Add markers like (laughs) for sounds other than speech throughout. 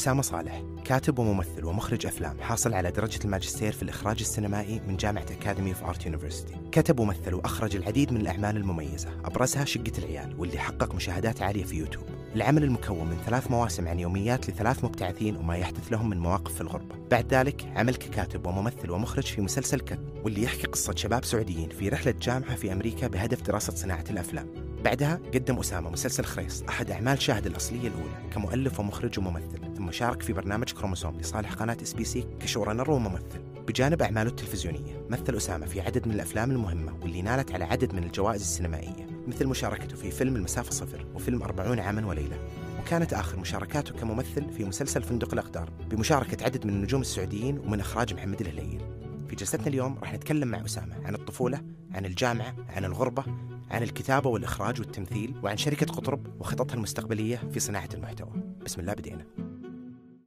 أسامة صالح كاتب وممثل ومخرج أفلام حاصل على درجة الماجستير في الإخراج السينمائي من جامعة Academy of Art University كتب ومثل وأخرج العديد من الأعمال المميزة. أبرزها شقة العيال واللي حقق مشاهدات عالية في يوتيوب. العمل المكون من ثلاث مواسم عن يوميات لثلاث مبتعثين وما يحدث لهم من مواقف في الغربة. بعد ذلك عمل ككاتب وممثل ومخرج في مسلسل Cut واللي يحكي قصة شباب سعوديين في رحلة جامعة في أمريكا بهدف دراسة صناعة الأفلام. بعدها قدم أسامة مسلسل خريص أحد أعمال شاهد الأصلية الأولى كمؤلف ومخرج وممثل. ثم شارك في برنامج كروموسوم لصالح قناة SBC ك showrunner وممثل بجانب أعماله التلفزيونية مثل أسامة في عدد من الأفلام المهمة واللي نالت على عدد من الجوائز السينمائية مثل مشاركته في فيلم المسافة صفر وفيلم أربعون عاما وليلة. وكانت آخر مشاركاته كممثل في مسلسل فندق الأقدار بمشاركة عدد من النجوم السعوديين ومن إخراج محمد الهليل. في جلستنا اليوم راح نتكلم مع أسامة عن الطفولة عن الجامعة عن الغربة عن الكتابة والإخراج والتمثيل وعن شركة قطرب وخططها المستقبلية في صناعة المحتوى. بسم الله بدينا.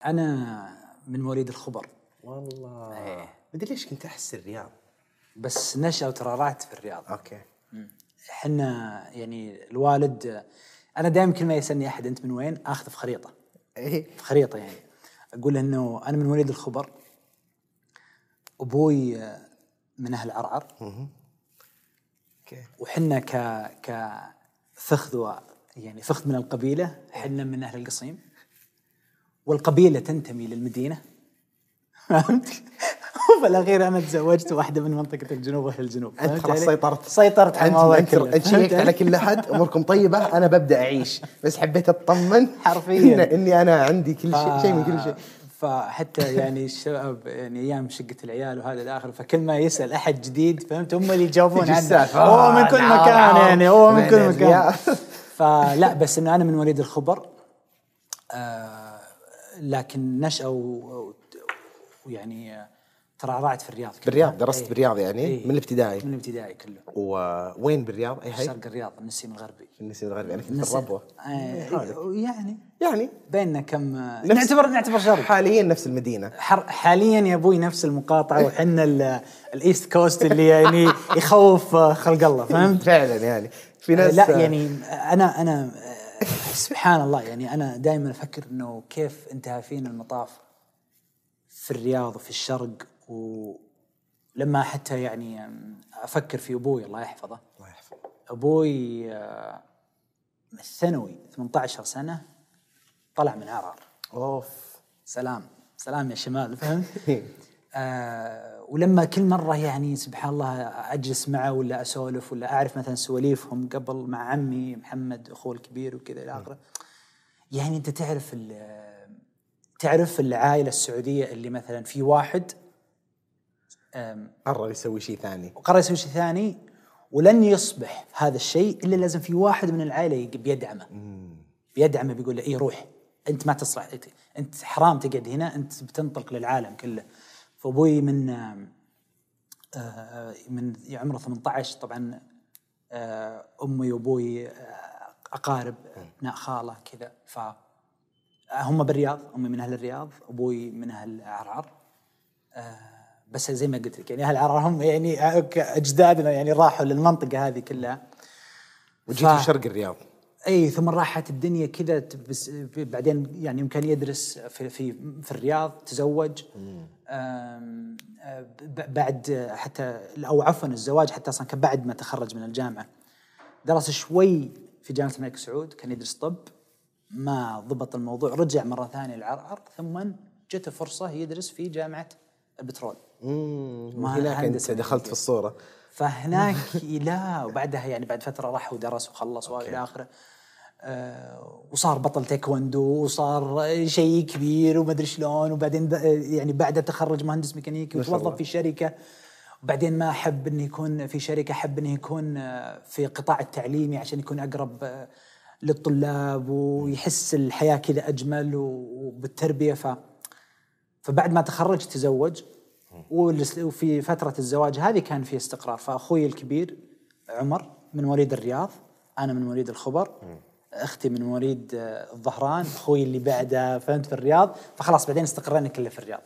أنا من مواليد الخبر. والله. إيه. مدري ليش كنت أحس الرياض. بس نشأ وترعرعت في الرياض. okay. إحنا يعني الوالد أنا دائما كل ما يسألني أحد أنت من وين؟ اخذ في خريطة. إيه. في خريطة يعني. أقول إنه أنا من مواليد الخبر. أبوي من أهل عرعر. okay. وحنا ك ك فخذ يعني فخذ من القبيلة حنا من أهل القصيم. والقبيلة تنتمي للمدينة فهمت؟ (laughs) وفي الأخير أنا تزوجت واحدة من منطقة الجنوب وأهل الجنوب فهمت خلاص علي؟ سيطرت سيطرت على الموضوع كله. فهمت شيكت على؟ كل أحد أموركم طيبة أنا ببدأ أعيش بس حبيت أطمن (laughs) حرفياً. إن إني أنا عندي كل شيء شيء من كل شيء فحتى يعني الشباب يعني أيام شقة العيال وهذا الآخر فكل ما يسأل أحد جديد فهمت هم اللي يجاوبون عنه. هو من كل مكان. يعني هو من كل مكان. فلا بس إنه أنا من مواليد الخبر آه لكن نشأة و- ويعني آه، ترعرعت في الرياض كلها. بالرياض درست إيه. بالرياض يعني؟ إيه. من الابتدائي؟ من الابتدائي كله. ووين بالرياض؟ أي هاي شرق الرياض النسيم الغربي. في النسيم الغربي أنا كنت في الربوة. آه يعني. يعني؟ بيننا كم؟ آه، نفس- نعتبر نعتبر شرق. حاليا نفس المدينة. حاليا يا أبوي نفس المقاطعة وحنا ال- ال east coast اللي يعني يخوف آه، خلق الله فهمت؟ (laughs) فعلا يعني. في ناس لا يعني أنا أنا آه، سبحان الله يعني أنا دائما أفكر إنه كيف انتهى فينا المطاف في الرياض وفي الشرق ولما حتى يعني أفكر في أبوي الله يحفظه. الله يحفظه. أبوي آه، من الثانوي 18 سنة طلع من عرعر أوف. سلام. سلام يا شمال فهمت؟ (laughs) آه ولما كل مرة يعني سبحان الله أجلس معه ولا أسولف ولا أعرف مثلا سواليفهم قبل مع عمي محمد أخوه الكبير وكذا إلى آخره. يعني أنت تعرف تعرف العائلة السعودية اللي مثلا في واحد قرر يسوي شيء ثاني. وقرر يسوي شيء ثاني ولن يصبح هذا الشيء إلا لازم في واحد من العائلة بيدعمه. بيدعمه بيقول له اي روح أنت ما تصلح أنت حرام تقعد هنا أنت بتنطلق للعالم كله. فأبوي من من عمره 18 طبعا أمي وأبوي أقارب أبناء خالة كذا. ف هم بالرياض أمي من أهل الرياض أبوي من أهل عرعر بس زي ما قلت لك يعني أهل عرعر هم يعني أجدادنا يعني راحوا للمنطقة هذه كلها. وجيت ف- شرق الرياض. إي ثم راحت الدنيا كذا بس بعدين يعني يمكن يدرس في في في الرياض تزوج. بعد حتى أو عفوا الزواج حتى أصلا كان بعد ما تخرج من الجامعة. درس شوي في جامعة الملك سعود كان يدرس طب ما ضبط الموضوع رجع مرة ثانية للعرعر ثم جته فرصة يدرس في جامعة البترول. امم ما هناك أنت دخلت. في الصورة. فهناك (laughs) لا وبعدها يعني بعد فترة راح ودرس وخلص وإلى آخره. آه وصار بطل تايكوندو وصار شيء كبير وما أدري شلون وبعدين يعني بعدها تخرج مهندس ميكانيكي. وتوظف في شركة. وبعدين ما أحب إنه يكون في شركة أحب إنه يكون آه، في قطاع التعليمي عشان يكون أقرب آه، للطلاب ويحس الحياة كذا أجمل وبالتربية. ف فبعد ما تخرج تزوج. وفي فترة الزواج هذه كان في استقرار. فأخوي الكبير عمر من مواليد الرياض أنا من مواليد الخبر. أختي من مواليد آه، الظهران أخوي اللي بعده فهمت في الرياض. فخلاص بعدين استقرينا كله في الرياض.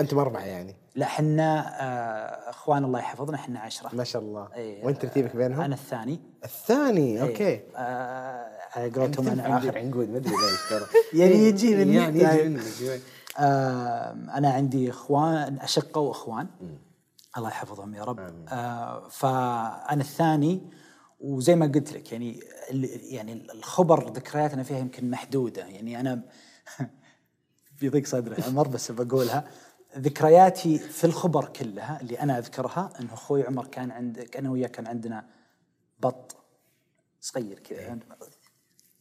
أنتم اربعه يعني. لا حنا آه، أخوان الله يحفظنا حنا عشرة. ما شاء الله. إيه، وين ترتيبك بينهم؟ أنا الثاني. الثاني إيه. أوكي. آه على قولتهم أنا آخر. عنقود ما أدري ليش ترى. (laughs) يعني يجي مني يعني يجي طيب. منك شوي. آه أنا عندي إخوان أشقة وأخوان. الله يحفظهم يا رب. آه فأنا الثاني. وزي ما قلت لك يعني يعني الخبر ذكرياتنا فيها يمكن محدودة. يعني أنا (laughs) بيضيق صدري عمر بس بقولها. ذكرياتي في الخبر كلها اللي أنا أذكرها انه أخوي عمر كان عندك أنا وياه كان عندنا بط صغير كذا.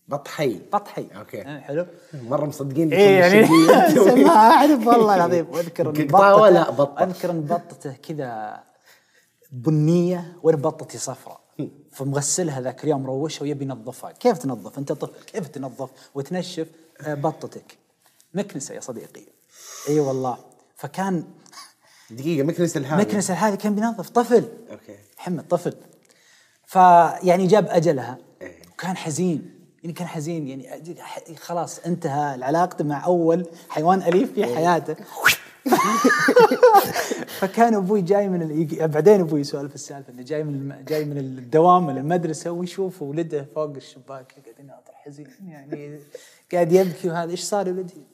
بط حي. بط حي. أوكي. آه، حلو. مرة مصدقين إيه يعني. (laughs) ما أعرف والله العظيم. وأذكر إن بطته- لا بطة. أذكر إن بطته كذا بنية وأنا بطتي صفراء. فمغسلها ذاك اليوم روشها ويبي ينظفها كيف تنظف؟ أنت طفل كيف تنظف؟ وتنشف آه، بطتك. مكنسة يا صديقي. إي والله. فكان دقيقة مكنس الهذا مكنسة هذه كان بينظف طفل. أوكي. محمد طفل. فيعني جاب أجلها. إيه. وكان حزين. يعني كان حزين. يعني خلاص انتهى علاقته مع أول حيوان أليف في حياته. (laughs) فكان أبوي جاي من ال... بعدين أبوي يسولف السالفة إنه جاي من الم... جاي من الدوام من المدرسة ويشوف ولده فوق الشباك قاعد يناظر حزين يعني قاعد يبكي وهذا إيش صار يا ولدي؟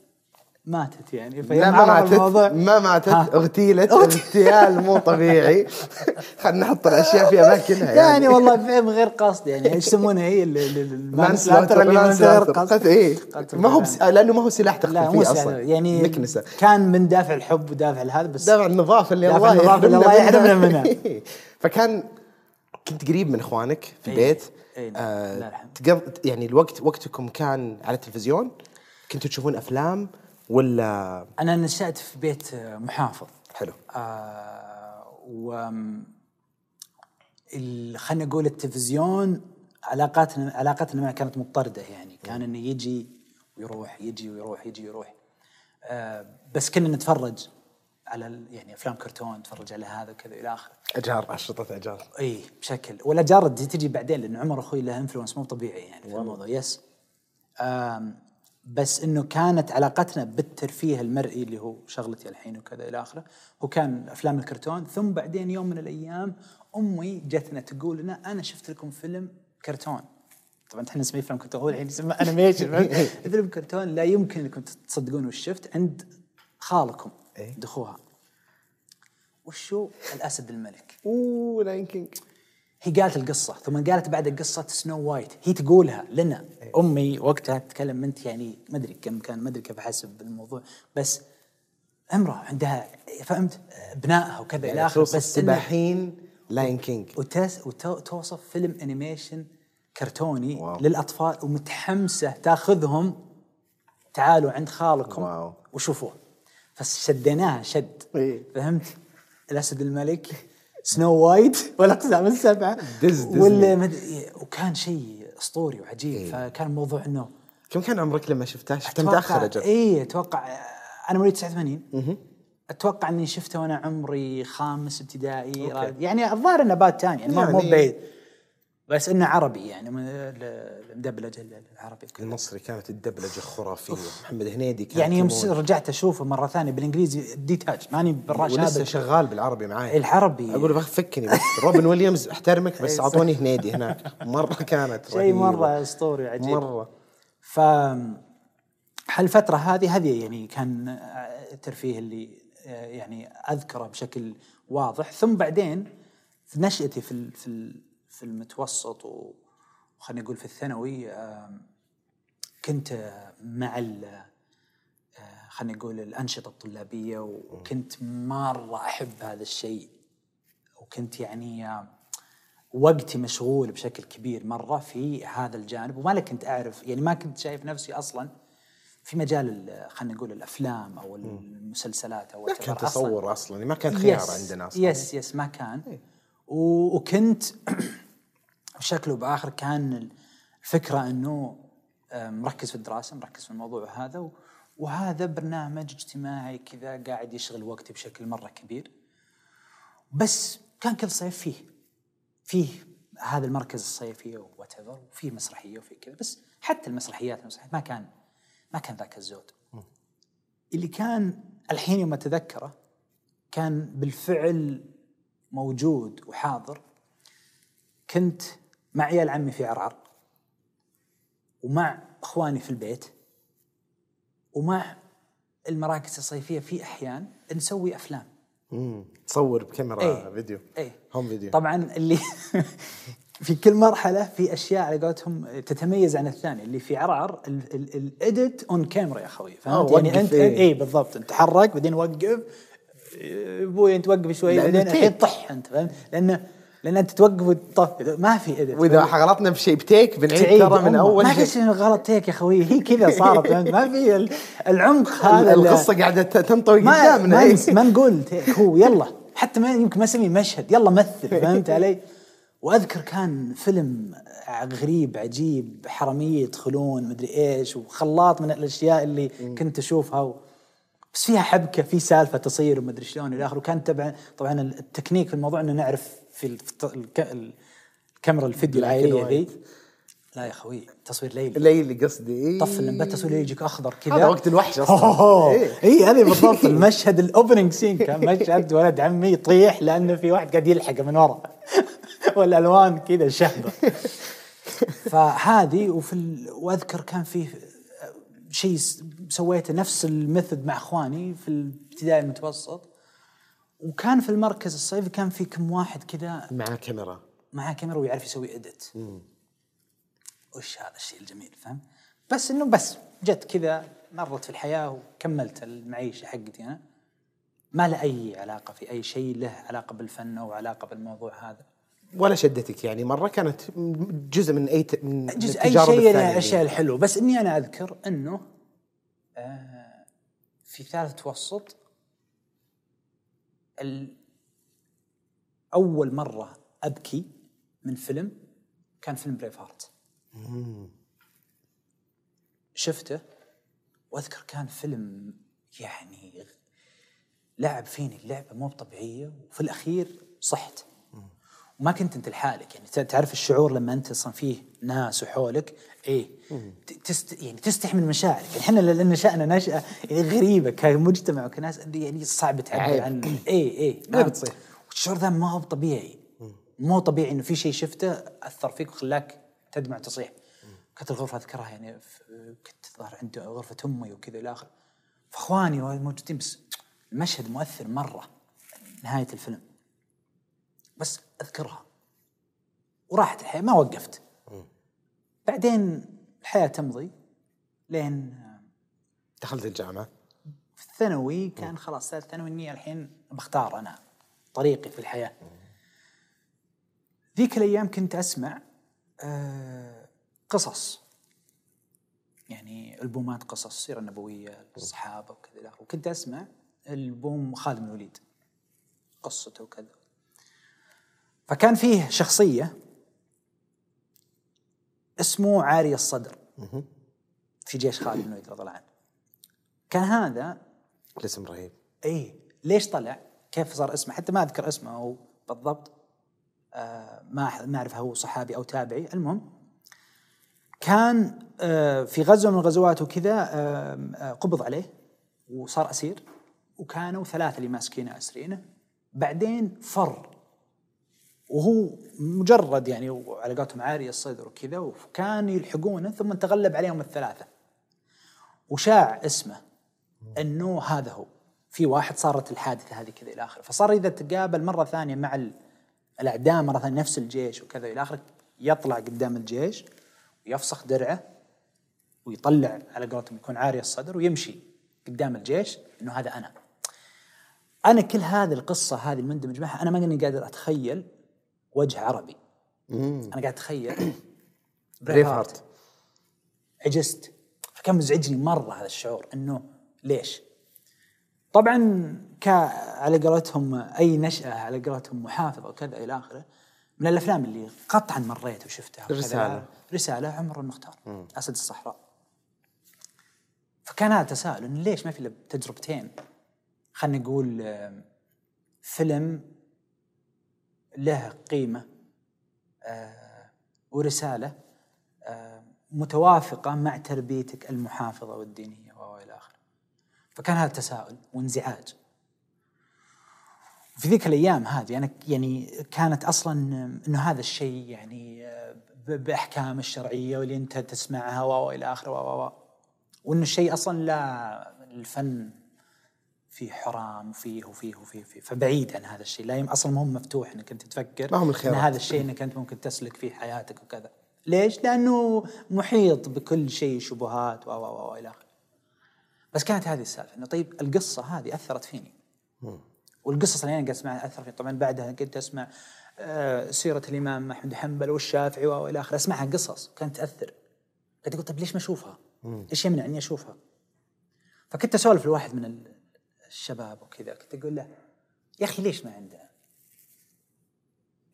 ماتت يعني لا ما ماتت الموضوع ما ماتت ها. اغتيلت اغتيال مو طبيعي (laughs) خلينا نحط الأشياء في أماكنها يعني والله من غير قصد يعني إيش يسمونها هي ال- ال- ال- (laughs) المانسلاتر اللي من غير قصد قتل ما هو. بس... لأنه ما هو سلاح فيه سهل. أصلا يعني مكنسه كان من دافع الحب ودافع هذا بس دافع النظافة اللي الله النظافة اللي الله يحرمنا منها. (laughs) فكان كنت قريب من إخوانك في. البيت نعم. آه. يعني الوقت وقتكم كان على التلفزيون كنتوا تشوفون أفلام ولا أنا نشأت في بيت آه، محافظ. حلو. آه و خلينا نقول التلفزيون علاقاتنا علاقتنا معه كانت مضطردة يعني. كان إنه يجي ويروح يجي ويروح يجي ويروح. آه بس كنا نتفرج على يعني أفلام كرتون نتفرج على هذا وكذا إلى آخره. أجار أشرطة أجار. إي بشكل. دي تجي بعدين لأن عمر أخوي له influence مو طبيعي يعني في الموضوع. yes آم بس إنه كانت علاقتنا بالترفيه المرئي اللي هو شغلتي الحين وكذا إلى آخره. هو كان أفلام الكرتون ثم بعدين يوم من الأيام أمي جتنا تقول لنا أنا شفت لكم فيلم كرتون. طبعا إحنا نسميه فيلم كرتون هو الحين يسمى animation (laughs) فيلم كرتون لا يمكن أنكم تصدقون وش شفت عند خالكم إيه. دخوها وشو؟ الأسد الملك. أوه Lion King هي قالت القصة ثم قالت بعد قصه Snow White هي تقولها لنا أمي وقتها تتكلم انت يعني ما أدري كم كان ما أدري كيف أحسب الموضوع بس امراه عندها فهمت أبنائها وكذا إلى يعني اخره بس بس احنا Lion King وتوصف فيلم animation كرتوني. wow. للأطفال ومتحمسة تاخذهم تعالوا عند خالكم wow. وشوفوه فشديناها شد إيه. فهمت الأسد الملك Snow White والاقزام السبعه دز- ديزني. ولا مد... وكان شيء أسطوري وعجيب إيه. فكان الموضوع إنه كم كان عمرك لما شفتها؟ شفتها متأخر أجل اي أتوقع أنا مواليد 89 أتوقع إني شفته وأنا عمري خامس ابتدائي. يعني الظاهر إنه بات ثاني يعني, يعني مو بعيد بس إنه عربي يعني من- ال- المدبلجه ال- العربي المصري كانت الدبلجة خرافية. محمد هنيدي كان يعني يوم. رجعت أشوفه مرة ثانية بالإنجليزي ديتاج ماني بالراش ولسه شغال بالعربي معاي. العربي. أقول بخ فكني بس. روبن ويليامز أحترمك بس أعطوني هنيدي هناك. مرة كانت (laughs) شيء. مرة أسطوري عجيب. مرة. ف هالفترة هذه هذه يعني كان الترفيه اللي آه، يعني أذكره بشكل واضح. ثم بعدين في نشأتي في ال- في في المتوسط وخلينا نقول في الثانوي كنت آه، مع آه، خلينا نقول الأنشطة الطلابية وكنت مرة أحب هذا الشيء. وكنت يعني وقتي مشغول بشكل كبير مرة في هذا الجانب. وما كنت أعرف يعني ما كنت شايف نفسي أصلا في مجال ال- خلينا نقول الأفلام أو المسلسلات أو ما كان أصلاً. تصور أصلا ما كان خيار yes عندنا أصلا. yes yes ما كان. و- وكنت بشكل وبآخر كان الفكرة أنه آه، مركز في الدراسة مركز في الموضوع هذا وهذا برنامج اجتماعي كذا قاعد يشغل وقتي بشكل مرة كبير. بس كان كل صيف فيه فيه هذا المركز الصيفي وات وفيه مسرحية وفيه كذا بس حتى المسرحيات المسرحيات ما كان ما كان ذاك الزود. اللي كان الحين يوم أتذكره كان بالفعل موجود وحاضر. كنت مع عيال عمي في عرعر ومع إخواني في البيت ومع المراكز الصيفية في أحيان نسوي أفلام مم. تصور بكاميرا إيه. فيديو إيه home video طبعا اللي (laughs) في كل مرحلة في أشياء على قولتهم تتميز عن الثانية اللي في عرعر ال edit on camera يا أخوي فهمت يعني انت إيه. اي بالضبط أنت تحرك بعدين وقف إيه، أبوي أنت وقف شوي بعدين الحين. طح أنت فهمت لأنه لأن أنت توقف وتطفي ما في edit وإذا غلطنا بشيء ب take بنعيد ترى من. أول ما في شيء. غلط take يا أخوي؟ هي كذا صارت؟ (laughs) ما في ال- العمق هذا القصة قاعدة تنطوي قدامنا. ما, إيه. ما نقول تيك. هو يلا. حتى ما يمكن ما أسميه مشهد. يلا مثل. (laughs) فهمت علي؟ وأذكر كان فيلم غريب عجيب حرامية يدخلون مدري إيش وخلاط من الأشياء اللي كنت أشوفها و... بس فيها حبكة في سالفة تصير ومدري شلون إلى آخره. وكان طبعا التكنيك في الموضوع إنه نعرف في في الكاميرا الفيديو العائليه. ذي لا يا أخوي تصوير ليلي ليلي قصدي إيه. طف لما تصوير ليلي يجيك أخضر كذا هذا وقت الوحش أصلا أوه. إيه. اي هذه بالضبط المشهد ال opening scene كان مشهد ولد عمي يطيح لأنه في واحد قاعد يلحقه من ورا (laughs) والألوان كذا شهبة فهذه وفي ال... وأذكر كان فيه شيء سويته نفس ال method مع إخواني في الابتدائي المتوسط وكان في المركز الصيفي كان في كم واحد كذا مع كاميرا. معاه كاميرا ويعرف يسوي اديت وش هذا الشيء الجميل فهم؟ بس إنه بس جت كذا مرت في الحياة وكملت المعيشة حقتي أنا. ما له أي علاقة في أي شيء له علاقة بالفن أو علاقة بالموضوع هذا. ولا شدتك يعني مرة كانت جزء من أي ت... من جزء أي شيء الثانية له دي. اشياء الحلوة. بس إني أنا أذكر إنه آه في ثالث متوسط أول مرة أبكي من فيلم كان فيلم Braveheart شفته وأذكر كان فيلم يعني لعب فيني اللعبه مو طبيعيه وفي الأخير صحت. وما كنت انت لحالك. يعني تعرف الشعور لما انت أصلا فيه ناس وحولك؟ إيه. تست يعني تستحي من مشاعرك. يعني إحنا لأن نشأنا نشأة يعني غريبة كمجتمع وكناس يعني صعب تعبر. عن إيه إيه. ما بتصير. والشعور ذا ما هو طبيعي. مو طبيعي إنه في شيء شفته أثر فيك وخلاك تدمع تصيح. كانت الغرفة أذكرها يعني كنت ظهر عند غرفة أمي وكذا إلى آخره. فإخواني موجودين بس المشهد مؤثر مرة. نهاية الفيلم. بس أذكرها. وراحت الحياة ما وقفت. بعدين الحياة تمضي لين دخلت الجامعة. في الثانوي كان خلاص ثالث ثانوي إني الحين بختار أنا طريقي في الحياة. ذيك الأيام كنت أسمع آه، قصص. يعني ألبومات قصص السيره النبويه الصحابة وكذا. وكنت أسمع ألبوم خالد بن الوليد. قصته وكذا. فكان فيه شخصية اسمه عاري الصدر. في جيش خالد بن الوليد رضي الله عنه. كان هذا الاسم رهيب. إي ليش طلع؟ كيف صار اسمه؟ حتى ما أذكر اسمه هو بالضبط. آه ما ما أعرف هو صحابي أو تابعي، المهم كان آه في غزوة من الغزوات وكذا آه قبض عليه وصار أسير. وكانوا ثلاثة اللي ماسكينه اسرينه بعدين فر. وهو مجرد يعني على قولتهم عاري الصدر وكذا وكان يلحقونه ثم تغلب عليهم الثلاثة. وشاع اسمه أنه هذا هو. في واحد صارت الحادثة هذه كذا إلى آخره. فصار إذا تقابل مرة ثانية مع ال- الأعداء مرة ثانية نفس الجيش وكذا إلى آخره يطلع قدام الجيش ويفسخ درعه ويطلع على قولتهم يكون عاري الصدر ويمشي قدام الجيش إنه هذا أنا. أنا كل هذه القصة هذه المندمج معها أنا ماني قادر أتخيل وجه عربي. أنا قاعد أتخيل. (clears throat) Braveheart عجزت. فكان مزعجني مرة هذا الشعور إنه ليش؟ طبعا ك على قولتهم أي نشاه على قولتهم محافظه وكذا إلى آخره من الأفلام اللي قطعا مريت وشفتها. رسالة. رسالة عمر المختار. أسد الصحراء. فكان هذا تساؤل إنه ليش ما في إلا تجربتين؟ خلينا نقول فيلم له قيمة آه، ورسالة آه، متوافقة مع تربيتك المحافظة والدينية والى آخره. فكان هذا تساؤل وانزعاج. في ذيك الأيام هذه أنا يعني كانت أصلا إنه هذا الشيء يعني ب- بأحكام الشرعية واللي أنت تسمعها والى آخره و وإنه الشيء أصلا لا الفن فيه حرام وفيه وفيه وفيه وفيه. فبعيد عن هذا الشيء. لا يم أصلا ما هو مفتوح إنك أنت تفكر ما هو من إن. هذا الشيء إنك أنت ممكن تسلك فيه حياتك وكذا. ليش؟ لأنه محيط بكل شيء شبهات و و و إلى آخره. بس كانت هذه السالفة إنه طيب القصة هذه أثرت فيني. والقصص اللي أنا قاعد أسمعها اثر فيني. طبعا بعدها كنت أسمع آه، سيرة الإمام أحمد حنبل والشافعي والى آخره. أسمعها قصص كانت تأثر. كنت أقول طيب ليش ما أشوفها؟ إيش يمنع اني أشوفها؟ فكنت أسولف لواحد من الشباب وكذا كنت أقول له يا أخي ليش ما عندنا؟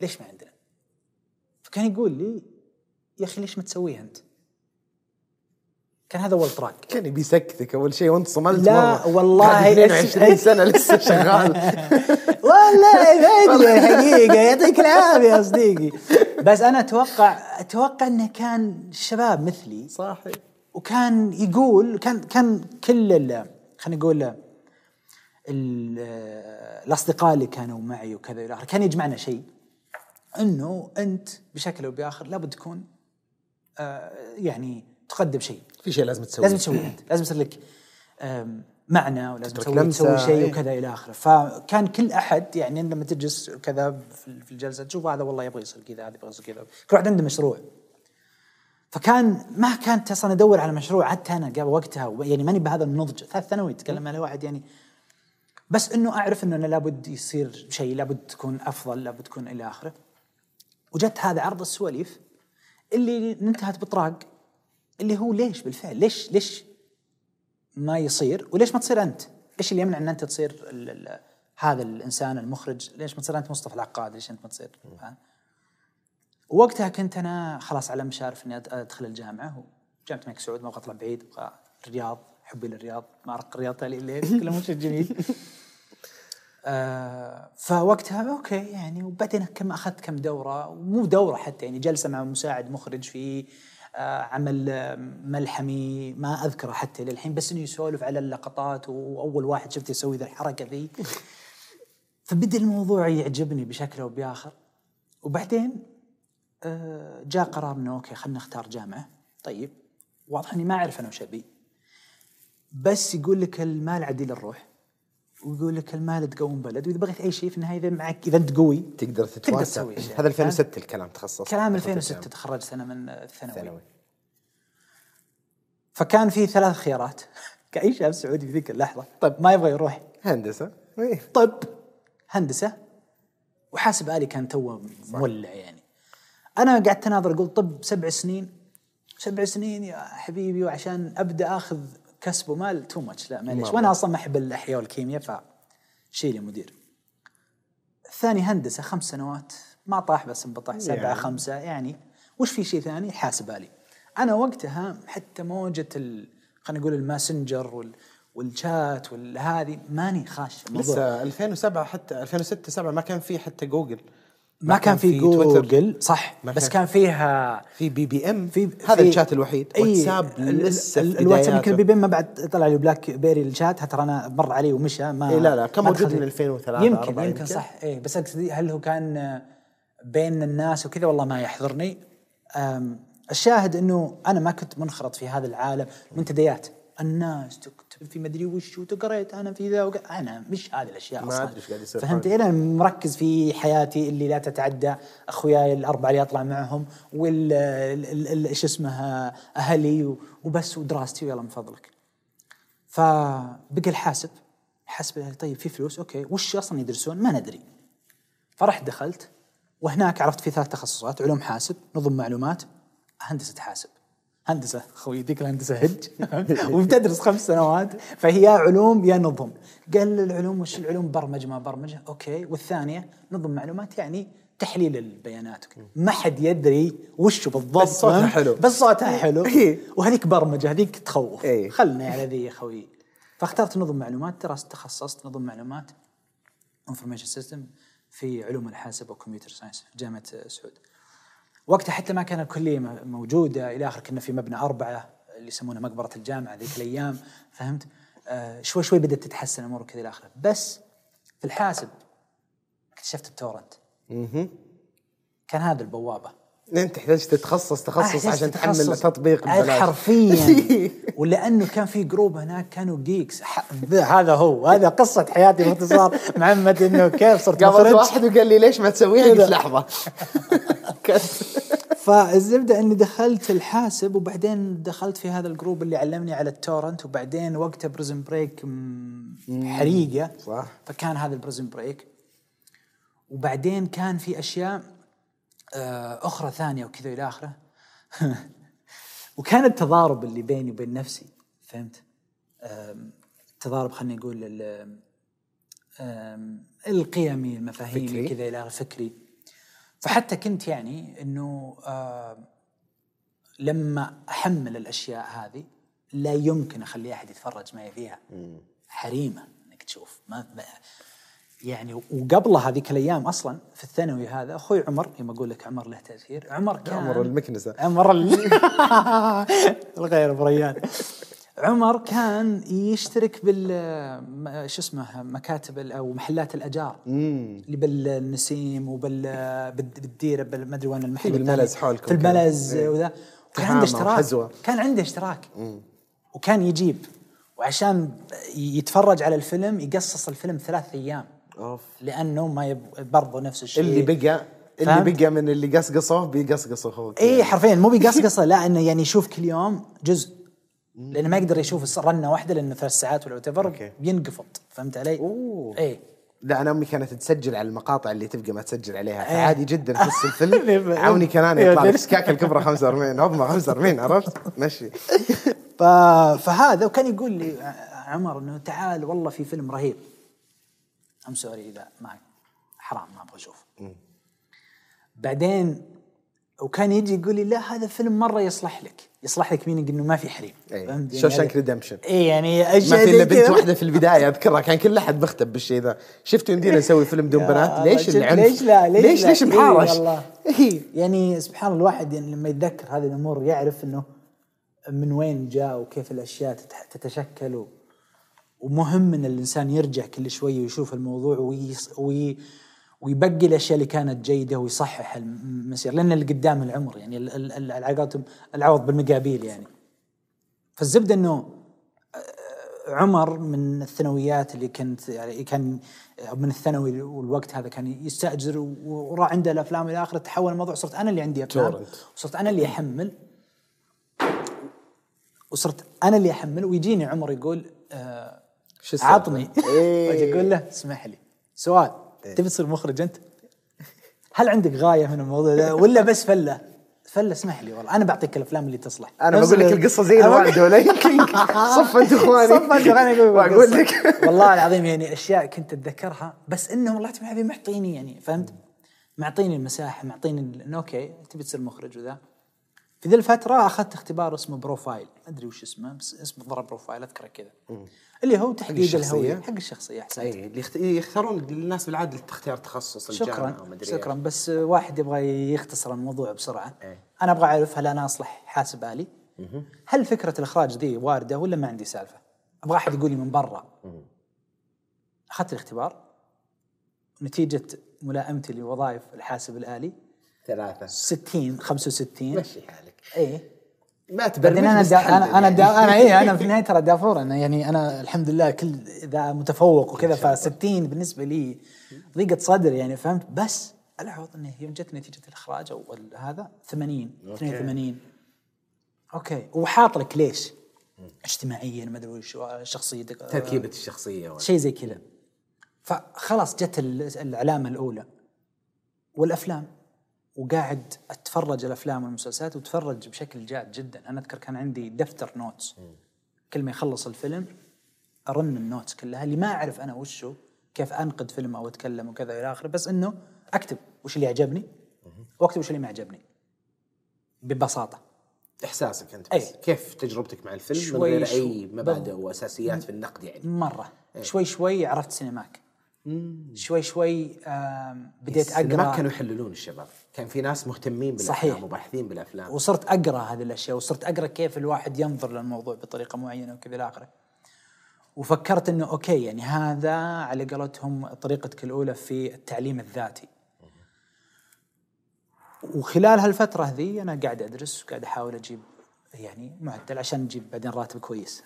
ليش ما عندنا؟ فكان يقول لي يا أخي ليش ما تسويها أنت؟ كان هذا اول طراق كان يبي يسكتك أول شيء وأنت صملت لا، مرة. والله بعد 22 سنة لسه شغال (laughs) والله ما أدري الحقيقة يعطيك العافية يا صديقي بس أنا أتوقع أتوقع إنه كان شباب مثلي صحيح وكان يقول كان كان كل خلينا نقول الأصدقاء اللي كانوا معي وكذا إلى آخره كان يجمعنا شيء. إنه أنت بشكل أو بآخر لابد تكون آه، يعني تقدم شيء. في شيء لازم تسويه. لازم تسويه أنت. لازم يصير لك معنى ولازم تسوي, تسوي شيء إيه. وكذا إلى آخره. فكان كل أحد يعني لما تجلس كذا في الجلسة تشوف هذا والله يبغى يصير كذا هذا يبغى يصير كذا. كل واحد عنده مشروع. فكان ما كانت أصلا أدور على مشروع حتى أنا قبل وقتها يعني ماني بهذا النضج ثالث ثانوي يتكلم على واحد يعني بس إنه أعرف إنه أنا لابد يصير شيء لابد تكون أفضل لابد تكون إلى آخره وجت هذا عرض السواليف اللي انتهت بطراق اللي هو ليش بالفعل ليش ليش ما يصير وليش ما تصير أنت؟ إيش اللي يمنع إن أنت تصير ال ال هذا الإنسان المخرج؟ ليش ما تصير أنت مصطفى العقاد؟ ليش أنت ما تصير؟ وقتها كنت أنا خلاص على مشارف إني أدخل الجامعة وجامعة الملك سعود ما أبغى أطلع بعيد أبغى الرياض حبي للرياض ما أرق الرياض تالي الليل كله مش جميل (laughs) آه فوقتها أوكي يعني وبعدين كم أخذت كم دورة ومو دورة حتى يعني جلسة مع مساعد مخرج في آه عمل ملحمي ما أذكره حتى للحين بس إنه يسولف على اللقطات وأول واحد شفته يسوي ذا الحركة ذي. (laughs) فبدأ الموضوع يعجبني بشكل أو بآخر. وبعدين آه، جاء قرار إنه okay خلينا نختار جامعة. طيب واضح إني ما أعرف أنا وش أبي. بس يقول لك المال عديل الروح. ويقول لك المال تقوم بلد وإذا بغيت أي شيء في النهاية إذا معك اذا انت قوي تقدر تتوسع. تسوي أشياء. هذا 2006 الكلام تخصص. كلام دخلت 2006 الجامعة. تخرجت أنا من الثانوي. ثانوي. فكان في ثلاث خيارات. (laughs) كأي شاب سعودي في ذيك اللحظة. طيب ما يبغى يروح. هندسة. إيه. طب. هندسة. وحاسب آلي كان توه مولع يعني. أنا قعدت أناظر أقول طب سبع سنين. سبع سنين يا حبيبي وعشان أبدأ آخذ كسب ومال تو ماتش لا معليش. وأنا أصلا ما أحب الأحياء والكيمياء فشيل يا مدير. الثاني هندسة خمس سنوات. ما طاح بس انبطح سبعة يعني. خمسة يعني. وش في شيء ثاني؟ حاسب آلي أنا وقتها حتى موجة ال... خلينا نقول الماسنجر وال... والشات والهذه ماني خاش الموضوع. لسه 2007 حتى 2006 7 ما كان في حتى جوجل. ما كان في تويتر. جوجل صح بس كان- فيها في BBM في هذا في- الشات الوحيد. واتساب لسه الواتساب يمكن بداياته. BB ما بعد طلع لي BlackBerry ال chat ترى أنا مر علي ومشى ما إيه لا لا، كان موجود من 2003 يمكن 4 يمكن يمكن. صح. إي بس أقصد هل هو كان بين الناس وكذا؟ والله ما يحضرني. الشاهد إنه أنا ما كنت منخرط في هذا العالم. منتديات. الناس تكتب في مدري وش وتقريت أنا في ذا وق- أنا مش هذه الأشياء ما أصلا. أدري إيش قاعد يصير فهمت. أنا مركز في حياتي اللي لا تتعدى أخوياي الأربعة اللي أطلع معهم وال ال- ال- ال- إيش اسمه أهلي وبس ودراستي ويلا من فضلك. فبقى الحاسب. حاسب طيب في فلوس okay. وش أصلا يدرسون؟ ما ندري. فرحت دخلت. وهناك عرفت في ثلاث تخصصات علوم حاسب نظم معلومات هندسة حاسب. هندسة خوي ديك الهندسة هج. (laughs) وبتدرس خمس سنوات. فهي علوم يا نظم. قال العلوم وش العلوم؟ برمجة ما برمجة. أوكي. والثانية نظم معلومات يعني تحليل البيانات. ما حد يدري وش بالضبط. بس صوتها حلو. بس صوتها حلو. (laughs) إيه. وهذيك برمجة هذيك تخوف. إيه. خلني على ذي يا خوي. فاخترت نظم معلومات. درست تخصصت نظم معلومات. information system في علوم الحاسب و computer science في جامعة سعود. وقتها حتى ما كان الكلية موجودة. إلى اخره كنا في مبنى أربعة اللي يسمونه مقبرة الجامعة ذيك الأيام فهمت؟ آه شوي شوي بدأت تتحسن الأمور وكذا إلى آخره. بس في الحاسب اكتشفت ال torrent. أها كان هذا البوابة. انت تحتاج تتخصص؟ تخصص عشان تحمل. تطبيق ببلاش. حرفيا. (laughs) ولأنه كان في group هناك كانوا geeks ح- هذا هو. هذا قصة حياتي باختصار. (laughs) محمد إنه كيف صرت قابلت واحد وقال لي ليش ما تسويها؟ قلت (laughs) لحظة. فالزبدة إني دخلت الحاسب وبعدين دخلت في هذا ال group اللي علمني على ال torrent وبعدين وقتها Prison Break حريقة. صح. فكان هذا ال Prison Break. وبعدين كان في أشياء أخرى ثانية وكذا إلى آخره. (laughs) وكان التضارب اللي بيني وبين نفسي فهمت؟ التضارب ال- آم، القيمي المفاهيمي. كذا إلى آخره، فكري. فحتى كنت يعني إنه لما أحمل الأشياء هذه لا يمكن أخلي أحد يتفرج معي فيها. حريمة إنك تشوف. ما- يعني وقبلها هذيك الأيام أصلا في الثانوي هذا أخوي عمر يوم أقول لك عمر له تأثير عمر كان عمر المكنسة. عمر ال- (laughs) الغير ابو ريان عمر كان يشترك بال شو اسمه مكاتب أو محلات الأجار اللي بالنسيم وبال بال- بالديره بال- ما أدري وين المحل في الثاني. حولكم في. الملز إيه. وذا تهامة عنده اشتراك وحزوة. كان عنده اشتراك وكان يجيب وعشان يتفرج على الفيلم يقصص الفيلم ثلاث أيام أوف. لأنه ما يب... برضه نفس الشيء. اللي بقى اللي؟ بقى من اللي قصقصوه بيقصقصه هو اي إيه، حرفيا مو (laughs) بيقصقصه لا انه يعني يشوف كل يوم جزء. لأنه ما يقدر يشوف رنة واحدة لأنه ثلاث ساعات ولا. وات بينقفط فهمت علي؟ أوه. اي لا أنا أمي كانت تسجل على المقاطع اللي تبقى ما تسجل عليها. إيه. فعادي جدا نص (laughs) الفيلم. عوني كناني يطلع لك. سكاكه الكبرى 45 عظمه 45 عرفت؟ مشي. (laughs) فهذا وكان يقول لي عمر إنه تعال والله في فيلم رهيب. ام سوري إذا ما حرام ما أبغى اشوفه بعدين وكان يجي يقول لي لا هذا فيلم مرة يصلح لك. يصلح لك مين إنه ما في حريم. فهمت؟ Shawshank هذا- Redemption اي يعني ما في إلا بنت. واحدة في البداية أذكرها. كان كل أحد مختب بالشيء ذا. شفتوا يمدينا (laughs) نسوي فيلم بدون يا بنات ليش العنف؟ ليش لا؟ ليش ليش لا؟ ليش إيه محارش والله. (laughs) إيه. يعني سبحان الله الواحد يعني لما يتذكر هذه الأمور يعرف إنه من وين جاء وكيف الأشياء تتشكل ومهم إن الإنسان يرجع كل شوية ويشوف الموضوع ويص وي ويبقي الأشياء اللي كانت جيدة ويصحح المسير لأن اللي قدام العمر يعني ال- ال- ال- العلاقات العوض بالمقابيل يعني فالزبدة إنه عمر من الثانويات اللي كنت يعني كان من الثانوي والوقت هذا كان يستأجر وراح عنده الأفلام إلى آخره تحول الموضوع صرت أنا اللي عندي أفلام. وصرت أنا اللي أحمل وصرت أنا اللي أحمل ويجيني عمر يقول آه شو؟ عطني. واجي أقول له اسمح لي سؤال تبي تصير مخرج أنت؟ هل عندك غاية من الموضوع ده ولا بس فلة؟ فلة اسمح لي والله أنا بعطيك الأفلام اللي تصلح أنا بقول لك ال- القصة زي أنا الوالده ولا صف انت أخواني صف انت أخواني (laughs) وأقول. لك والله العظيم يعني أشياء كنت أتذكرها بس انه والله تبي هذه معطيني يعني فهمت؟ معطيني المساحة معطيني إنه أوكي تبي تصير مخرج وذا في ذي الفترة أخذت اختبار اسمه profile. ما أدري وش اسمه بس اسمه ضرب profile أذكره كذا. اللي هو تحديد الشخصية؟ الهوية حق الشخصية أحسنت. إي اللي يخت- يختارون الناس بالعاده تختار تخصص شكرا شكرا. بس واحد يبغى يختصر الموضوع بسرعة. إيه. أنا أبغى أعرف هل أنا أصلح حاسب آلي؟ هل فكرة الإخراج ذي واردة ولا ما عندي سالفة؟ أبغى أحد يقول لي من برا. أخذت الاختبار. نتيجة ملائمتي لوظائف الحاسب الآلي. ثلاثة. 60 65 مشي حالك. اي ما تبرمج بعدين أنا دا أنا أنا يعني. دا أنا اي أنا في (laughs) النهاية ترى دافور. أنا يعني أنا الحمد لله كل ذا متفوق وكذا ف 60 بالنسبة لي ضيقة صدر يعني فهمت؟ بس العوض إنه يوم جت نتيجة الإخراج أو هذا 80 82 okay. وحاط لك ليش؟ اجتماعيا ما أدري وش شخصيتك تركيبة الشخصية. شيء زي كذا. فخلاص جت ال- العلامه الأولى. والأفلام. وقاعد أتفرج الأفلام والمسلسلات واتفرج بشكل جاد جدا. أنا أذكر كان عندي دفتر notes. كل ما يخلص الفيلم أرن ال notes كلها اللي ما أعرف أنا وشو كيف انقد فيلم أو أتكلم وكذا إلى آخره بس إنه أكتب وش اللي عجبني وأكتب وش اللي ما عجبني. ببساطة. إحساسك أنت أي. بس كيف تجربتك مع الفيلم؟ من شوي غير شوي. اي مبادئ وأساسيات في النقد يعني. مرة. شوي شوي عرفت سينماك. شوي شوي آم، بديت أقرأ. كانوا يحللون الشباب. كان في ناس مهتمين بالأفلام صحيح. وباحثين بالأفلام. وصرت أقرأ هذه الأشياء وصرت أقرأ كيف الواحد ينظر للموضوع بطريقة معينة وكذا إلى آخره. وفكرت إنه okay يعني هذا على قولتهم طريقتك الأولى في التعليم الذاتي. وخلال هالفترة ذي أنا قاعد أدرس وقاعد أحاول أجيب يعني معدل عشان نجيب بعدين راتب كويس.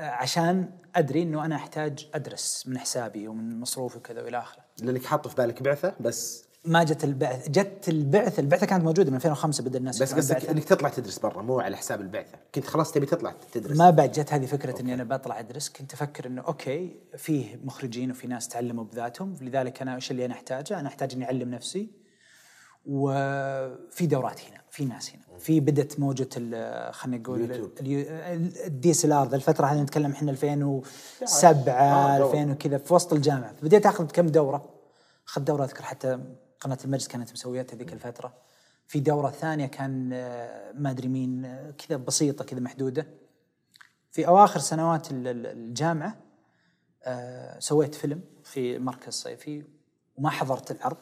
عشان أدري إنه أنا أحتاج أدرس من حسابي ومن مصروفي وكذا وإلى آخره. لأنك حاط في بالك بعثة بس ما جت البعث جت البعثة البعثة كانت موجودة من 2005 بدأ الناس بس قصدك إنك تطلع تدرس برا مو على حساب البعثة. كنت خلاص تبي تطلع تدرس. ما بعد جت هذه فكرة okay. إني أنا بطلع أدرس. كنت أفكر إنه okay فيه مخرجين وفي ناس تعلموا بذاتهم. لذلك أنا إيش اللي أنا أحتاجه؟ أنا أحتاج إني أعلم نفسي. وفي دورات هنا في ناس هنا. في بدت موجة خلينا نقول ال DSLR الفترة هذه نتكلم إحنا 2007 2000 وكذا في وسط الجامعة. بديت أخذ كم دورة؟ أخذت دورة أذكر حتى قناة المجلس كانت مسويتها ذيك الفترة. في دورة ثانية كان آه، ما أدري مين آه، كذا بسيطة كذا محدودة. في أواخر سنوات الجامعة آه، سويت فيلم في مركز صيفي وما حضرت العرض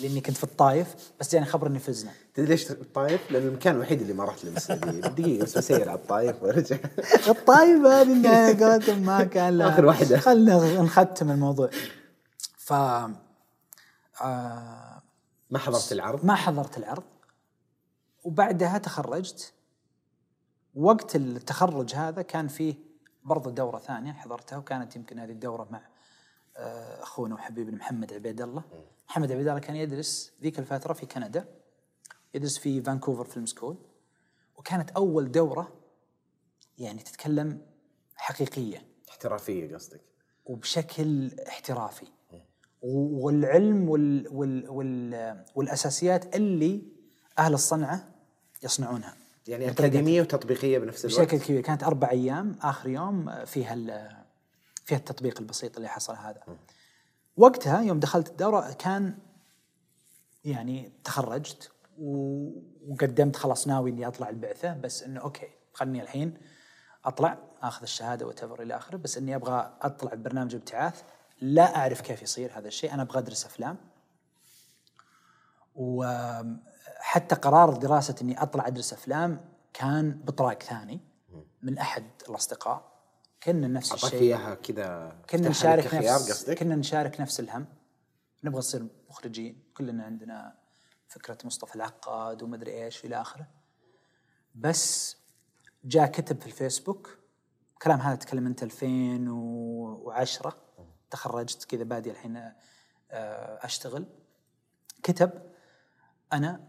لأني كنت في الطايف بس جاني خبر إني فزنا. تدري ليش الطايف؟ لأن المكان الوحيد اللي ما رحت له بالسعوديه دقيقة بس بسير على الطايف وأرجع. (laughs) الطايف هذه ما كان آخر واحدة. خلنا نختم الموضوع. ف آه ما حضرت العرض؟ ما حضرت العرض. وبعدها تخرجت. وقت التخرج هذا كان فيه برضه دورة ثانية حضرتها وكانت يمكن هذه الدورة مع آه، أخونا وحبيبنا محمد عبيد الله. محمد عبيد الله كان يدرس ذيك الفترة في كندا يدرس في Vancouver Film School. وكانت أول دورة يعني تتكلم حقيقية. احترافية قصدك. وبشكل احترافي. والعلم وال وال وال والأساسيات اللي أهل الصنعة يصنعونها. يعني أكاديمية وتطبيقية بنفس الوقت. بشكل كبير. كانت أربع أيام آخر يوم فيها فيها التطبيق البسيط اللي حصل هذا. وقتها يوم دخلت الدورة كان يعني تخرجت وقدمت خلاص ناوي إني أطلع البعثة بس إنه أوكي خلني الحين أطلع آخذ الشهادة وتفر إلى آخره بس إني أبغى أطلع ببرنامج ابتعاث. لا أعرف كيف يصير هذا الشيء. أنا أبغى أدرس أفلام. وحتى قرار دراسة إني أطلع أدرس أفلام كان بطراق ثاني من أحد الأصدقاء. كنا نفس الشيء. إياها كذا كنا نشارك نفس كنا نشارك نفس الهم. نبغى نصير مخرجين. كلنا عندنا فكرة مصطفى العقاد ومدري إيش إلى آخره. بس جاء كتب في الفيسبوك. كلام هذا تكلم أنت 2010 تخرجت كذا بادي الحين آه، أشتغل. كتب. أنا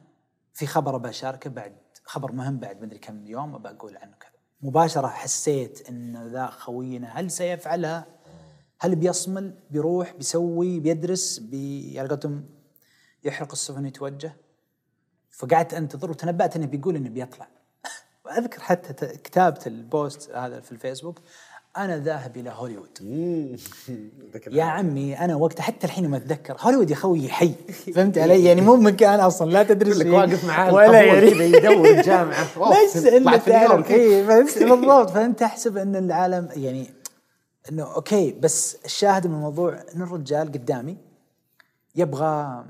في خبر بشاركه بعد خبر مهم بعد مدري كم يوم بقول عنه كذا. مباشرة حسيت أن ذا خوينا هل سيفعلها؟ هل بيصمل؟ بيروح؟ بيسوي؟ بيدرس؟ بي على قولتهم يحرق السفن يتوجه فقعدت أنتظر وتنبأت إنه بيقول إنه بيطلع. (laughs) واذكر حتى كتابة ال post هذا في الفيسبوك. أنا ذاهب إلى هوليوود. (laughs) يا عمي أنا وقتها حتى الحين ما أتذكر. هوليوود يا خوي حي. (laughs) فهمت علي؟ يعني مو مكان أصلا. لا تدرس لك واقف معاه ولا يعني يدور الجامعة. (laughs) بس إنه تعرف؟ اي بالضبط. فأنت احسب إن العالم يعني إنه أوكي بس الشاهد من الموضوع انه الرجال قدامي يبغى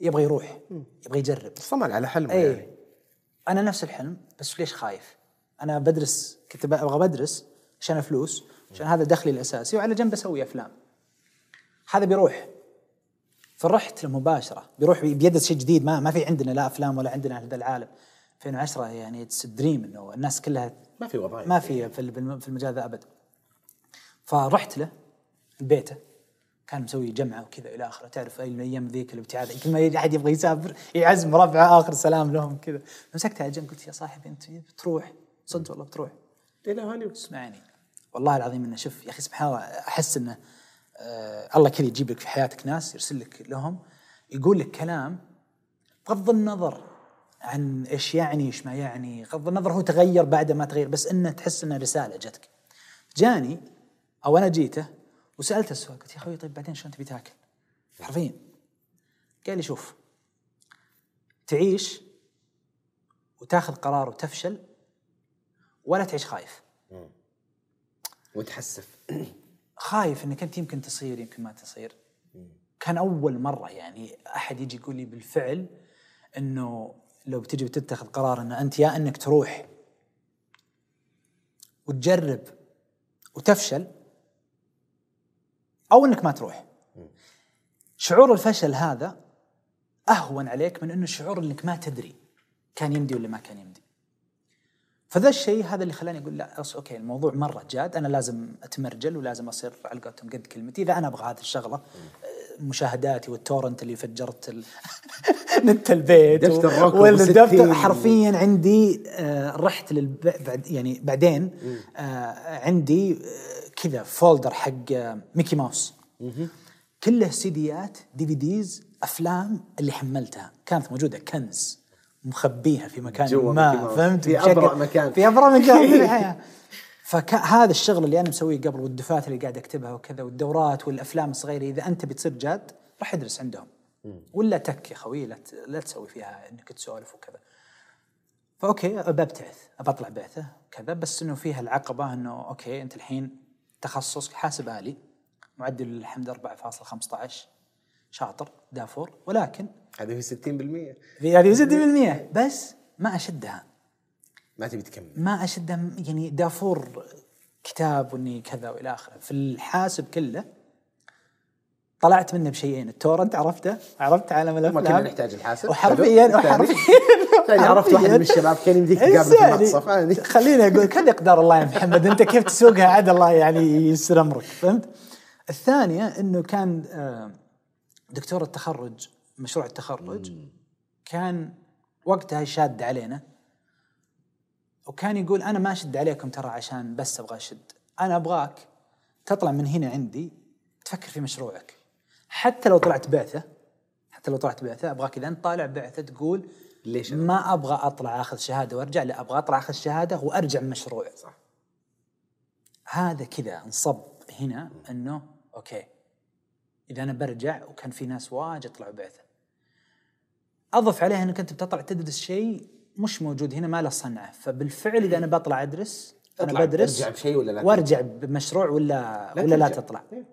يبغى يروح يبغى يجرب. صمل على حلمه أي. يعني. أنا نفس الحلم بس ليش خايف؟ أنا بدرس كنت أبغى بدرس عشان فلوس عشان هذا دخلي الأساسي وعلى جنب أسوي أفلام. هذا بيروح. فرحت له مباشره بيروح بيدرس شيء جديد. ما ما في عندنا لا أفلام ولا عندنا هذا العالم. 2010 يعني it's dream إنه الناس كلها ما في وظائف. ما في في المجال ذا ابدا فرحت له بيته كان مسوي جمعة وكذا إلى آخره. تعرف أي الأيام ذيك الابتعاد كل ما أحد يبغى يسافر يعزم ربعه آخر سلام لهم كذا. مسكتها على جنب. قلت يا صاحبي أنت بتروح. صدق والله بتروح. إلى هوليوود اسمعني. والله العظيم إنه شوف يا أخي سبحان الله أحس إنه آه الله كذا يجيب لك في حياتك ناس يرسل لك لهم يقول لك كلام بغض النظر عن إيش يعني إيش ما يعني بغض النظر هو تغير بعد ما تغير بس إنه تحس إنه رسالة جتك. جاني أو أنا جيته وسألته السؤال قلت يا أخوي طيب بعدين شلون تبي تاكل؟ حرفيا. قال لي شوف تعيش وتاخذ قرار وتفشل ولا تعيش خايف. وتحسف. خايف إنك أنت يمكن تصير يمكن ما تصير. كان أول مرة يعني أحد يجي يقول لي بالفعل إنه لو بتجي وتتخذ قرار إن أنت يا إنك تروح وتجرب وتفشل أو إنك ما تروح. شعور الفشل هذا أهون عليك من إنه شعور إنك ما تدري كان يمدي ولا ما كان يمدي. فذا الشيء هذا اللي خلاني أقول لا أص okay الموضوع مرة جاد أنا لازم أتمرجل ولازم أصير على قولتهم قد كلمتي. إذا أنا أبغى هذه الشغلة مشاهداتي وال torrent اللي فجرت ال... (laughs) نت البيت روكو والدفتر. حرفيا عندي آه رحت للب... بعد يعني بعدين آه عندي آه كذا folder حق آه ميكي ماوس. كله سيديات DVDs أفلام اللي حملتها. كانت موجودة كنز. مخبيها في مكان ما. فهمت؟ في أبرأ مكان. في أبرأ مكان. في الحياة فهذا الشغل اللي أنا مسويه قبل والدفاتر اللي قاعد أكتبها وكذا والدورات والأفلام الصغيرة إذا أنت بتصير جاد راح ادرس عندهم. ولا تك يا خوي لا, لا تسوي فيها إنك تسولف وكذا. ف okay ببتعث بطلع بعثة كذا بس إنه فيها العقبة إنه okay أنت الحين تخصص حاسب الي معدل الحمد 4.15 شاطر دافور. ولكن هذه في 60% في هذه 60% بس ما أشدها. ما تبي تكمل. ما أشدها. يعني دافور كتاب وإني كذا وإلى آخره. في الحاسب كله طلعت منه بشيئين. التورنت عرفته؟ عرفت عالم ما الأفلام؟ كنا نحتاج الحاسب. وحرفيا. وحرفيا ثاني عرفت واحد. من الشباب كان يمديك تقابله في إنساني. المقصف. خليني أقول كذا اقدار الله يا محمد؟ أنت كيف تسوقها؟ عاد الله يعني يسر أمرك. فهمت؟ الثانية إنه كان آه، دكتور التخرج مشروع التخرج كان وقتها شاد علينا وكان يقول أنا ما أشد عليكم ترى عشان بس أبغى أشد. أنا أبغاك تطلع من هنا عندي تفكر في مشروعك. حتى لو طلعت بعثة حتى لو طلعت بعثة أبغاك إذا أنت طالع بعثة تقول ليش؟ ما أبغى أطلع آخذ شهادة وأرجع لا أبغى أطلع آخذ شهادة وأرجع بمشروع صح. هذا كذا انصب هنا إنه أوكي. إذا أنا برجع وكان في ناس واجد طلعوا بعثة. أضف عليها إنك أنت بتطلع تدرس شيء مش موجود هنا ما له صنعة. فبالفعل إذا أنا بطلع أدرس أنا بدرس ترجع بشيء ولا لا وأرجع بمشروع ولا لا ولا لا. تطلع. إيه.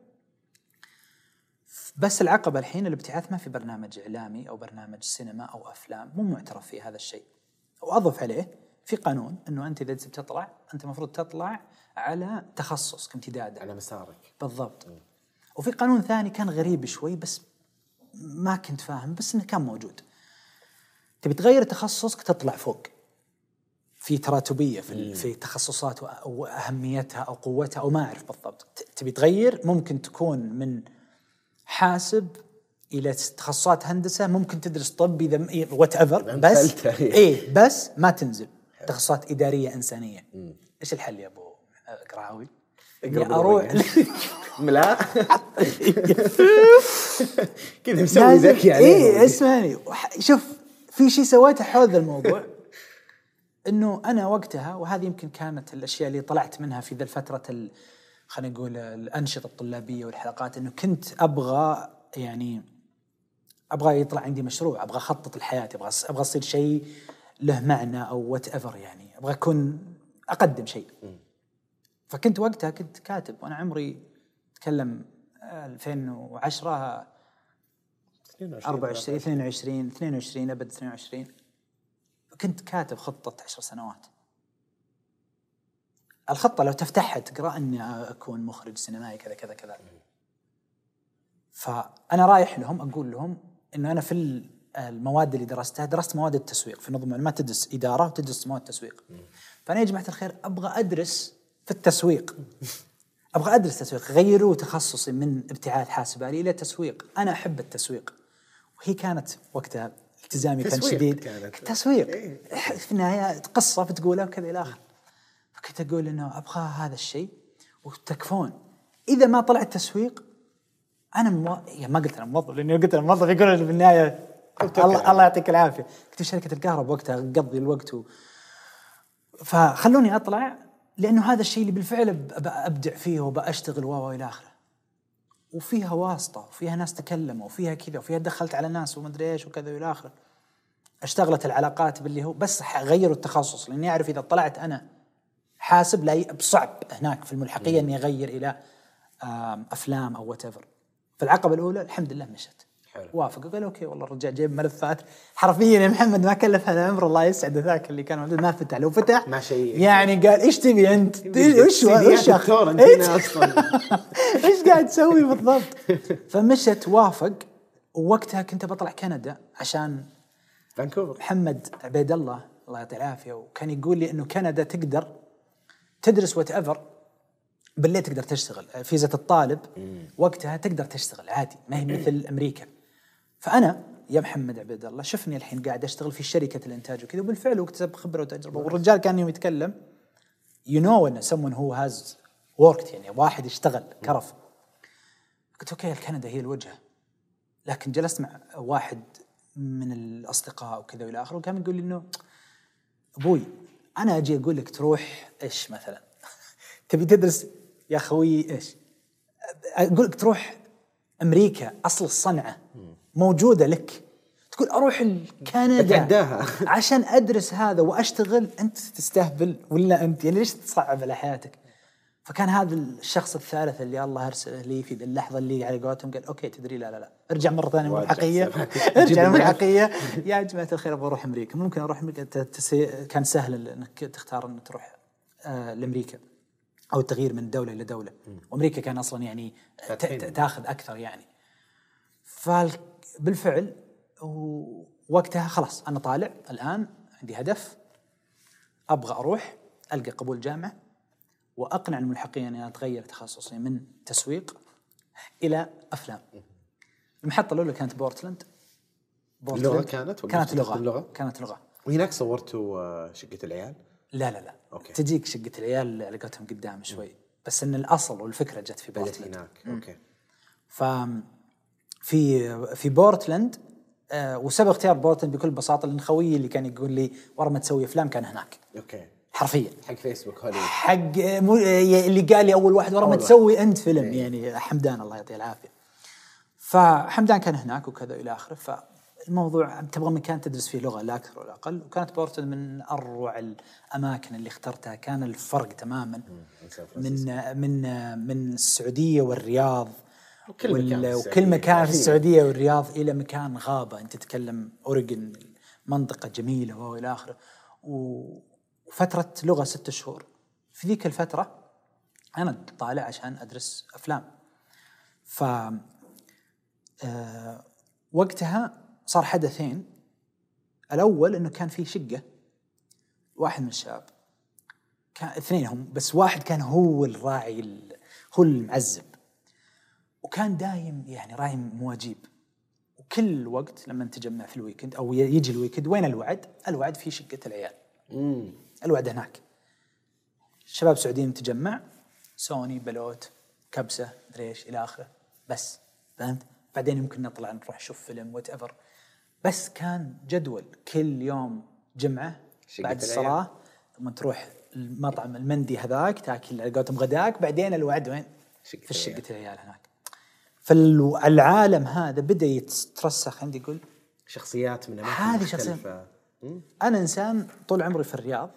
بس العقبه الحين الابتعاث ما في برنامج إعلامي أو برنامج سينما أو أفلام مو معترف في هذا الشيء. وأضف عليه في قانون إنه أنت إذا تبي تطلع أنت المفروض تطلع على تخصص كامتداد على مسارك. بالضبط. وفي قانون ثاني كان غريب شوي بس ما كنت فاهم بس إنه كان موجود. تبي تغير تخصصك تطلع فوق. في تراتبية في ال- في تخصصات وأ- أو قوتها أو ما أعرف بالضبط. تبي تغير ممكن تكون من حاسب إلى تخصصات هندسة ممكن تدرس طب إذا whatever بس فلتة. إيه بس ما تنزل. تخصصات إدارية إنسانية. إيش الحل يا أبو قراوي؟ اني أروح. ملا كذا مسوي ذكي عليه إيه اسمعني. شوف في شيء سويته حول ذا الموضوع. (laughs) إنه أنا وقتها وهذه يمكن كانت الأشياء اللي طلعت منها في ذا الفترة ال- خلينا نقول الأنشطة الطلابية والحلقات إنه كنت أبغى يعني أبغى يطلع عندي مشروع أبغى أخطط الحياة أبغى أبغى أصير شيء له معنى أو وات ايفر يعني. أبغى اكون أقدم شيء. فكنت وقتها كنت كاتب وأنا عمري أتكلم آه، 2010 24 22 22 أبد 22 كنت كاتب خطة 10 سنوات. الخطة لو تفتحها تقرأ أني أكون مخرج سينمائي كذا كذا كذا. فأنا رايح لهم أقول لهم إنه أنا في ال- المواد اللي درستها درست مواد التسويق في نظم معلومات تدرس إدارة وتدرس مواد تسويق فأنا يا جماعة الخير أبغى أدرس في التسويق. أبغى أدرس تسويق غيروا تخصصي من ابتعاث حاسب الي إلى تسويق. أنا أحب التسويق. وهي كانت وقتها التزامي كان شديد. كانت. تسويق. في النهاية قصة بتقولها وكذا إلى اخره فكنت أقول إنه أبغى هذا الشيء. وتكفون. إذا ما طلع التسويق أنا مو... يعني ما قلت أنا موظف لأني قلت أنا موظف يقول في النهاية الله الله يعطيك العافية. كنت في شركة الكهرباء وقتها اقضي الوقت و... فخلوني أطلع لأنه هذا الشيء اللي بالفعل أبدع فيه وبأشتغل و إلى آخره. وفيها واسطة وفيها ناس تكلموا وفيها كذا وفيها دخلت على ناس ومدري إيش وكذا والى آخره. اشتغلت العلاقات باللي هو بس غيروا التخصص لأني أعرف إذا طلعت أنا حاسب لا بصعب هناك في الملحقية إني أغير إلى أفلام أو whatever فالعقبه الأولى الحمد لله مشت حلو. وافق. قال okay والله الرجال جايب ملفات. حرفيا يا محمد ما كلف هذا الأمر الله يسعد ذاك اللي كان موجود ما فتح. لو فتح ما شيء. يعني قال إيش تبي أنت؟ هنا أصلا. (laughs) إيش قاعد تسوي بالضبط؟ فمشت وافق. ووقتها كنت بطلع كندا عشان فانكوفر. محمد عبيد الله الله يعطيه العافية وكان يقول لي إنه كندا تقدر تدرس whatever بالليل تقدر تشتغل. فيزا الطالب وقتها تقدر تشتغل عادي ما هي مثل أمريكا. فأنا يا محمد عبيد الله شفني الحين قاعد أشتغل في شركة الإنتاج وكذا وبالفعل واكتسب خبرة وتجربة. والرجال كان يوم يتكلم you know ان someone who has worked يعني واحد اشتغل كرف. قلت أوكي كندا هي الوجهة. لكن جلست مع واحد من الأصدقاء وكذا وإلى آخره وكان يقول لي إنه أبوي أنا أجي أقول لك تروح إيش مثلا؟ (laughs) تبي تدرس يا خوي إيش؟ أقول لك تروح أمريكا أصل الصنعة. موجودة لك. تقول أروح كندا. (laughs) عشان أدرس هذا وأشتغل. أنت تستهبل ولا أنت؟ يعني ليش تصعب على حياتك؟ فكان هذا الشخص الثالث اللي الله أرسله لي في اللحظة اللي على قولتهم قال أوكي تدري لا لا لا. ارجع مرة ثانية ملحقيه. (laughs) ارجع الملحقيه يا جماعة الخير أبغى أروح أمريكا. ممكن أروح أمريكا؟ كان سهل إنك تختار إنك تروح آه لأمريكا أو التغيير من دولة إلى دولة. وأمريكا كان أصلا يعني تاخذ أكثر يعني. فبالفعل وقتها خلاص أنا طالع الآن عندي هدف أبغى أروح ألقى قبول جامعة وأقنع الملحقين إني أتغير تخصصي من تسويق إلى أفلام. المحطة الأولى كانت بورتلاند. بورتلاند. اللغة كانت ولا كانت لغه اللغة؟ كانت لغه وهناك صورتوا آه، شقة العيال لا لا لا okay. تجيك شقة العيال لقيتهم قدام شوي بس إن الأصل والفكرة جت في بورتلاند. هناك okay ف في في بورتلاند آه وسبب اختيار بورتلاند بكل بساطة لأن خويي اللي كان يقول لي ورا ما تسوي أفلام كان هناك. okay. حرفيا. حق فيسبوك هوليوود. حق آه، مو آه، اللي قال لي أول واحد ورا ما تسوي أنت فيلم يعني حمدان الله يعطيه العافية. فحمدان كان هناك وكذا إلى آخره. فالموضوع تبغى مكان تدرس فيه لغة لا أكثر ولا أقل. وكانت بورتلاند من أروع الأماكن اللي اخترتها. كان الفرق تماما من من من السعودية والرياض. وكل وال- مكان في وكل السعودية. مكان في. السعودية والرياض إلى مكان غابة. أنت تتكلم اوريجن منطقة جميلة وإلى آخره. و- وفترة لغة ست شهور. في ذيك الفترة أنا طالع عشان أدرس أفلام. ف آه وقتها صار حدثين. الأول إنه كان في شقة واحد من الشباب. كان اثنين هم بس واحد كان هو الراعي ال- هو المعذب وكان دايم يعني راعي مواجيب وكل وقت لما نتجمع في ال weekend أو يجي ال weekend وين الوعد؟ الوعد في شقة العيال امم الوعد هناك شباب سعوديين نتجمع سوني بلوت كبسة مدري إيش إلى آخره بس فهمت؟ بعدين يمكن نطلع نروح نشوف فيلم whatever بس كان جدول كل يوم جمعة شقة بعد. الصلاة ثم تروح المطعم المندي هذاك تاكل على قولتهم غداك بعدين الوعد وين؟ في. شقة العيال هناك فالعالم هذا بدأ يترسخ عندي يقول شخصيات من أماكن هذه مم. أنا إنسان طول عمري في الرياض.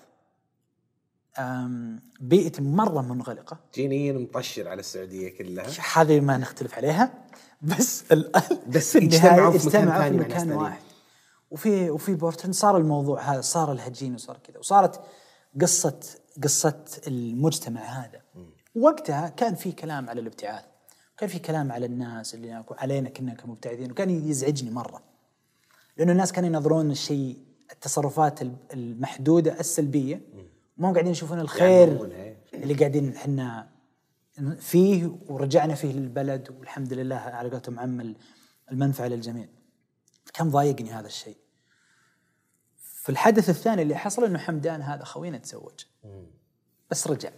بيئتي مرة منغلقة. جينيا مطشر على السعودية كلها. (laughs) هذه ما نختلف عليها. بس (laughs) بس اجتمعوا في مكان في مكان ثانيين. واحد. وفي وفي بورتلاند صار الموضوع هذا صار الهجين وصار كذا. وصارت قصة قصة المجتمع هذا. وقتها كان في كلام على الابتعاث. كان في كلام على الناس اللي هناك وعلينا كنا كمبتعثين وكان يزعجني مرة لأنه الناس كانوا ينظرون الشيء التصرفات المحدودة السلبية ما هم قاعدين يشوفون الخير إيه. اللي قاعدين إحنا فيه ورجعنا فيه للبلد والحمد لله على قولتهم عم المنفعة للجميع. كان ضايقني هذا الشيء. في الحدث الثاني اللي حصل إنه حمدان هذا خوينا تزوج. بس رجع.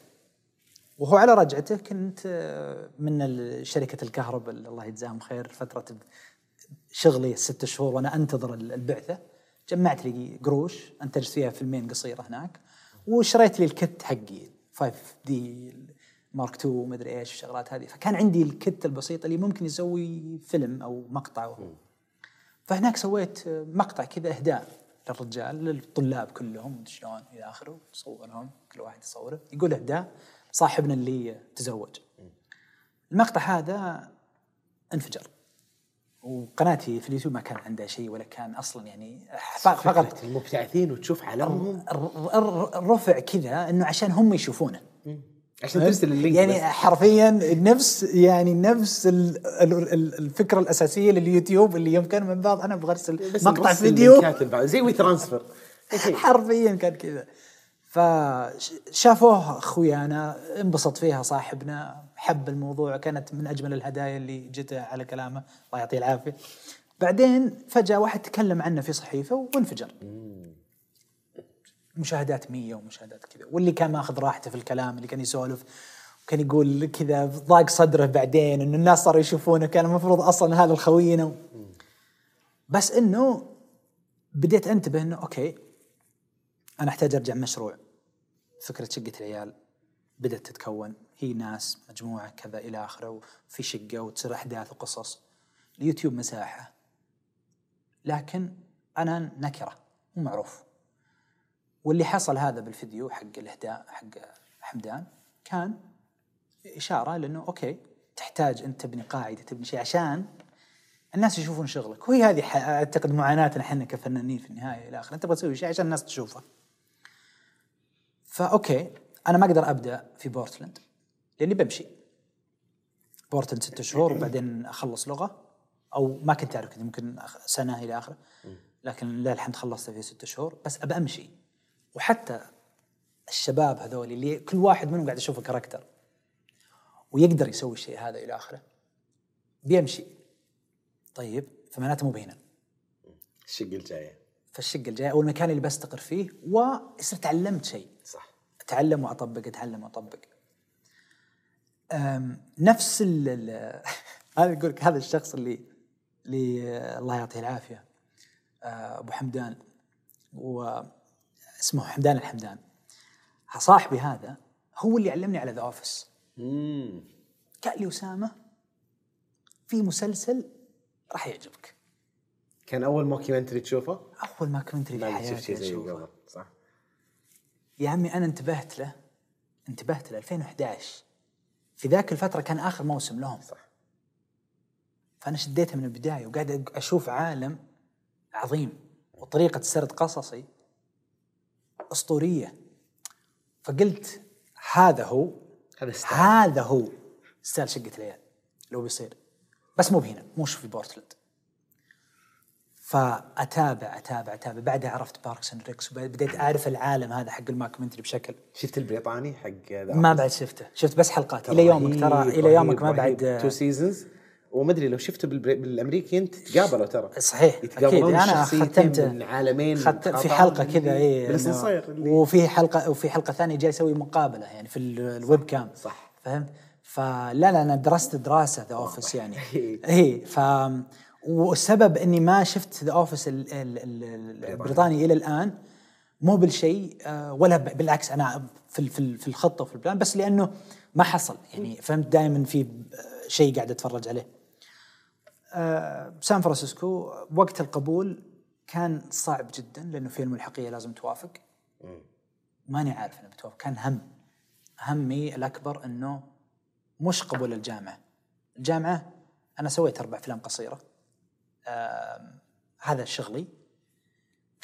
وهو على رجعته كنت آه، من شركة الكهرباء الله يجزاهم خير فترة شغلي الست شهور وأنا أنتظر ال- البعثة. جمعت لي قروش انتجت فيها فيلمين قصيرة هناك. وشريت لي الكت حقي 5 دي مارك 2 مدري إيش الشغلات هذه. فكان عندي الكت البسيط اللي ممكن يسوي فيلم أو مقطع. فهناك سويت مقطع كذا إهداء للرجال للطلاب كلهم شلون إلى آخره صورهم كل واحد يصوره. يقول إهداء. صاحبنا اللي تزوج. المقطع هذا انفجر. وقناتي في اليوتيوب ما كان عندها شيء ولا كان أصلا يعني فقط المبتعثين وتشوف ر- رفع كذا إنه عشان هم يشوفونه. عشان ترسل ال link يعني بس. حرفيا نفس يعني نفس ال- ال- ال- الفكرة الأساسية لليوتيوب اللي يوم كان من بعض أنا أبغى أرسل مقطع فيديو. زي WeTransfer (laughs) حرفيا كان كذا. فشافوه اخويانا انبسط فيها صاحبنا حب الموضوع كانت من أجمل الهدايا اللي جته على كلامه. الله يعطيه العافية. بعدين فجأة واحد تكلم عنه في صحيفة وانفجر. مشاهدات 100 ومشاهدات كذا. واللي كان ماخذ راحته في الكلام اللي كان يسولف وكان يقول كذا ضاق صدره بعدين إنه الناس صاروا يشوفونه كان المفروض أصلا هذا الخوينا. بس إنه بديت أنتبه إنه أوكي أنا أحتاج أرجع مشروع. فكرة شقة العيال بدأت تتكون. هي ناس مجموعة كذا إلى آخره وفي شقة وتصير أحداث وقصص. اليوتيوب مساحة. لكن أنا نكرة مو معروف. واللي حصل هذا بالفيديو حق الإهداء حق حمدان كان إشارة لأنه أوكي تحتاج أنت تبني قاعدة تبني شيء عشان الناس يشوفون شغلك. وهي هذه أعتقد معاناتنا إحنا كفنانين في النهاية إلى آخره. أنت تبغى تسوي شيء عشان الناس تشوفه. فأوكي أنا ما أقدر أبدأ في بورتلاند لأني بمشي. بورتلاند ست شهور وبعدين أخلص لغة أو ما كنت أعرف كنت ممكن سنة إلى آخره. لكن لله الحمد خلصت في ست شهور بس أبى أمشي. وحتى الشباب هذول اللي كل واحد منهم قاعد اشوفه كاركتر ويقدر يسوي الشيء هذا إلى آخره بيمشي. طيب فمعناته مو بهنا. الشقه الجاية. فالشقه الجاية أو المكان اللي بستقر فيه ويصير تعلمت شيء. أتعلم وأطبق أتعلم وأطبق. نفس ال (laughs) هذا يقول لك هذا الشخص اللي اللي الله يعطيه العافية. آه، أبو حمدان. واسمه حمدان الحمدان. صاحبي هذا هو اللي علمني على The Office قال لي أسامة في مسلسل راح يعجبك. كان أول mockumentary تشوفه؟ أول ما كنت في حياتي أشوفه؟ يا عمي أنا انتبهت له انتبهت له 2011 في ذاك الفترة كان آخر موسم لهم. صح. فأنا شديته من البداية وقاعد أشوف عالم عظيم وطريقة سرد قصصي أسطورية. فقلت هذا هو هذا. هذا هو ستايل شقة العيال لو بيصير. بس مو بهنا مش في بورتلاند. فأتابع أتابع أتابع. بعدها عرفت Parks and Recs وبديت أعرف العالم هذا حق ال mockumentary بشكل. شفت البريطاني حق ما بعد شفته. شفت بس حلقات. إلى يومك ترى إلى يومك ما بعد تو seasons وما أدري لو شفته. بالأمريكي أنت تتقابلوا ترى. صحيح أكيد. أنا ختمت من عالمين خت... في حلقة كذا اي وفي حلقة وفي حلقة ثانية جاي أسوي مقابلة يعني في ال- ال webcam. صح. فهمت؟ فلا لا أنا درست دراسة The Office يعني. (laughs) اي ف والسبب إني ما شفت The Office ال- ال- ال- البريطاني إلى الآن مو بالشيء آه، ولا بالعكس أنا في في ال- في الخطة وفي ال plan بس لأنه ما حصل. يعني فهمت دائما في آه، شيء قاعد أتفرج عليه. آه، سان فرانسيسكو وقت القبول كان صعب جدا لأنه في الملحقيه لازم توافق. ماني عارف أنا بتوافق. كان هم. همي الأكبر إنه مش قبول الجامعة. الجامعة أنا سويت أربع أفلام قصيرة. هذا شغلي.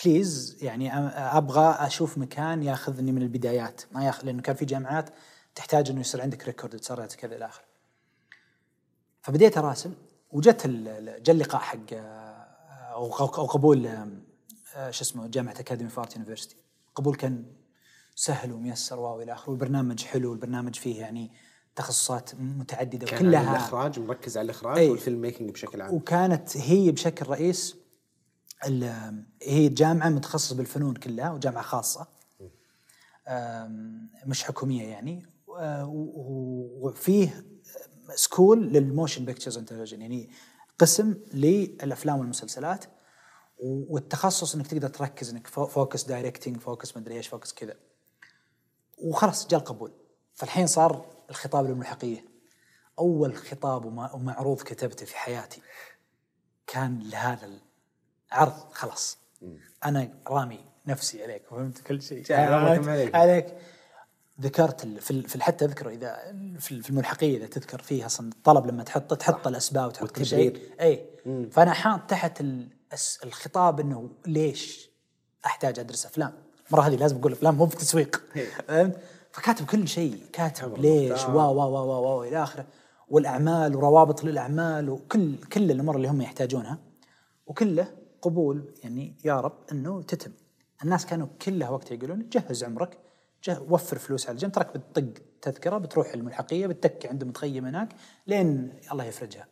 please يعني أبغى أشوف مكان ياخذني من البدايات. ما ياخذ لأنه كان في جامعات تحتاج إنه يصير عندك record تصرت كذا إلى آخره. فبديت أراسل وجت جا اللقاء حق آه، أو قبول آه، شو اسمه جامعة Academy of Art University قبول كان سهل وميسر والى آخره. والبرنامج حلو البرنامج فيه يعني تخصصات متعددة كان على وكلها الإخراج مركز على الإخراج أي. وال filmmaking بشكل عام. وكانت هي بشكل رئيس هي جامعة متخصصة بالفنون كلها وجامعة خاصة. مش حكومية يعني. وفيه school لل motion pictures and يعني قسم للأفلام والمسلسلات. والتخصص إنك تقدر تركز إنك fo- focus directing focus مدري إيش focus كذا. وخلاص جاء القبول. فالحين صار الخطاب للملحقية. أول خطاب ومعروض كتبته في حياتي كان لهذا العرض. خلاص. أنا رامي نفسي عليك فهمت؟ كل شيء. عليك. عليك. ذكرت في في حتى اذكر إذا في ال- في الملحقية إذا تذكر فيها أصلا الطلب لما تحطه تحط الأسباب وتحط كل شيء. اي فأنا حاط تحت الخطاب إنه ليش أحتاج أدرس أفلام؟ المرة هذه لازم أقول أفلام مو بتسويق. فهمت؟ فكاتب كل شيء. كاتب ليش؟ وا وا وا وا وا إلى آخره. والأعمال وروابط للأعمال وكل كل الأمور اللي هم يحتاجونها. وكله قبول يعني يا رب إنه تتم. الناس كانوا كلها وقتها يقولون جهز عمرك جه وفر فلوس على جنب تراك بتطق تذكرة بتروح الملحقية بتتكي عند متخيم هناك لين الله يفرجها.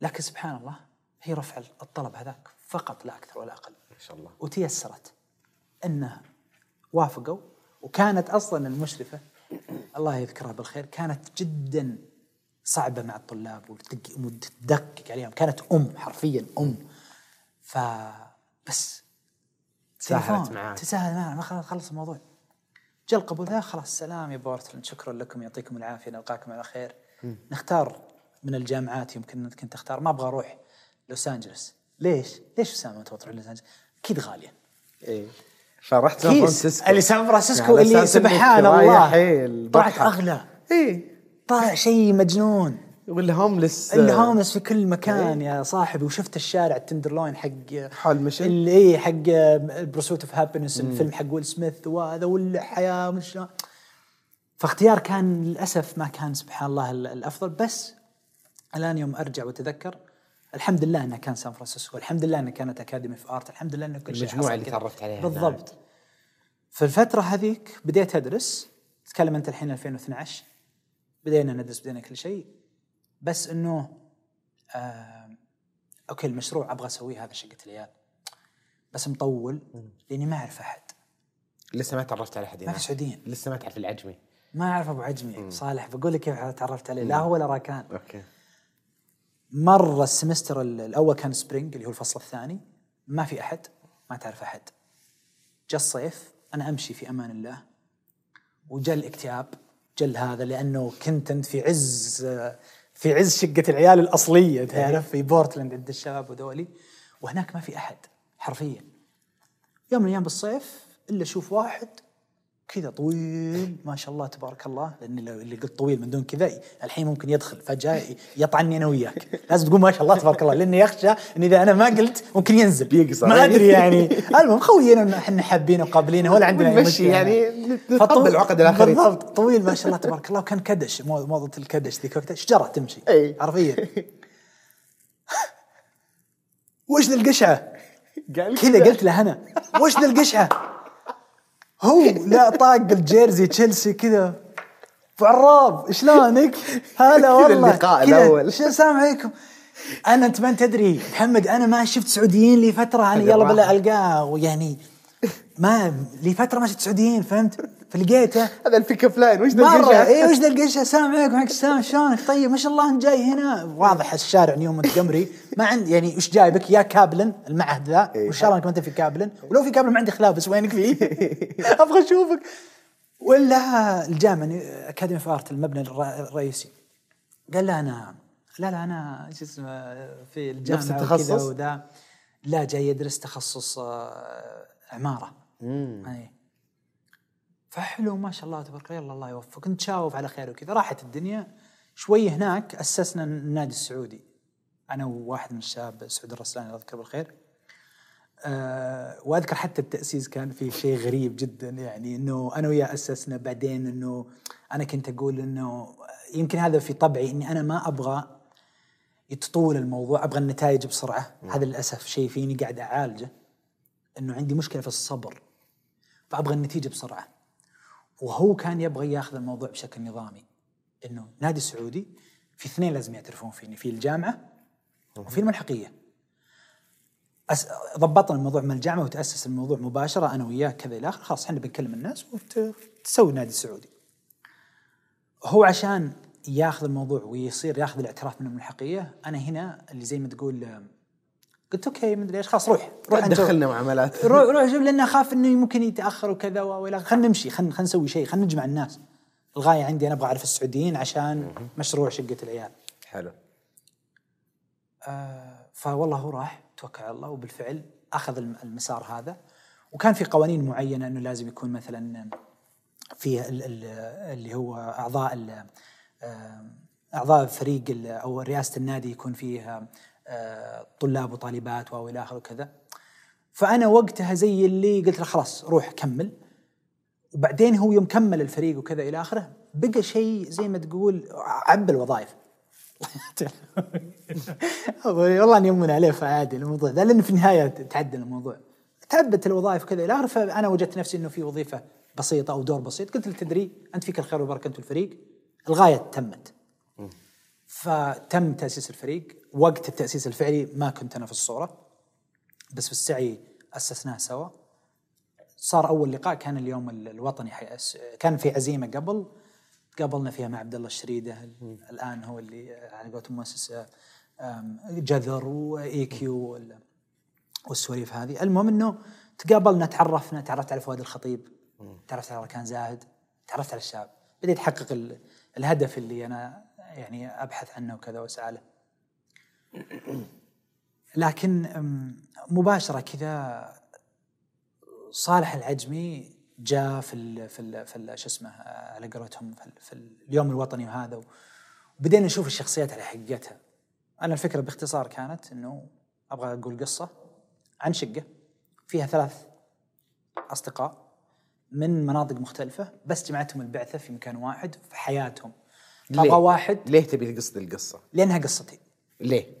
لكن سبحان الله هي رفع الطلب هذاك فقط لا أكثر ولا أقل. ما شاء الله. وتيسرت. إنه وافقوا وكانت أصلا المشرفة الله يذكرها بالخير كانت جدا صعبة مع الطلاب وتدق- وتدقق عليهم. كانت أم حرفيا أم. ف بس تساهلت تليفون، معاك. تساهل معنا ما خلاص خلص الموضوع. جاء القبول. ذا خلاص سلام يا بورتلاند شكرا لكم يعطيكم العافية نلقاكم على خير. نختار من الجامعات يمكن انك كنت تختار ما أبغى أروح لوس أنجلوس. ليش؟ ليش أسامة تبغى تروح لوس أنجلوس؟ أكيد غالية. إيه. فرحت سان فرانسيسكو اللي سان فرانسيسكو يعني اللي سبحان الله. إيه، طلعت. اغلى إيه. طلع شيء مجنون. وال homeless ال homeless في كل مكان يا صاحبي. وشفت الشارع ال Tenderloin حق حال مشن. اللي إيه حق Pursuit of Happyness الفيلم حق ويل سميث وهذا والحياة شلون. فاختيار كان للأسف ما كان سبحان الله ال- الأفضل. بس الآن يوم أرجع وأتذكر الحمد لله انه كان سان فرانسيسكو، الحمد لله انه كانت Academy of Art، الحمد لله أنه كل شيء المجموعة حصل اللي. تعرفت عليها بالضبط. في الفترة هذيك بديت أدرس تتكلم أنت الحين 2012 بدينا ندرس بدينا كل شيء. بس إنه آه أوكي المشروع أبغى أسويه هذا شقة العيال. بس مطول لأني ما أعرف أحد. لسه ما تعرفت على أحد ما في. سعوديين. لسه ما تعرف العجمي. ما أعرف أبو عجمي. صالح بقول لك كيف تعرفت عليه. لا هو ولا راكان. أوكي. مر ال semester ال- الأول كان spring اللي هو الفصل الثاني. ما في أحد ما تعرف أحد. جاء الصيف أنا أمشي في أمان الله. وجاء الاكتئاب جل هذا لأنه كنت أنت في عز في عز شقة العيال الأصلية تعرف في بورتلاند عند الشباب وذولي. وهناك ما في أحد حرفيا. يوم من الأيام بالصيف إلا أشوف واحد كذا طويل ما شاء الله تبارك الله لأن لو- اللي قلت طويل من دون كذا الحين ممكن يدخل فجأة يطعني أنا وياك. لازم تقول ما شاء الله تبارك الله لأني يخشى ان إذا أنا ما قلت ممكن ينزل. بيقصر. ما أدري يعني. المهم خوينا إحنا حابينه وقابلينه ولا عندنا أي ونمشي مشكلة. يعني نتقبل فطو- عقد الآخرين. بالضبط. طويل ما شاء الله تبارك الله وكان كدش مو- موضة الكدش ذيك وقتها شجره تمشي. حرفيا وش ذا القشعة؟ كذا قلت له أنا. وش ذا القشعة؟ هو لا طاق الجيرزي تشيلسي كذا عراب شلونك؟ هلا والله اللقاء كذا، الأول. شو السلام عليكم أنا أنت ما تدري محمد أنا ما شفت سعوديين لي فتره أنا يلا بلا. ألقاه ويعني ما لي فتره ما شفت سعوديين فهمت؟ فلقيته. (laughs) هذا ال pick up line. وش ذا القشعة؟ اي وش ذا القشة؟ السلام عليكم وعليكم السلام شلونك؟ طيب ما شاء الله انت جاي هنا. واضح الشارع نيو مونتجمري ما عندي يعني وش جايبك يا كابلن المعهد ذا. إيه. وش إنك ما أنت في كابلن. ولو في كابلن ما عندي خلاف بس وينك فيه؟ (laughs) أبغى أشوفك. ولا الجامعة اكاديمي في ارت المبنى الر- الرئيسي. قال لا أنا لا لا أنا شو اسمه في الجامعة نفس التخصص؟ وذا. لا جاي يدرس تخصص آه، عمارة. أي. فحلو ما شاء الله تبارك الله. الله يوفقك. نتشاوف على خير وكذا. راحت الدنيا. شوي هناك أسسنا النادي السعودي. أنا وواحد من الشباب سعود الرسلاني الله يذكره بالخير. أه وأذكر حتى التأسيس كان فيه شيء غريب جدا يعني إنه أنا وياه أسسنا. بعدين إنه أنا كنت أقول إنه يمكن هذا في طبعي إني أنا ما أبغى يتطول الموضوع أبغى النتائج بسرعة. هذا للأسف شيء فيني قاعد أعالجه. إنه عندي مشكلة في الصبر. فأبغى النتيجة بسرعة. وهو كان يبغى ياخذ الموضوع بشكل نظامي. إنه نادي سعودي في اثنين لازم يعترفون فيني في الجامعة وفي الملحقية. أس... ضبطنا الموضوع من الجامعة وتأسس الموضوع مباشرة أنا وياه كذا إلى آخره خلاص إحنا بنكلم الناس وتسوي نادي سعودي. هو عشان ياخذ الموضوع ويصير ياخذ الاعتراف من الملحقية أنا هنا اللي زي ما تقول قلت أوكي مدري إيش. خلاص روح روح دخلنا معاملات (laughs) روح روح شوف لأن أخاف إنه ممكن يتأخر وكذا وإلى خلينا نمشي خلينا خلينا نسوي شيء خلينا نجمع الناس. الغاية عندي أنا أبغى أعرف السعوديين عشان مشروع شقة العيال. حلو. آه فوالله هو راح توكل على الله وبالفعل أخذ الم- المسار هذا. وكان في قوانين معينة إنه لازم يكون مثلا في ال- ال- اللي هو أعضاء آه، أعضاء فريق أو رئاسة النادي يكون فيه آه، طلاب وطالبات والى آخره وكذا. فأنا وقتها زي اللي قلت له خلاص روح كمل. وبعدين هو يوم كمل الفريق وكذا إلى آخره بقى شيء زي ما تقول عب الوظائف. (laughs) والله أني يمن عليه فعادي الموضوع ده لأن في النهاية تعدل الموضوع. تعبت الوظائف كذا إلى آخره فأنا وجدت نفسي إنه في وظيفة بسيطة أو دور بسيط. قلت له تدري أنت فيك الخير والبركه انت الفريق. الغاية تمت. فتم تاسيس الفريق. وقت التأسيس الفعلي ما كنت أنا في الصورة بس في السعي أسسناه سوا. صار أول لقاء كان اليوم ال- الوطني. كان في عزيمة قبل قابلنا فيها مع عبد الله الشريدة الآن هو اللي على قولتهم مؤسس جذر وإي كيو وال- والسواليف هذه. المهم إنه تقابلنا تعرفنا تعرفت على فؤاد الخطيب تعرفت على ركان زاهد تعرفت على الشعب. بديت أحقق ال- الهدف اللي أنا يعني أبحث عنه وكذا وأسعى له. لكن مباشرة كذا صالح العجمي جاء في ال في ال في ال شو اسمه على قولتهم في, في اليوم الوطني وهذا وبدينا نشوف الشخصيات على حقيقتها. أنا الفكرة باختصار كانت إنه أبغى أقول قصة عن شقة فيها ثلاث أصدقاء من مناطق مختلفة بس جمعتهم البعثة في مكان واحد في حياتهم. أبغى واحد ليه تبي تقصد القصة؟ لأنها قصتي. ليه؟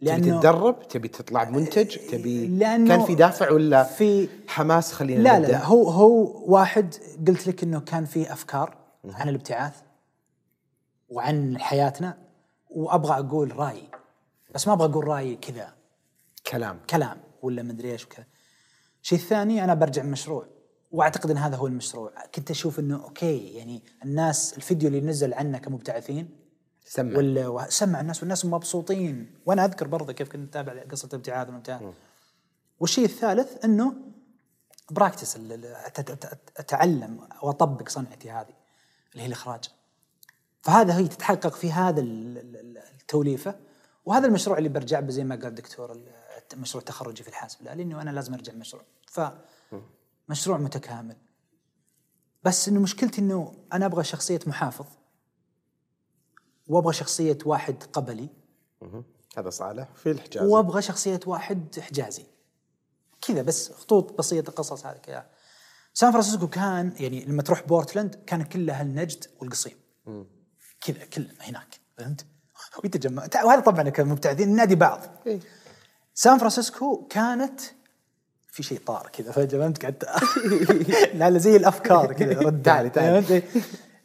تبي لأنه- تتدرب؟ تبي تطلع بمنتج؟ تبي لأنه كان في دافع ولا في- حماس خلينا لا لا؟ لا هو هو واحد قلت لك إنه كان في أفكار عن الابتعاث وعن حياتنا وأبغى أقول رأيي بس ما أبغى أقول رأيي كذا كلام كلام ولا مدري إيش وكذا. الشيء الثاني أنا برجع مشروع وأعتقد إن هذا هو المشروع، كنت أشوف إنه أوكي يعني الناس الفيديو اللي نزل عنا كمبتعثين سمع. ولا سمع الناس والناس مبسوطين. وأنا أذكر برضه كيف كنت أتابع قصة الابتعاث والابتعاث والشيء الثالث إنه براكتس أتعلم وأطبق صنعتي هذه اللي هي الإخراج. فهذا هي تتحقق في هذا ال- ال- ال- التوليفة. وهذا المشروع اللي برجع به زي ما قال الدكتور ال- مشروع تخرجي في الحاسب الآلي إنه أنا لازم أرجع مشروع. فمشروع متكامل. بس إنه مشكلتي إنه أنا أبغى شخصية محافظ. وأبغى شخصية واحد قبلي. هذا صالح في الحجاز وأبغى شخصية واحد حجازي. كذا بس خطوط بسيطة قصص هذا كذا. سان فرانسيسكو كان يعني لما تروح بورتلاند كان كلها النجد والقصيم. كذا كله هناك. فهمت؟ ويتجمع. وهذا طبعا كمبتعثين نادي بعض. إيه. سان فرانسيسكو كانت في شيء طار كذا فجاه فهمت؟ قعدت. (laughs) لا زي الأفكار كذا رد تعالي- تعالي.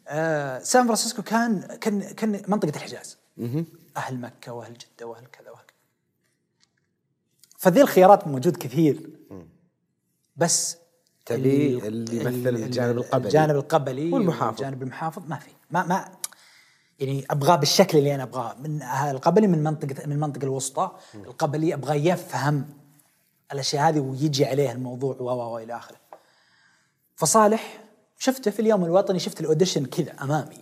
آه سان فرانسيسكو كان كان كان منطقة الحجاز. أهل مكة وأهل جدة وأهل كذا وأهل كذا. فذي الخيارات موجود كثير. بس تبي ال- اللي ال- يمثل ال- الجانب القبلي. الجانب القبلي والمحافظ. والجانب المحافظ. ما في. ما ما يعني ابغاه بالشكل اللي أنا أبغاه. من القبلي من منطقه من المنطقة الوسطى. القبلي ابغاه يفهم الأشياء هذه ويجي عليه الموضوع و و و إلى آخره. فصالح شفته في اليوم الوطني شفت الأوديشن كذا أمامي.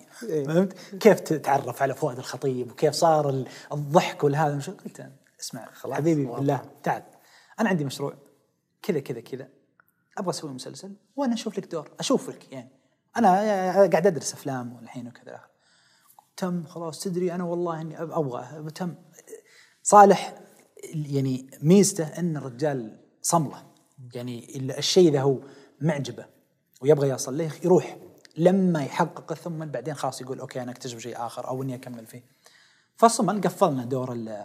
فهمت؟ كيف تتعرف على فؤاد الخطيب؟ وكيف صار ال- الضحك والهذا؟ مش قلت؟ اسمع خلاص، حبيبي. بالله تعال. أنا عندي مشروع. كذا كذا كذا. أبغى أسوي مسلسل وأنا أشوف لك دور. أشوف لك يعني. أنا قاعد أدرس أفلام والحين وكذا. تم خلاص تدري أنا والله إني أبغى. تم. صالح يعني ميزته إن الرجال صملة. يعني ال- الشيء إذا هو معجبة. ويبغى يصل له يروح لما يحققه ثم بعدين خلاص يقول أوكي أنا أكتشف شيء آخر أو إني أكمل فيه فصمل قفلنا دور ال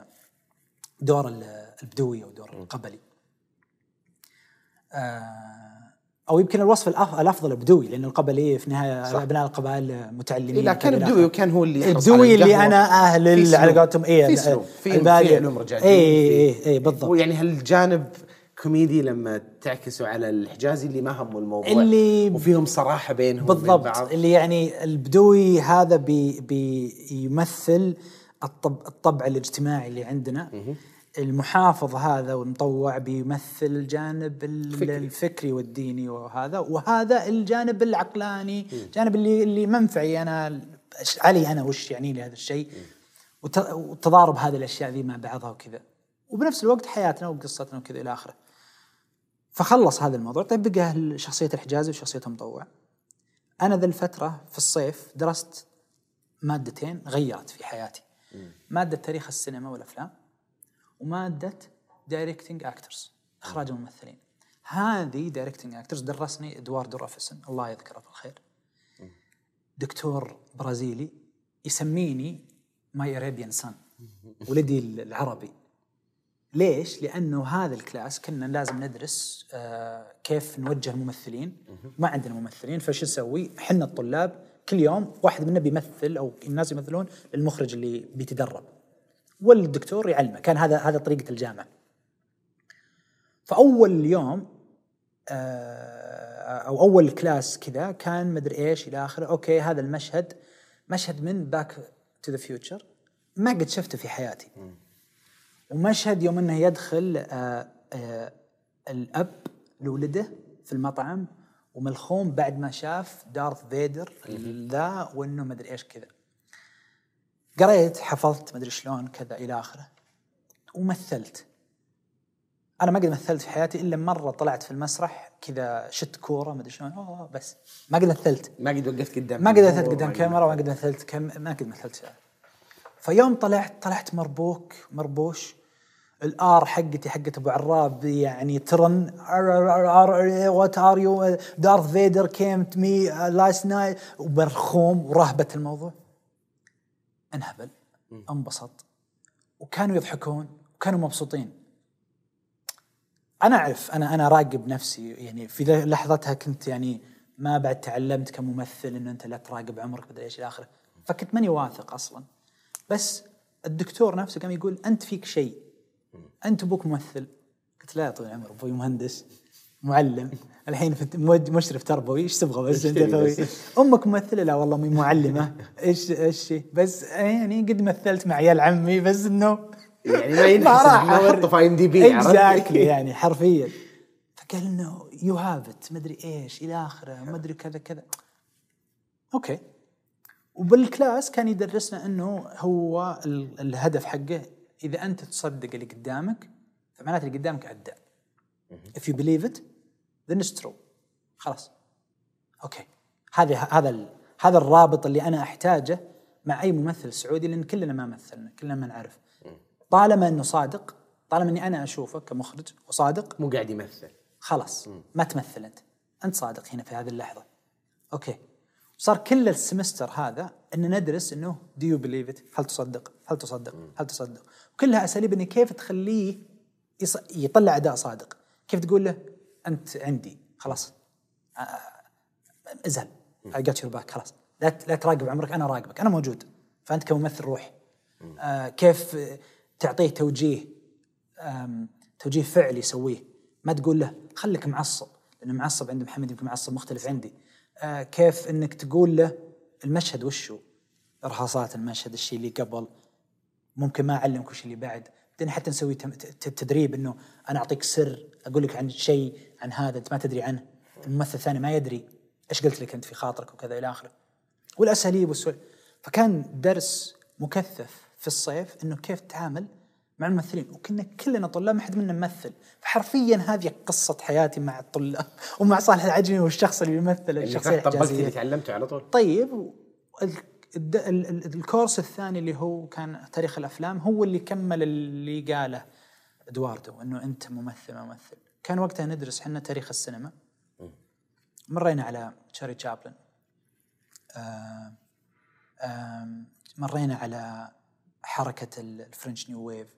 دور ال- البدوي أو دور القبلي آه، أو يمكن الوصف الأفضل بدوي لأن القبلي في النهايه صح. ابناء القبائل متعلمين إيه لا كان بدوي. وكان هو اللي البدوي اللي. أنا أهل على. قولتهم إيه في علوم اي في- اي اي بالضبط ويعني هالجانب كوميدي لما تعكسوا على الحجازي اللي ما هموا الموضوع اللي- وفيهم صراحة بينهم بالضبط بعض. اللي يعني البدوي هذا بي بيمثل الطب الطبع الاجتماعي اللي عندنا. المحافظ هذا والمطوع بيمثل الجانب ال- الفكري. الفكري والديني وهذا. وهذا الجانب العقلاني الجانب اللي اللي منفعي أنا علي أنا وش يعني لي هذا الشيء وت- وتضارب هذه الأشياء ذي مع بعضها وكذا. وبنفس الوقت حياتنا وقصتنا وكذا إلى آخره. فخلص هذا الموضوع. طيب بقى شخصية الحجازي وشخصية المطوع؟ أنا ذا الفترة في الصيف درست مادتين غيرت في حياتي. مادة تاريخ السينما والأفلام ومادة directing actors إخراج الممثلين. هذه directing actors درسني إدواردو رافسن الله يذكره بالخير. دكتور برازيلي يسميني my Arabian son ولدي العربي. ليش؟ لأنه هذا ال class كنا لازم ندرس آه كيف نوجه الممثلين. ما عندنا ممثلين فشو نسوي؟ إحنا الطلاب كل يوم واحد منا بيمثل أو الناس يمثلون للمخرج اللي بيتدرب. والدكتور يعلمه. كان هذا هذا طريقة الجامعة. فأول يوم آه، أو أول class كذا كان مدري إيش إلى آخره. okay هذا المشهد مشهد من Back to the Future ما قد شفته في حياتي. ومشهد يوم إنه يدخل آه آه الأب لولده في المطعم وملخوم بعد ما شاف Darth Vader ذا وإنه مدري إيش كذا. قريت حفظت مدري شلون كذا إلى آخره ومثلت. أنا ما قد مثلت في حياتي إلا مرة طلعت في المسرح كذا شت كورة ما أدري شلون بس. ما قد مثلت. ما قد وقفت قدام ما قد مثلت قدام كاميرا ما قد مثلت كم ما قد مثلت فيوم طلعت طلعت مربوك مربوش. ال R حقتي حقت أبو عراب يعني ترن. what are you Darth Vader came to me last night ومرخوم ورهبة الموضوع. انهبل. انبسط. وكانوا يضحكون وكانوا مبسوطين. أنا أعرف أنا أنا راقب نفسي. يعني في لحظتها كنت يعني ما بعد تعلمت كممثل إنه أنت لا تراقب عمرك بدل إيش إلى آخره. فكنت ماني واثق أصلا. بس الدكتور نفسه قام يقول أنت فيك شيء. أنت أبوك ممثل؟ قلت لا يا طويل العمر أبوي مهندس معلم. الحين في مشرف تربوي إيش تبغى بس؟ أنت تسوي أمك ممثلة؟ لا والله مي معلمة. إيش إيش؟ بس يعني قد مثلت مع عيال عمي بس إنه يعني ما ينحسب ما في IMDb exactly يعني حرفيا. فقال إنه you have it مدري إيش إلى آخره مدري كذا كذا. okay. وبال class كان يدرسنا إنه هو الهدف حقه إذا أنت تصدق اللي قدامك فمعناته اللي قدامك ابدع if you believe it then it's true. خلاص. okay. هذا هذا هذا الرابط اللي أنا أحتاجه مع أي ممثل سعودي لأن كلنا ما مثلنا كلنا ما نعرف. طالما إنه صادق طالما إني أنا أشوفه كمخرج وصادق مو قاعد يمثل. خلاص. ما تمثل أنت. أنت صادق هنا في هذه اللحظة. okay. صار كل ال semester هذا إن ندرس إنه do you believe it هل تصدق؟ هل تصدق؟ هل تصدق؟ كلها أساليب اني كيف تخليه يطلع أداء صادق. كيف تقول له أنت عندي خلاص. آه، ازهل. I got your back خلاص. لا لا تراقب عمرك أنا راقبك أنا موجود. فأنت كممثل روح آه كيف تعطيه توجيه توجيه فعلي يسويه. ما تقول له خليك معصب لأنه معصب عند محمد يمكن معصب مختلف عندي. آه كيف إنك تقول له المشهد وشو؟ ارهاصات المشهد الشيء اللي قبل. ممكن ما اعلمك وش اللي بعد. بعدين حتى نسوي تدريب إنه أنا أعطيك سر أقول لك عن شيء عن هذا أنت ما تدري عنه. الممثل الثاني ما يدري إيش قلت لك أنت في خاطرك وكذا إلى آخره. والأساليب والسؤال فكان درس مكثف في الصيف إنه كيف تتعامل مع الممثلين. وكنا كلنا طلاب ما حد منا ممثل. فحرفيا هذه قصة حياتي مع الطلاب (laughs) ومع صالح العجمي والشخص اللي يمثل الشخصية الحجازيه اللي تعلمته على طول. طيب ال course الثاني اللي هو كان تاريخ الأفلام هو اللي كمل اللي قاله إدواردو إنه أنت ممثل ممثل. كان وقتها ندرس إحنا تاريخ السينما. مرينا على تشارلي تشابلن آه مرينا على حركة ال French New Wave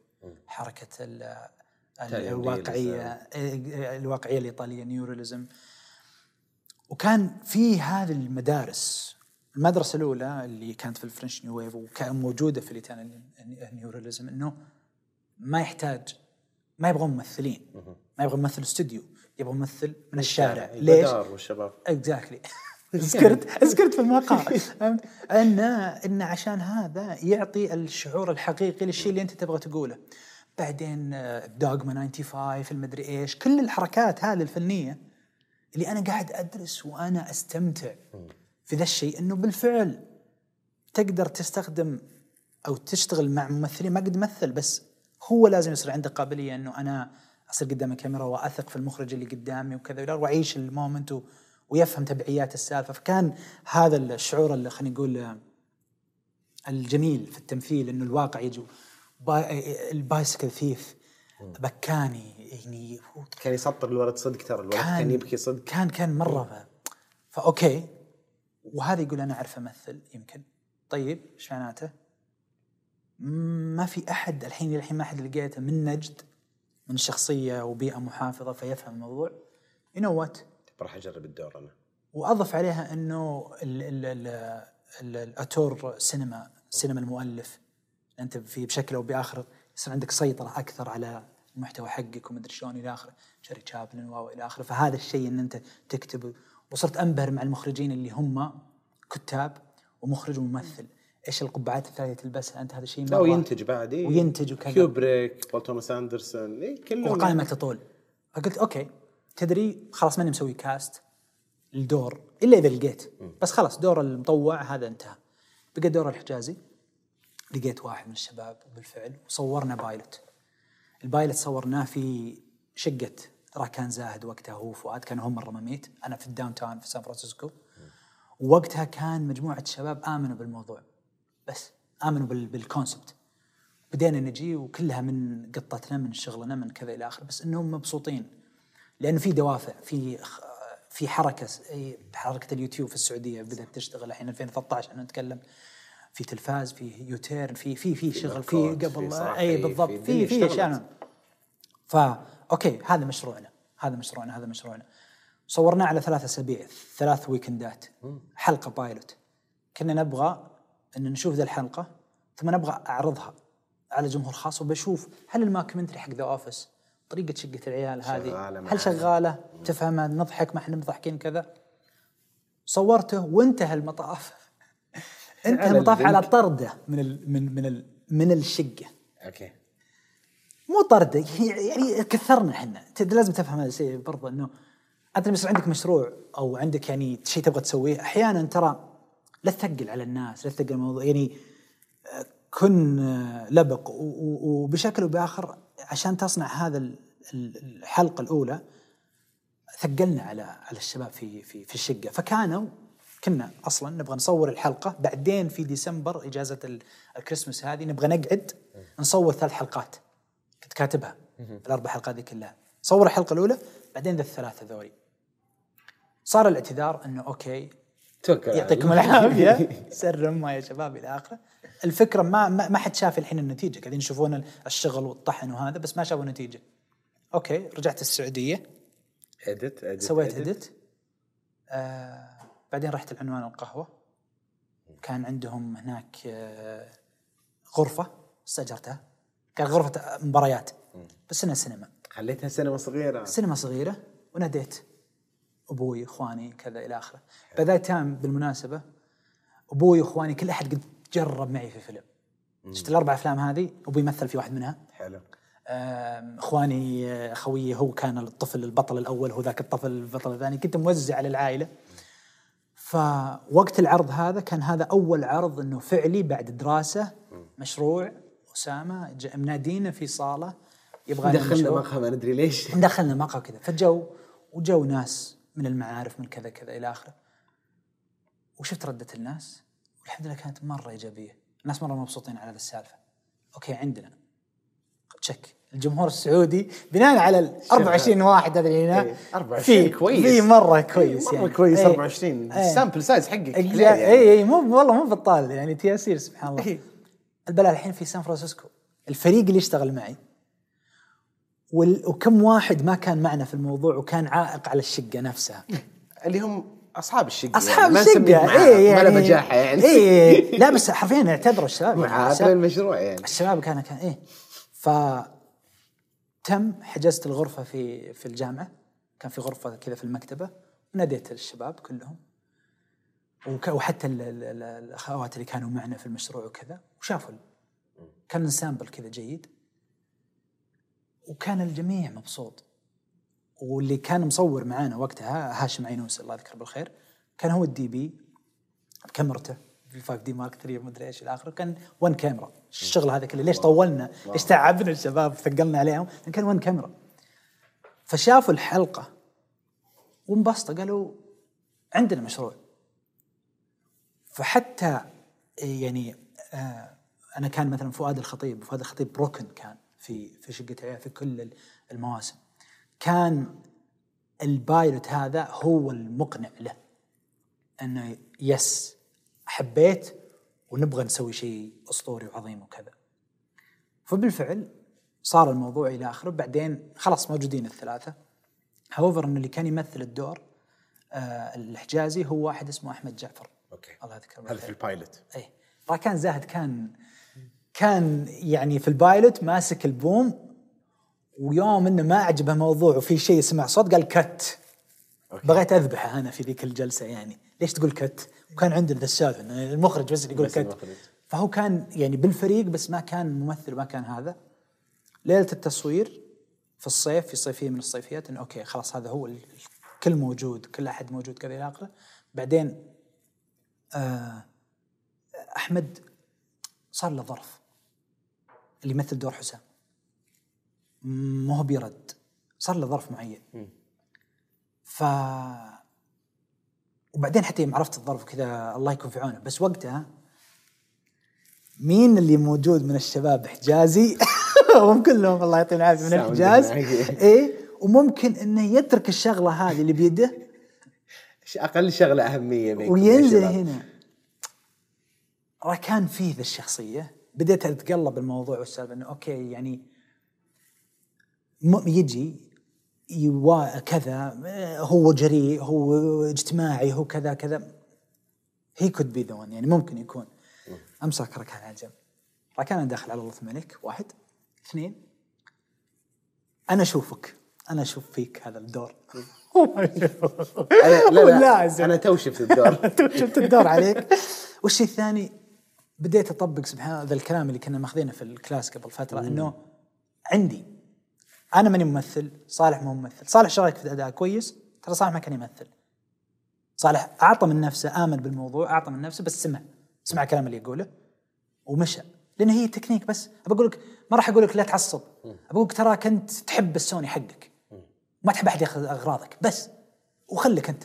حركة الواقعية الواقعية الإيطالية neorealism وكان في هذه المدارس المدرسة الأولى اللي كانت في ال French New Wave وكان موجودة في ال Italian neorealism إنه ما يحتاج ما يبغون ممثلين. ما يبغى ممثل استوديو يبغى ممثل من الشارع ليش؟ والشباب. exactly ذكرت ذكرت في المقال. إن إن عشان هذا يعطي الشعور الحقيقي للشيء اللي أنت تبغى تقوله. بعدين دوغما 95 المدري إيش كل الحركات هذه الفنية اللي أنا قاعد أدرس وأنا أستمتع. في ذا الشيء إنه بالفعل تقدر تستخدم أو تشتغل مع ممثلين ما قد مثل بس هو لازم يصير عنده قابلية إنه أنا أصير قدام الكاميرا وأثق في المخرج اللي قدامي وكذا وأعيش المومنت ويفهم تبعيات السالفة. فكان هذا الشعور اللي خلينا نقول آه، الجميل في التمثيل إنه الواقع يجي bi- ال Bicycle Thief بكاني يعني كان يسطر الولد صدق ترى الولد كان, يبكي صدق. كان كان مرة. ف okay. وهذا يقول أنا أعرف أمثل يمكن. طيب إيش معناته؟ ما في أحد الحين الحين ما حد لقيته من نجد من شخصية وبيئة محافظة فيفهم الموضوع. يو نو what راح أجرب الدور أنا. وأضف عليها إنه ال ال ال ال auteur سينما سينما المؤلف. أنت في بشكل أو بآخر يصير عندك سيطرة أكثر على المحتوى حقك ومدري شلون إلى آخره. شاري تشابلن والى آخره. فهذا الشيء إن أنت تكتب وصرت أنبهر مع المخرجين اللي هم كتاب ومخرج وممثل. إيش القبعات الثانية تلبسها؟ أنت هذا الشيء لا وينتج بعد إيه. وينتج وكذا. كيوبريك بول توماس أندرسون إيه كلهم وقائمة تطول فقلت okay تدري خلاص ماني مسوي cast الدور إلا إذا لقيت. بس خلاص دور المطوع هذا انتهى. بقى دور الحجازي. لقيت واحد من الشباب بالفعل وصورنا pilot. ال pilot صورناه في شقة راكان زاهد وقتها هو فؤاد كانوا هم مره مميت أنا في ال downtown في سان فرانسيسكو. ووقتها كان مجموعة شباب آمنوا بالموضوع. بس آمنوا بال- بال concept بدينا نجي وكلها من قطتنا من شغلنا من كذا إلى اخره بس إنهم مبسوطين. لأنه في دوافع في في حركة أي حركة اليوتيوب في السعودية بدأت تشتغل الحين 2013 إحنا نتكلم. في تلفاز في يوتيرن في في في شغل في قبل اي بالضبط. في في. أشياء. فا okay هذا مشروعنا هذا مشروعنا هذا مشروعنا. صورناه على ثلاث أسابيع ثلاث ويكندات حلقة pilot كنا نبغى إن نشوف ذا الحلقة ثم نبغى أعرضها على جمهور خاص وبشوف هل ال mockumentary حق The Office طريقة شقة العيال هذه شغالة. هل شغالة؟ تفهمها نضحك ما إحنا مضحكين كذا. صورته وانتهى المطاف. انتهى المطاف على. طرده من ال من من ال من الشقة. okay. مو طرده يعني كثرنا إحنا. لازم تفهم هذا الشيء برضه إنه انت لما يصير عندك مشروع أو عندك يعني شيء تبغى تسويه أحيانا ترى لا تثقل على الناس لا تثقل الموضوع. يعني آه، كن آه، لبق وبشكل أو بآخر عشان تصنع هذا ال- ال- الحلقة الأولى ثقلنا على على الشباب في في في الشقة. فكانوا كنا أصلا نبغى نصور الحلقة بعدين في ديسمبر إجازة ال- الكريسماس هذه نبغى نقعد نصور ثلاث حلقات. كنت كاتبها الأربع حلقات ذي كلها. صور الحلقة الأولى بعدين ذا الثلاثه ذولي صار الاعتذار إنه okay توكل يعطيكم. العافية. (laughs) سر ما يا شباب إلى آخره. الفكرة ما ما, ما حد شاف الحين النتيجة. قاعدين يشوفون الشغل والطحن وهذا بس ما شافوا نتيجه okay رجعت السعودية. edit edit سويت edit آه بعدين رحت العنوان القهوة. كان عندهم هناك آه غرفة استاجرتها كانت غرفة مباريات. بس إنها سينما. خليتها سينما صغيرة. سينما صغيرة وناديت أبوي إخواني كذا إلى آخره. بذات تايم بالمناسبة. أبوي وإخواني كل أحد قد جرب معي في فيلم. شفت الأربع أفلام هذه أبوي مثل في واحد منها. حلو. إخواني خويي هو كان الطفل البطل الأول هو ذاك الطفل البطل الثاني. كنت موزع على العائله فوقت العرض هذا كان هذا أول عرض إنه فعلي بعد دراسة مشروع. أسامة منادينا في صالة يبغى دخلنا مقهى ما ندري ليش. دخلنا مقهى كذا. فجو وجو ناس من المعارف من كذا كذا إلى آخره. وشفت ردة الناس والحمد لله كانت مرة إيجابية. الناس مرة مبسوطين على هذه السالفة. okay عندنا. check. الجمهور السعودي بناء على ال 24 واحد هذا اللي هنا إيه، 24 في- كويس. في مرة كويس مره يعني. كويس إيه. 24 إيه. ال sample size حقك اي يعني. اي مو والله مو بطال يعني تياسير سبحان الله. إيه. البلاء الحين في سان فرانسيسكو. الفريق اللي يشتغل معي. وكم واحد ما كان معنا في الموضوع وكان عائق على الشقة نفسها. (laughs) اللي هم أصحاب الشقة أصحاب يعني. ما الشقة. معاهم، اي يعني ولا بجاحة يعني. اي لا بس حرفيا اعتبروا الشباب. يعني معاك الشباب- للمشروع يعني. الشباب كان كان إيه. ف تم حجزت الغرفة في في الجامعة. كان في غرفة كذا في المكتبة. وناديت الشباب كلهم. وحتى ال- ال- ال- الأخوات اللي كانوا معنا في المشروع وكذا وشافوا كان sample كذا جيد. وكان الجميع مبسوط. واللي كان مصور معانا وقتها هاشم عينوس الله يذكره بالخير كان هو ال DP بكاميرته في 5D Mark 3 ومدري إيش إلى آخره كان one camera الشغل هذا كله ليش طولنا؟ ليش تعبنا الشباب ثقلنا عليهم؟ كان one camera فشافوا الحلقة وانبسطوا قالوا عندنا مشروع. فحتى يعني آه أنا كان مثلا فؤاد الخطيب فؤاد الخطيب بروكن كان في في شقة عيال في كل المواسم. كان ال pilot هذا هو المقنع له إنه yes حبيت ونبغى نسوي شيء أسطوري وعظيم وكذا. فبالفعل صار الموضوع إلى آخره. بعدين خلاص موجودين الثلاثة. however انه اللي كان يمثل الدور آه الحجازي هو واحد اسمه أحمد جعفر. أوكي. الله يذكره هذا في ال pilot. اي راكان زاهد كان كان يعني في ال pilot ماسك ال boom ويوم إنه ما عجبه موضوع وفي شيء سمع صوت قال cut okay. بغيت أذبحه أنا في ذيك الجلسة يعني. ليش تقول cut وكان عندنا ذا السالفة المخرج بس يقول بس كت المخرج. فهو كان يعني بالفريق بس ما كان ممثل ما كان هذا. ليلة التصوير في الصيف في صيفية من الصيفيات إنه أوكي خلاص هذا هو ال- الكل موجود كل أحد موجود كذا إلى آخره. بعدين أحمد صار له ظرف اللي يمثل دور حسام. ما هو بيرد صار له ظرف معين. ف وبعدين حتى يوم عرفت الظرف كذا الله يكون في عونه. بس وقتها مين اللي موجود من الشباب حجازي؟ (laughs) هم كلهم الله يعطيهم العافية من الحجاز. إيه وممكن إنه يترك الشغلة هذه اللي بيده أقل شغلة أهمية بينكم وينزل. هنا. راكان فيه ذا الشخصية. بديت أتقلب الموضوع والسالفة إنه okay يعني يجي يوا كذا هو جريء هو اجتماعي هو كذا كذا. he could be the يعني ممكن يكون. امسك ركان على جنب ركان داخل على الله ملك واحد اثنين. أنا أشوفك. أنا أشوف فيك هذا الدور. أنا لا لا لازم. أنا تو شفت الدور. (laughs) شفت الدور عليك. والشيء الثاني بديت أطبق سبحان الله ذا الكلام اللي كنا ماخذينه في ال class قبل فترة إنه عندي. أنا ماني ممثل صالح مو ممثل. صالح شارك في الأداء؟ كويس؟ ترى صالح ما كان يمثل. صالح أعطى من نفسه آمن بالموضوع أعطى من نفسه بس سمع. سمع الكلام اللي يقوله ومشى. لأن هي تكنيك بس. بقول لك ما راح أقول لك لا تعصب. بقول لك تراك انت تحب السوني حقك. ما تحب أحد ياخذ أغراضك بس وخليك أنت.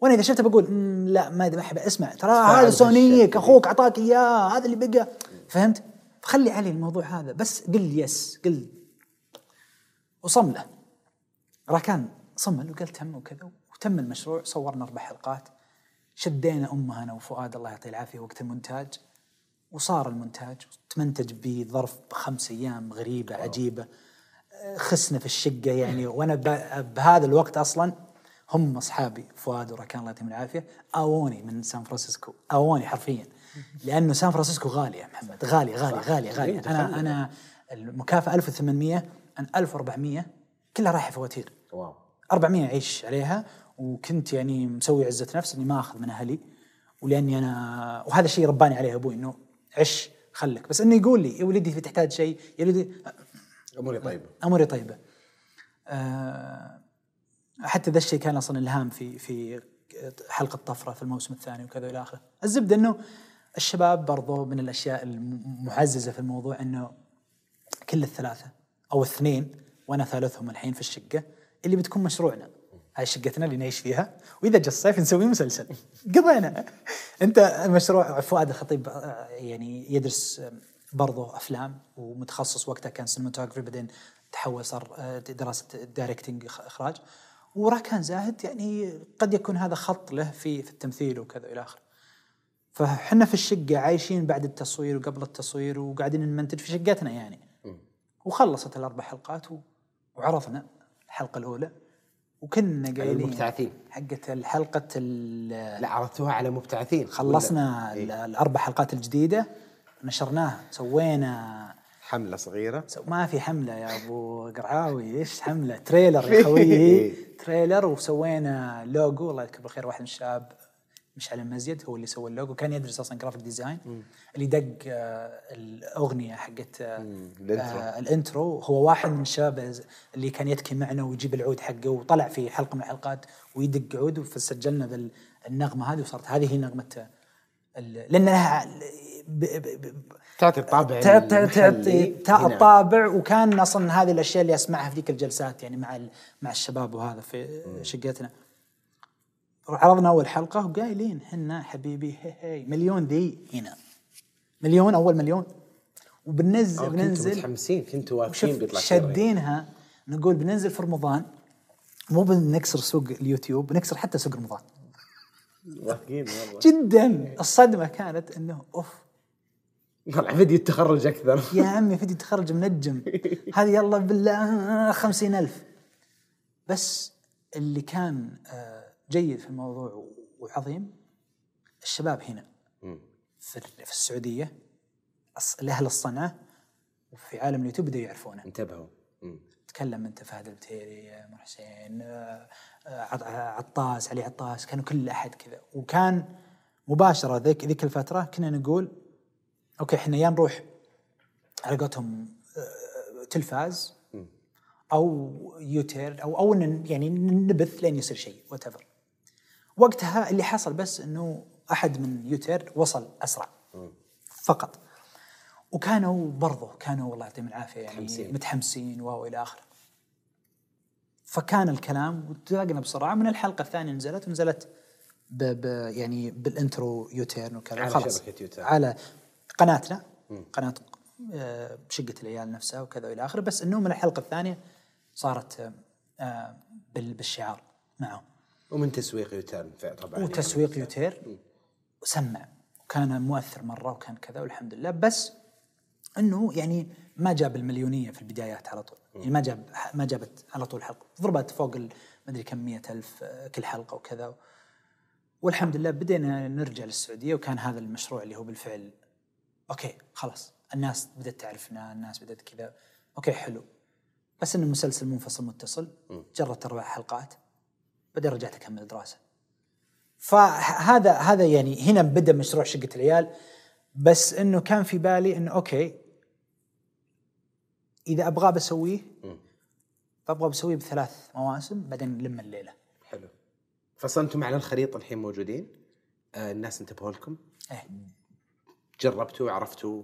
وأنا إذا شفته بقول "مم، لا ما ما أحب اسمع ترى هذا سونيك. أخوك أعطاك إياه هذا اللي بقى. فهمت؟ فخلي علي الموضوع هذا بس قل يس قل. وصم له. راكان صمل وقال تم وكذا وتم المشروع صورنا أربع حلقات. شدينا امها أنا وفؤاد الله يعطيه العافية وقت المونتاج. وصار المونتاج تمنتج بظرف بخمس أيام غريبة عجيبة. آه، خسنا في الشقة يعني وأنا بهذا الوقت أصلا هم أصحابي فؤاد وراكان الله يعطيهم العافية آووني من سان فرانسيسكو آووني حرفيا لأنه سان فرانسيسكو غالي يا محمد غالي غالي غالي غالي أنا أنا المكافأة 1800 أنا 1400 كلها رايحة فواتير. wow. 400 أعيش عليها وكنت يعني مسوي عزة نفس إني ما أخذ من أهلي ولأني أنا وهذا الشيء رباني عليه أبوي إنه عش خلك. بس إنه يقول لي يا ولدي في تحتاج شيء يا ولدي أموري طيبة أموري طيبة. أه حتى ذا الشيء كان أصلا إلهام في في حلقة طفرة في الموسم الثاني وكذا إلى آخره. الزبدة إنه الشباب برضو من الأشياء المعززة في الموضوع إنه كل الثلاثة أو اثنين وأنا ثالثهم الحين في الشقة اللي بتكون مشروعنا. هاي شقتنا اللي نعيش فيها وإذا جاء الصيف نسوي مسلسل (laughs) قضينا أنت مشروع فؤاد الخطيب آه، يعني يدرس برضو أفلام ومتخصص وقتها كان cinematography بعدين تحول صار آه، دراسة دايركتنج إخراج. وراكان زاهد يعني قد يكون هذا خط له في في التمثيل وكذا إلى آخره. فحنا في الشقة عايشين بعد التصوير وقبل التصوير وقاعدين نمنتج في شقتنا يعني. وخلصت الأربع حلقات وعرضنا الحلقة الأولى. وكنا قايلين المبتعثين. حقت الحلقة ال- لا عرضتوها على مبتعثين. خلصنا إيه. الأربع حلقات الجديدة. نشرناها سوينا حملة صغيرة. so ما في حملة يا أبو قرعاوي إيش حملة؟ trailer يا (laughs) خويي trailer وسوينا لوجو الله يذكره بالخير واحد من الشباب مشعل المزيد هو اللي سوى اللوجو كان يدرس أصلا graphic design اللي دق آه، الأغنية حقت آه، ال intro. آه، ال intro هو واحد من الشباب اللي كان يتكي معنا ويجيب العود حقه وطلع في حلقة من الحلقات ويدق عود فسجلنا ذا النغمة هذه وصارت هذه هي نغمة لأن لها تعطي الطابع تعطي. الطابع وكان أصلا هذه الأشياء اللي أسمعها في ذيك الجلسات يعني مع مع الشباب وهذا في شقتنا. عرضنا أول حلقة وقايلين حنا حبيبي هي هي مليون ذي هنا. مليون أول مليون. وبننزل بننزل متحمسين كنتوا واقفين بيطلع. شادينها. نقول بننزل في رمضان مو بنكسر سوق اليوتيوب بنكسر حتى سوق رمضان. جدا. الصدمة كانت إنه أوف. طلع فيديو التخرج أكثر. (laughs) يا عمي فيديو تخرج منجم. هذه يلا بالله خمسين ألف. بس اللي كان آه، جيد في الموضوع وعظيم الشباب هنا. في في السعودية الص- الأهل الصنعة وفي عالم اليوتيوب بدأوا يعرفونه. انتبهوا. تكلم أنت فهد البتيري آه، عمر حسين آه، عطاس علي عطاس كانوا كل أحد كذا. وكان مباشرة ذيك ذيك الفترة كنا نقول okay إحنا يا نروح على قولتهم آه، تلفاز أو يوتيرن أو أو يعني نبث لين يصير شيء وات وقتها اللي حصل بس إنه أحد من يوتيرن وصل أسرع فقط. وكانوا برضو كانوا الله يعطيهم العافية يعني متحمسين. متحمسين wow إلى آخره. فكان الكلام وتلاقنا بسرعة. من الحلقة الثانية نزلت ونزلت ب ب يعني بال intro يوتيرن وكذا. على خلاص. شبكة يوتيرن. على قناتنا. قناة آه، شقة العيال نفسها وكذا وإلى آخره. بس إنه من الحلقة الثانية صارت آه، بال- بالشعار معهم. ومن تسويق يوتيرن طبعا يعني. وتسويق يوتيرن وسمع. وكان مؤثر مرة وكان كذا والحمد لله. بس إنه يعني ما جاب المليونية في البدايات على طول. يعني ما جاب ما جابت على طول حلقة. ضربت فوق ما أدري كم مية ألف آه، كل حلقة وكذا. والحمد لله بدينا نرجع للسعودية وكان هذا المشروع اللي هو بالفعل okay خلاص الناس بدأت تعرفنا الناس بدأت كذا okay حلو. بس انه مسلسل منفصل متصل جربت أربع حلقات بعدين رجعت أكمل دراسة. فهذا هذا يعني هنا بدأ مشروع شقة العيال بس إنه كان في بالي إنه أوكي إذا أبغى بسويه فأبغى بسويه بثلاث مواسم بعدين نلم الليلة. حلو. فصلتم على الخريطة الحين موجودين. آه الناس انتبهوا لكم. إيه. جربتوا عرفتوا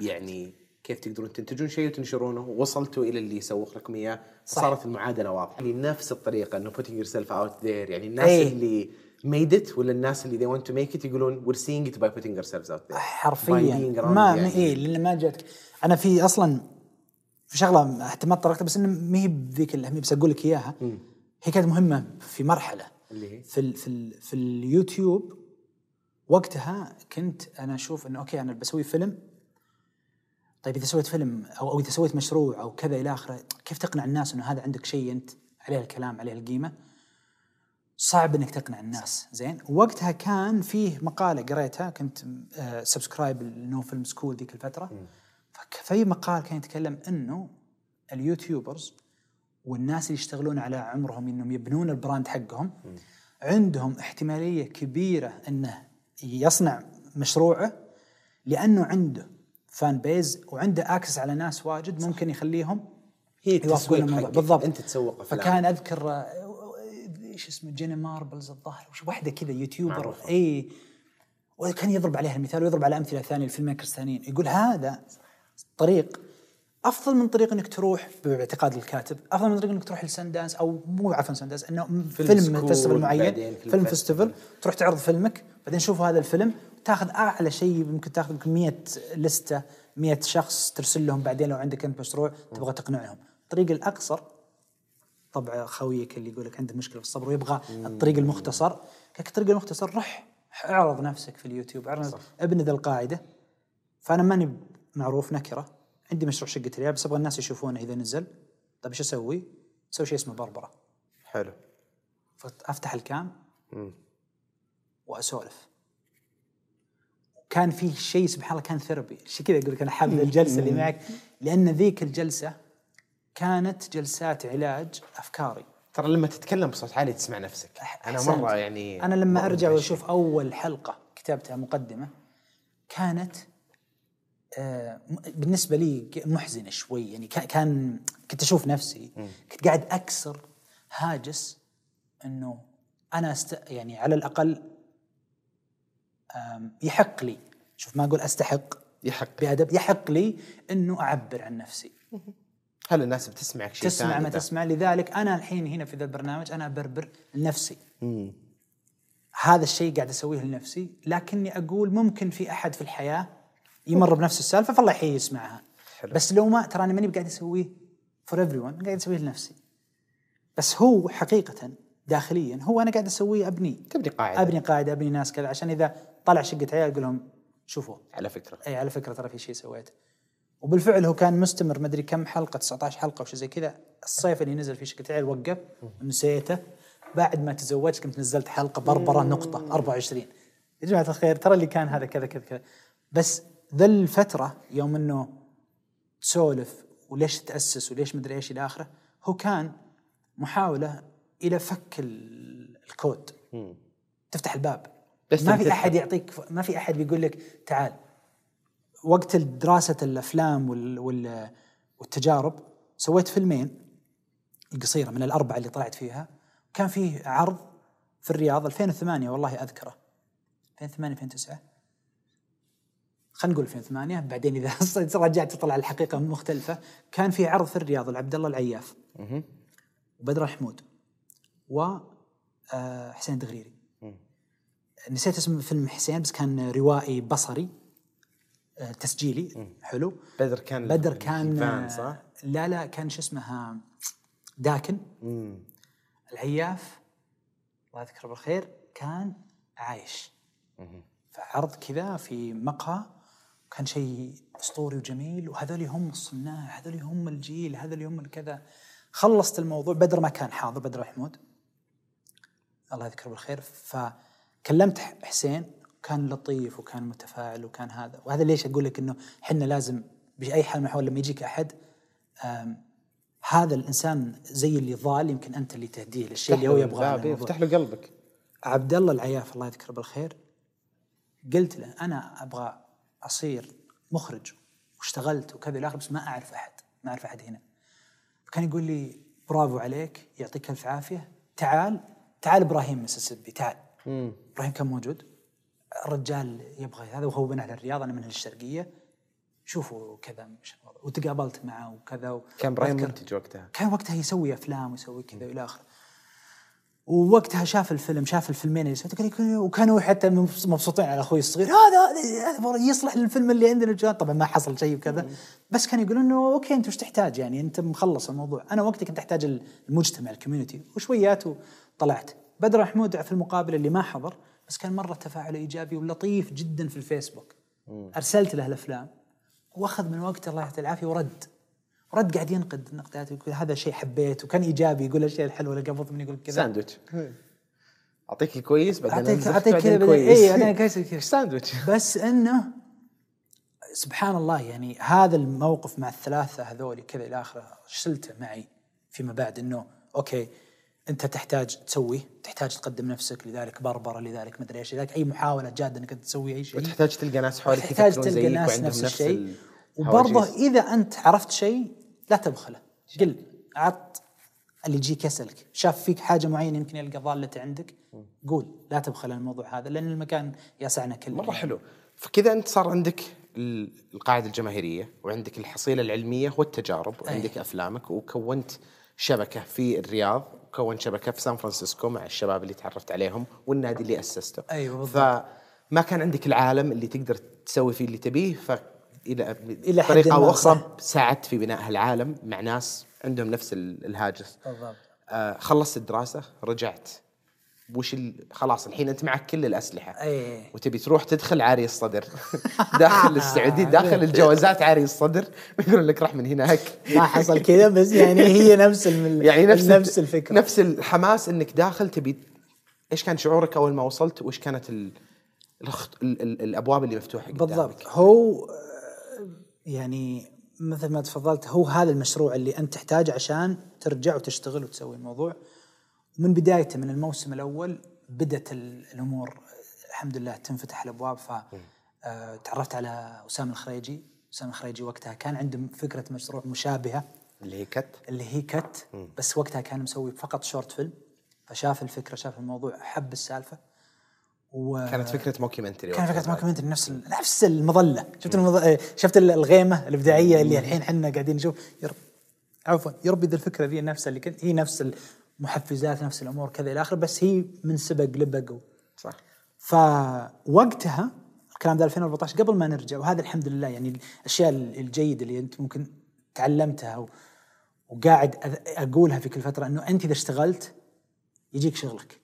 يعني كيف تقدرون تنتجون شيء وتنشرونه وصلتوا إلى اللي يسوق لكم إياه. صارت المعادلة واضحة. يعني نفس الطريقة انه putting yourself out there. يعني الناس إيه. اللي made it ولا الناس اللي they want to make it يقولون we're seeing it by putting ourselves out there. حرفيا. ما يعني. يعني. إيه لأن ما جاتك. أنا في أصلا في شغلة حتى ما طرقت بس إنه ما هي بذيك الاهميه بس أقول لك إياها. هي كانت مهمة في مرحلة. اللي هي؟ في ال في ال في اليوتيوب وقتها كنت أنا أشوف إنه okay أنا بسوي فيلم. طيب إذا سويت فيلم أو أو إذا سويت مشروع أو كذا إلى آخره كيف تقنع الناس إنه هذا عندك شيء أنت عليه الكلام عليه القيمة؟ صعب إنك تقنع الناس. زين؟ وقتها كان فيه مقالة قريتها كنت subscribe ل No Film School ذيك الفترة. فك- في مقال كان يتكلم إنه ال YouTubers والناس اللي يشتغلون على عمرهم إنهم يبنون ال brand حقهم عندهم احتمالية كبيرة إنه يصنع مشروعه لأنه عنده fan base وعنده access على ناس واجد ممكن يخليهم هي يوافقون. بالضبط. أنت تسوق أفلام. فكان أذكر آه، إيش اسمه جينا ماربلز الظاهر وش واحدة كذا YouTuber معروفة. اي وكان يضرب عليها المثال ويضرب على أمثلة ثانية ال film makers ثانيين يقول هذا طريق. أفضل من طريق إنك تروح باعتقاد الكاتب أفضل من طريق إنك تروح لسندانس أو مو عفوا سندانس إنه film, school، festival معين film film festival. تروح تعرض فيلمك بعدين شوفوا هذا الفيلم تاخذ أعلى شيء يمكن تاخذ يمكن 100 لستة 100 شخص ترسل لهم بعدين لو عندك انت مشروع تبغى تقنعهم. الطريق الأقصر طبع خويك اللي يقول لك عنده مشكلة في الصبر ويبغى الطريق المختصر. لك الطريق المختصر روح اعرض نفسك في اليوتيوب اعرض ابن ذا القاعدة. فأنا ماني معروف نكرة. عندي مشروع شقة العيال بس أبغى الناس يشوفونه إذا نزل. طيب إيش أسوي؟ أسوي شيء اسمه بربرة. حلو. فافتح الكام؟ وأسولف. كان في شيء سبحان الله كان ثيرابي شيء كذا أقول لك أنا حابب الجلسة اللي معك. لأن ذيك الجلسة كانت جلسات علاج أفكاري. ترى لما تتكلم بصوت عالي تسمع نفسك. أنا أحسنت. مرة يعني أنا لما أرجع. وأشوف أول حلقة كتبتها مقدمة كانت آه، بالنسبة لي محزنة شوي. يعني كا- كان كنت أشوف نفسي كنت قاعد أكسر هاجس إنه أنا است يعني على الأقل آم، يحق لي. شوف ما أقول أستحق. يحق. بأدب. يحق لي إنه أعبر عن نفسي. هل الناس بتسمعك شيء تسمع ما؟ تسمع. لذلك أنا الحين هنا في ذا البرنامج أنا أبربر لنفسي هذا الشيء قاعد أسويه لنفسي. لكني أقول ممكن في أحد في الحياة يمر بنفس السالفة فالله يحيي يسمعها حلو. بس لو ما تراني ماني قاعد أسويه for everyone قاعد أسويه لنفسي. بس هو حقيقة داخليا هو أنا قاعد أسويه أبني. تبني قاعدة. أبني قاعدة أبني ناس كذا عشان إذا طلع شقة عيال أقول لهم شوفوا. على فكرة. اي على فكرة ترى في شيء سويته. وبالفعل هو كان مستمر مدري كم حلقة 19 حلقة أو شيء زي كذا. الصيف اللي نزل فيه شقة عيال وقف ونسيته بعد ما تزوجت كنت نزلت حلقة بربرة نقطة 24 يا جماعة الخير ترى اللي كان هذا كذا كذا كذا. بس ذا الفترة يوم إنه تسولف وليش تأسس وليش مدري إيش إلى آخره هو كان محاولة إلى فك ال- الكود. تفتح الباب. بس ما في. أحد يعطيك ما في أحد بيقول لك تعال. وقت دراسة الأفلام وال وال والتجارب سويت فيلمين القصيره من الأربعة اللي طلعت فيها. كان فيه عرض في الرياض 2008 والله أذكره. 2008 2009 خلينا نقول 2008 بعدين إذا (laughs) رجعت تطلع الحقيقة مختلفة كان في عرض في الرياض لعبد الله العياف وبدر الحمود و آه، حسين الدغريري نسيت اسم فيلم حسين بس كان روائي بصري آه، تسجيلي. حلو. بدر كان بدر كان فان صح؟ لا لا كان شو اسمها داكن. العياف الله يذكره بالخير كان عايش. فعرض كذا في مقهى كان شيء أسطوري وجميل وهذول هم الصناع هذول هم الجيل هذول هم الكذا. خلصت الموضوع بدر ما كان حاضر بدر محمود الله يذكره بالخير. فكلمت حسين كان لطيف وكان متفاعل وكان هذا. وهذا ليش أقول لك إنه إحنا لازم بأي حال من الأحوال لما يجيك أحد هذا الإنسان زي اللي ضال يمكن أنت اللي تهديه للشيء اللي هو يبغاه افتح له قلبك. عبد الله العياف الله يذكره بالخير. قلت له أنا أبغى أصير مخرج واشتغلت وكذا إلى بس ما أعرف أحد ما أعرف أحد هنا. كان يقول لي برافو عليك يعطيك ألف عافية. تعال تعال إبراهيم مسيسيبي تعال. إبراهيم كان موجود. الرجال يبغى هذا وهو من أهل الرياض أنا من أهل الشرقيه شوفوا كذا. وتقابلت معه وكذا و... كان إبراهيم منتج وقتها. كان وقتها يسوي أفلام ويسوي كذا والى آخره. ووقتها شاف الفيلم شاف الفيلمين اللي سويته وكانوا حتى مبسوطين على أخوي الصغير. هذا هذا مرة يصلح للفيلم اللي عندنا جوان. طبعا ما حصل شيء وكذا. بس كان يقول إنه أوكي أنت وش تحتاج يعني؟ أنت مخلص الموضوع. أنا وقتها كنت أحتاج المجتمع ال community. وشويات وطلعت. بدر محمود في المقابله اللي ما حضر بس كان مرة تفاعله إيجابي ولطيف جدا في الفيسبوك. أرسلت له الأفلام وأخذ من وقته الله يعطيه العافية ورد. رد قاعد ينقد نقدات يقول هذا شيء حبيت وكان إيجابي يقول الاشياء الحلوه اللي قبض مني يقول كذا. ساندويتش. أعطيك الكويس بعدين اعطيك أعطيك كذا كويس. اي بعدين كويس كذا. (laughs) ساندويتش. بس إنه سبحان الله يعني هذا الموقف مع الثلاثة هذول كذا إلى آخره شلته معي فيما بعد إنه أوكي أنت تحتاج تسوي تحتاج تقدم نفسك لذلك بربرة لذلك مدري إيش لذلك أي محاولة جادة إنك تسوي أي شيء. وتحتاج تلقى ناس حولك تحتاج تلقى ناس نفس الشيء. ال- وبرضه. إذا أنت عرفت شيء لا تبخله. قل عط اللي يجيك يسالك شاف فيك حاجة معينة يمكن يلقى ضالته عندك قول لا تبخل الموضوع هذا لأن المكان يسعنا كلنا. مرة حلو. فكذا أنت صار عندك ال- القاعدة الجماهيرية وعندك الحصيلة العلمية والتجارب وعندك أفلامك وكونت شبكة في الرياض وكونت شبكة في سان فرانسيسكو مع الشباب اللي تعرفت عليهم والنادي اللي أسسته. أيوة بالضبط. فما كان عندك العالم اللي تقدر تسوي فيه اللي تبيه ف إلى بطريقه ما أو أخرى. ساعدت في بناء هالعالم مع ناس عندهم نفس ال- الهاجس. بالضبط. آه خلصت الدراسة رجعت. وش ال... خلاص الحين أنت معك كل الأسلحة. أي. وتبي تروح تدخل عاري الصدر. (laughs) داخل السعودي داخل (laughs) الجوازات عاري الصدر. (laughs) يقولون لك راح من هناك ما حصل كذا بس يعني هي نفس الم... يعني نفس نفس الفكرة. نفس الحماس إنك داخل تبي إيش كان شعورك أول ما وصلت؟ وإيش كانت ال... الخط... ال... ال... الأبواب اللي مفتوحة قدامك؟ بالضبط. هو يعني مثل ما تفضلت هو هذا المشروع اللي أنت تحتاجه عشان ترجع وتشتغل وتسوي الموضوع. من بدايته من الموسم الأول بدأت ال- الأمور الحمد لله تنفتح الأبواب. ف آه، تعرفت على أسامة الخريجي. أسامة الخريجي وقتها كان عنده فكرة مشروع مشابهة. اللي هي كت؟ اللي هي كت بس وقتها كان مسوي فقط short film. فشاف الفكرة شاف الموضوع حب السالفة. و كانت فكرة mockumentary كان وقتها فكره بعد. موكيومنتري نفس ال- نفس المظلة. شفت المظ... شفت الغيمة الإبداعية اللي الحين إحنا قاعدين نشوف؟ يا رب عفوا يربي ذي الفكرة ذي نفسها اللي كنت هي نفس المحفزات نفس الأمور كذا إلى آخره بس هي من سبق لبق و- صح. فوقتها الكلام ده 2014 قبل ما نرجع وهذا الحمد لله يعني الأشياء الجيدة اللي أنت ممكن تعلمتها و- وقاعد أقولها في كل فترة إنه أنت إذا اشتغلت يجيك شغلك.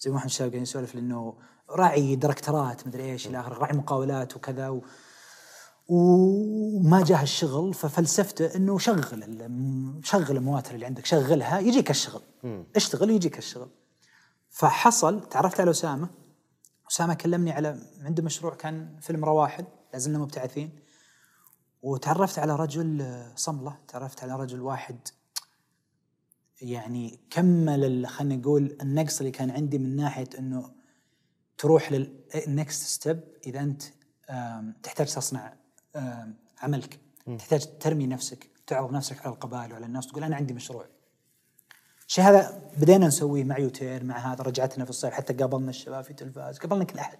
زي ما إحنا الشباب قاعدين نسولف لأنه راعي ديركترات مدري إيش إلى آخره راعي مقاولات وكذا و وما جاه الشغل ففلسفته إنه شغل شغل المواتر اللي عندك شغلها يجيك الشغل. اشتغل يجيك الشغل. فحصل تعرفت على أسامة؟ أسامة كلمني على عنده مشروع كان فيلم رواحل لازلنا مبتعثين. وتعرفت على رجل صملة تعرفت على رجل واحد يعني كمل خلينا نقول النقص اللي كان عندي من ناحية إنه تروح لل next step إذا أنت تحتاج تصنع عملك. تحتاج ترمي نفسك تعرض نفسك على القبائل وعلى الناس تقول أنا عندي مشروع. الشيء هذا بدينا نسويه مع يوتير مع هذا رجعتنا في الصيف حتى قابلنا الشباب في تلفاز قابلنا كل أحد.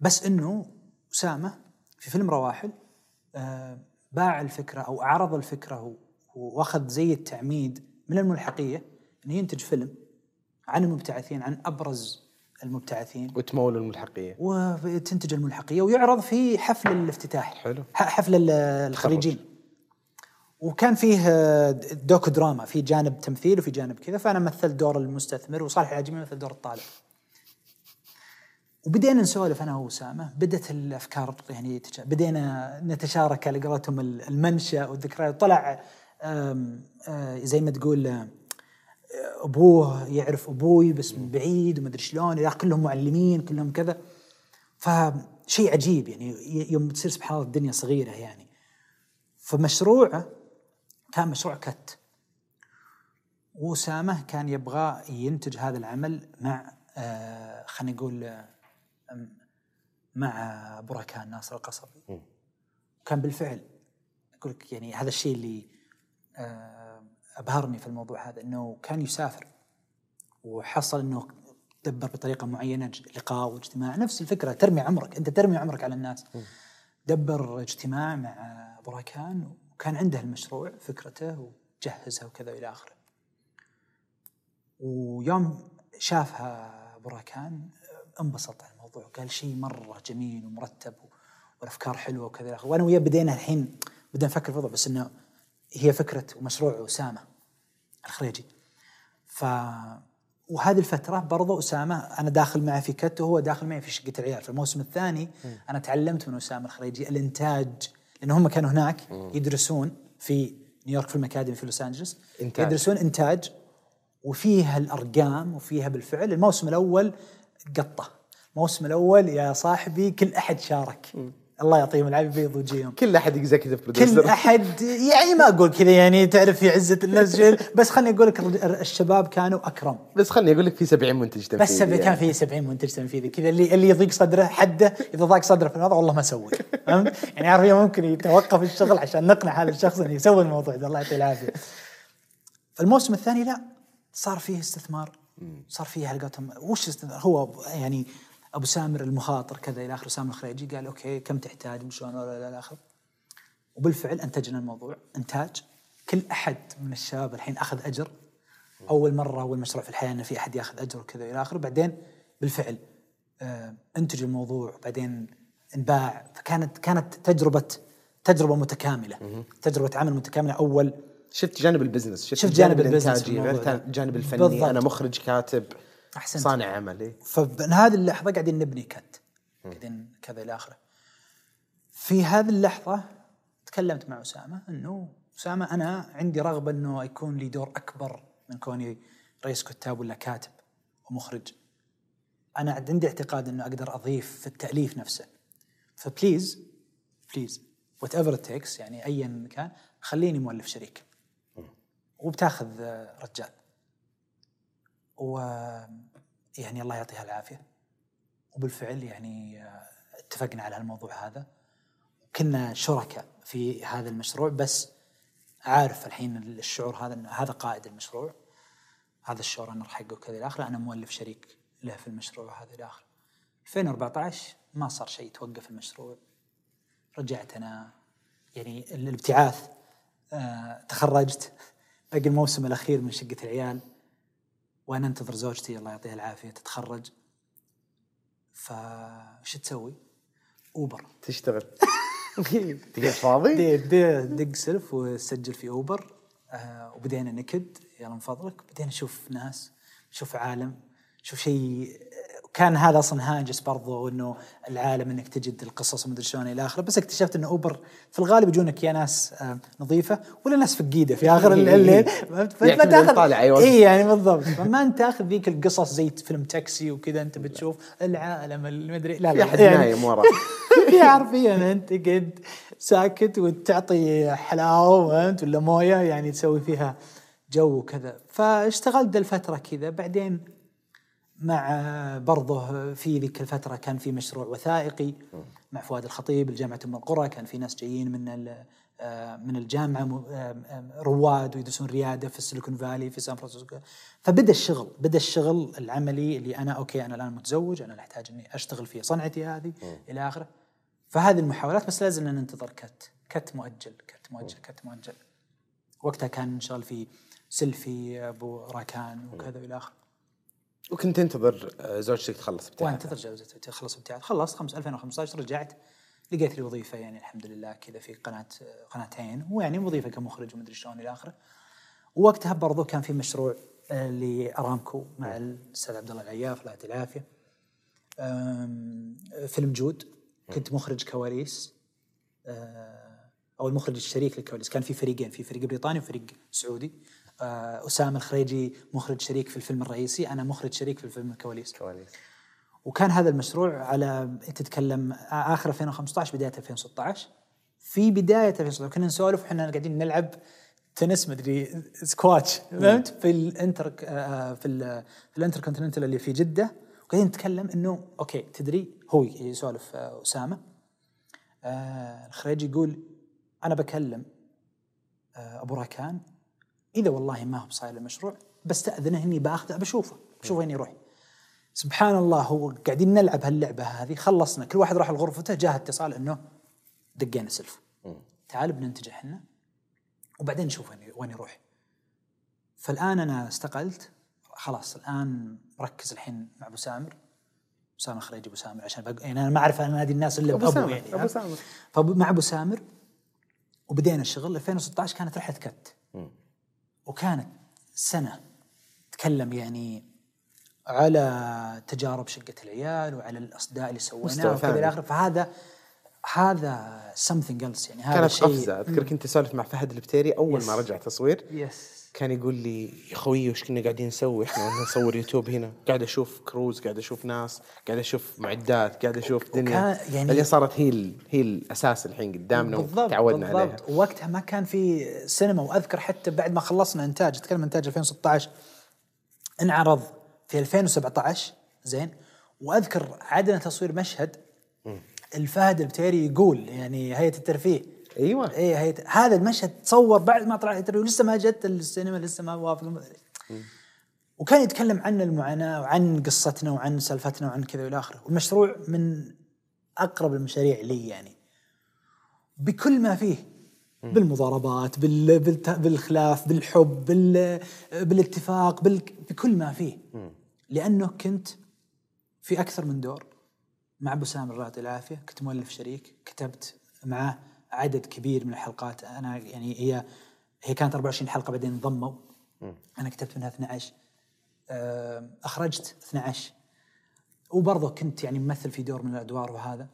بس إنه أسامة في فيلم رواحل آه، باع الفكرة أو عرض الفكرة وأخذ زي التعميد من الملحقية إنه ينتج فيلم عن المبتعثين عن أبرز المبتعثين. وتمول الملحقية. وتنتج الملحقية ويعرض في حفل الافتتاح. حلو. حفل ال- الخريجين. وكان فيه آه، دوكو دراما في جانب تمثيل وفي جانب كذا فأنا مثلت دور المستثمر وصالح العجمي مثل دور الطالب. وبدينا نسولف أنا وأسامة بدت الأفكار يعني بدينا نتشارك على قولتهم ال- المنشأ والذكريات. طلع آه، زي ما تقول آه، أبوه يعرف أبوي بس من بعيد ومدري شلون إلى كلهم معلمين كلهم كذا. فشيء عجيب يعني يوم تصير سبحان الله الدنيا صغيرة يعني. فمشروعه كان مشروع كت. وأسامة كان يبغى ينتج هذا العمل مع آه خلينا نقول آه مع بركان ناصر القصبي. وكان بالفعل أقول لك يعني هذا الشيء اللي آه أبهرني في الموضوع هذا أنه كان يسافر وحصل أنه دبر بطريقة معينة ج- لقاء واجتماع. نفس الفكرة ترمي عمرك أنت ترمي عمرك على الناس. دبر اجتماع مع بركان وكان عنده المشروع فكرته وجهزها وكذا إلى آخره. ويوم شافها بركان انبسط على الموضوع قال شيء مرة جميل ومرتب والأفكار حلوة وكذا إلى آخره. وأنا وياه بدينا الحين بدنا نفكر في الموضوع بس إنه هي فكرة ومشروع أسامة الخريجي ف وهذه الفترة برضو أسامة أنا داخل معه في كت وهو داخل معي في شقة العيال. في الموسم الثاني أنا تعلمت من أسامة الخريجي الإنتاج لأن هم كانوا هناك يدرسون في نيويورك فيلم أكاديمي في لوس أنجلوس. إنتاج. يدرسون إنتاج وفيها الأرقام وفيها بالفعل. الموسم الأول قطة. الموسم الأول يا صاحبي كل أحد شارك. الله يعطيهم العافية بيض وجيهم. كل أحد executive كل producer أحد يعني ما أقول كذا يعني تعرف في عزة الناس شيء، بس خليني أقول لك الشباب كانوا أكرم. بس خلني أقول لك في 70 منتج تنفيذي بس سبع- كان يعني. في 70 منتج تنفيذي. كذا اللي اللي يضيق صدره حده إذا ضاق صدره في الوضع والله ما سوي فهمت؟ يعني عارف ممكن يتوقف الشغل عشان نقنع هذا الشخص إنه يسوي الموضوع ده. الله يعطيه العافية. فالموسم الثاني لا صار فيه استثمار. صار فيه على قولتهم وش استثمار هو يعني أبو سامر المخاطر كذا إلى اخره سامر الخريجي قال أوكي كم تحتاج؟ شلون؟ ولا إلى اخره وبالفعل أنتجنا الموضوع. إنتاج كل أحد من الشباب الحين أخذ أجر. أول مرة أول مشروع في الحياة ان في أحد يأخذ أجر وكذا إلى اخره بعدين بالفعل آه، انتج الموضوع. بعدين انباع. فكانت كانت تجربة تجربة متكاملة. تجربة عمل متكاملة. أول شفت جانب ال business شفت, شفت جانب ال business الإنتاجي تا- ده. جانب الفني. بالضبط. أنا مخرج كاتب. أحسنت. صانع عمل إيه؟ فمن هذه اللحظة قاعدين نبني كت. قاعدين كذا إلى آخره. في هذه اللحظة تكلمت مع أسامة إنه أسامة أنا عندي رغبة إنه يكون لي دور أكبر من كوني رئيس كتاب ولا كاتب ومخرج. أنا عندي اعتقاد إنه أقدر أضيف في التأليف نفسه. ف please please whatever it takes يعني ايا كان خليني مؤلف شريك. وبتاخذ رجال. و يعني الله يعطيها العافية. وبالفعل يعني آه، اتفقنا على الموضوع هذا. كنا شركاء في هذا المشروع بس عارف الحين الشعور هذا إنه هذا قائد المشروع. هذا الشعور أنا حقه كذا إلى آخره. أنا مؤلف شريك له في المشروع هذا إلى آخره. 2014 ما صار شيء توقف المشروع. رجعت أنا يعني الابتعاث آه تخرجت. باقي الموسم الأخير من شقة العيال. وأنا انتظر زوجتي الله يعطيها العافية تتخرج. فش تسوي؟ اوبر تشتغل. (laughs) تقعد فاضي؟ دق سلف وسجل في اوبر آه وبدينا نكد يلا من فضلك. بدينا نشوف ناس نشوف عالم نشوف شيء كان هذا أصلا هاجس برضو إنه العالم إنك تجد القصص ومدري شلون إلى آخره. بس اكتشفت إنه أوبر في الغالب يجونك يا ناس آه نظيفة ولا ناس فقيدة في آخر الليل (laughs) فأنت ما يعتمد تاخذ الطالع، أيوة. اي يعني بالضبط. فما أنت تأخذ ذيك القصص زي فيلم تاكسي وكذا أنت بتشوف العالم المدري لا في لا احد يعني نايم ورا (laughs) في حرفيا أنت قد ساكت وتعطي حلاوة فهمت؟ ولا موية يعني تسوي فيها جو وكذا. فاشتغلت الفترة كذا بعدين مع برضه في ذيك الفترة كان في مشروع وثائقي مع فؤاد الخطيب لجامعه أم القرى كان في ناس جايين من آه، من الجامعة آه، آه، رواد ويدرسون ريادة في السيليكون فالي في سان فرانسيسكو. فبدأ الشغل بدأ الشغل العملي اللي أنا أوكي أنا الآن متزوج أنا أحتاج إني أشتغل في صنعتي هذه إلى آخره. فهذه المحاولات بس لازلنا ننتظر كت كت مؤجل كت مؤجل كت مؤجل. وقتها كان نشتغل في سيلفي أبو راكان وكذا والى آخره. وكنت تنتظر آه، زوجتك تخلص بتاعها. وانتظر جوزتي تخلص ابتعاث خلصت خمس 2015 رجعت. لقيت لي وظيفة يعني الحمد لله كذا في قناة قناتين. ويعني وظيفة كمخرج ومدري شلون إلى آخره. ووقتها برضو كان في مشروع آه، لأرامكو مع الأستاذ عبد الله العياف الله يعطيه العافية. فيلم جود. كنت مخرج كواليس. آه، أو المخرج الشريك للكواليس. كان في فريقين في فريق بريطاني وفريق سعودي. آه، أسامة الخريجي مخرج شريك في الفيلم الرئيسي. أنا مخرج شريك في الفيلم الكواليس. كواليس. وكان هذا المشروع على تتكلم آخر 2015 بداية 2016 في بداية 2016 كنا نسولف وحنا قاعدين نلعب تنس مدري سكواش فهمت؟ في الانتر آه، في ال في الانتر كونتيننتال اللي في جدة. وقاعدين نتكلم إنه أوكي تدري؟ هو يسولف آه، أسامة. آه، الخريجي يقول أنا بكلم آه، أبو راكان إذا والله ما هو بصاير المشروع بستاذنه اني بأخذه بشوفه بشوف وين يروح. سبحان الله هو قاعدين نلعب هاللعبة هذه خلصنا كل واحد راح لغرفته جاه اتصال إنه دقينا سلف. تعال بننتج إحنا وبعدين نشوف وين وين يروح. فالآن أنا استقلت خلاص الآن مركز الحين مع أبو سامر. اسامه خريج أبو سامر عشان بق... يعني أنا ما أعرف أنا هذه الناس إلا بأبو سامر، يعني أبو سامر. فمع أبو سامر وبدينا الشغل. 2016 كانت رحلة كت. وكانت سنة تكلم يعني على تجارب شقة العيال وعلى الأصداء اللي سويناها مستوى وكذا. إلى آخره. فهذا هذا something else يعني. هذا كانت شيء قفزه أذكر كنت أسولف مع فهد البتيري أول ما يس. رجع تصوير. يس كان يقول لي يا خوي وش كنا قاعدين نسوي؟ إحنا وإحنا نصور يوتيوب هنا. قاعد أشوف crews قاعد أشوف ناس قاعد أشوف معدات قاعد أشوف دنيا. يعني- اللي صارت هي ال- هي الأساس الحين قدامنا بالضبط وتعودنا عليها. بالضبط ووقتها ما كان في سينما وأذكر حتى بعد ما خلصنا إنتاج اتكلم إنتاج 2016 انعرض في 2017 زين. وأذكر عدنا تصوير مشهد. الفهد البتيري يقول يعني هيئة الترفيه إيوه. اي هيئه هذا المشهد تصور بعد ما طلع الانترفيو لسه ما جت السينما لسه ما وافق وكان يتكلم عن المعاناة وعن قصتنا وعن سالفتنا وعن كذا والى آخره. والمشروع من أقرب المشاريع لي يعني. بكل ما فيه. بالمضاربات بال... بالت... بالخلاف بالحب بال... بالاتفاق بال... بكل ما فيه. لأنه كنت في أكثر من دور. مع ابو سامر الله يعطيه العافية كنت مؤلف شريك كتبت معاه عدد كبير من الحلقات. أنا يعني هي هي كانت 24 حلقة بعدين انضموا. أنا كتبت منها 12 آه، أخرجت 12 وبرضه كنت يعني ممثل في دور من الأدوار وهذا.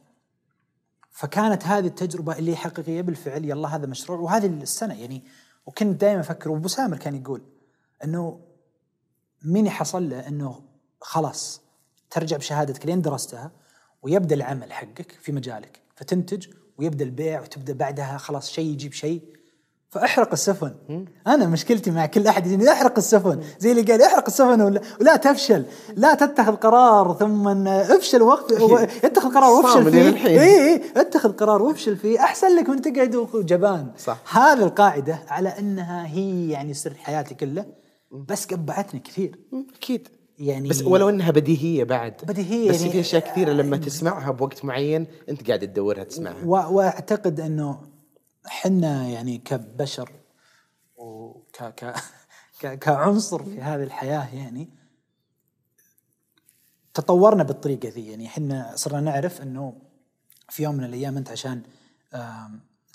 فكانت هذه التجربة اللي حقيقية بالفعل يلا هذا مشروع. وهذه السنة يعني وكنت دائما أفكر وأبو سامر كان يقول إنه مين حصل له إنه خلاص ترجع بشهادتك لين درستها ويبدأ العمل حقك في مجالك. فتنتج ويبدأ البيع وتبدأ بعدها خلاص شيء يجيب شيء. فأحرق السفن. أنا مشكلتي مع كل أحد يجيني أحرق السفن. زي اللي قال أحرق السفن ولا, ولا تفشل لا تتخذ قرار ثم افشل وقت اتخذ قرار وافشل فيه. اي اي اتخذ قرار وافشل فيه. أحسن لك من تقعد وجبان صح. هذه القاعدة على أنها هي يعني سر حياتي كله. بس قبعتني كثير. أكيد. يعني بس ولو انها بديهية بعد. بديهية بس يعني- في أشياء كثيرة لما تسمعها بوقت معين أنت قاعد تدورها تسمعها. وأعتقد إنه حنا يعني كبشر وك ك (laughs) ك كعنصر في هذه الحياة يعني تطورنا بالطريقة ذي. يعني إحنا صرنا نعرف إنه في يوم من الأيام أنت عشان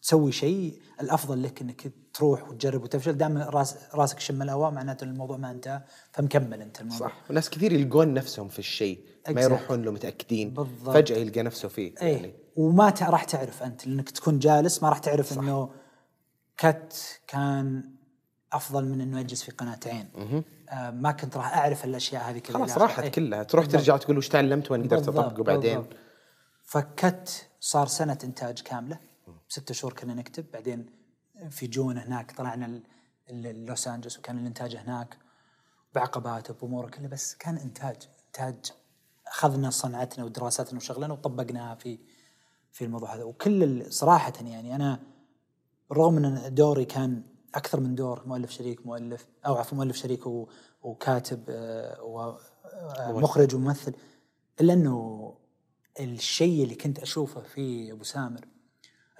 تسوي شيء الأفضل لك إنك تروح وتجرب وتفشل دام راس راسك شم الهواء معناته الموضوع ما انتهى فمكمل أنت الموضوع صح وناس كثير يلقون نفسهم في الشيء ما. يروحون له متأكدين بالضبط. فجأة يلقى نفسه فيه اي يعني وما ت- راح تعرف أنت لأنك تكون جالس ما راح تعرف إنه كت كان أفضل من إنه يجلس في قناتين آه ما كنت راح أعرف الأشياء هذه كلها خلاص. راحت إيه. كلها تروح بالضبط. ترجع تقول وش تعلمت وين قدرت أطبقه بعدين بالضبط. فكت صار سنة إنتاج كاملة ستة شهور كنا نكتب بعدين في جون هناك طلعنا لوس أنجلوس وكان الإنتاج هناك بعقباته بأموره كلها بس كان إنتاج إنتاج أخذنا صنعتنا ودراساتنا وشغلنا وطبقناها في في الموضوع هذا. وكل صراحة يعني أنا بالرغم من دوري كان أكثر من دور مؤلف شريك مؤلف أو عفوا مؤلف شريك وكاتب آه، ومخرج وممثل إلا أنه الشيء اللي كنت أشوفه في أبو سامر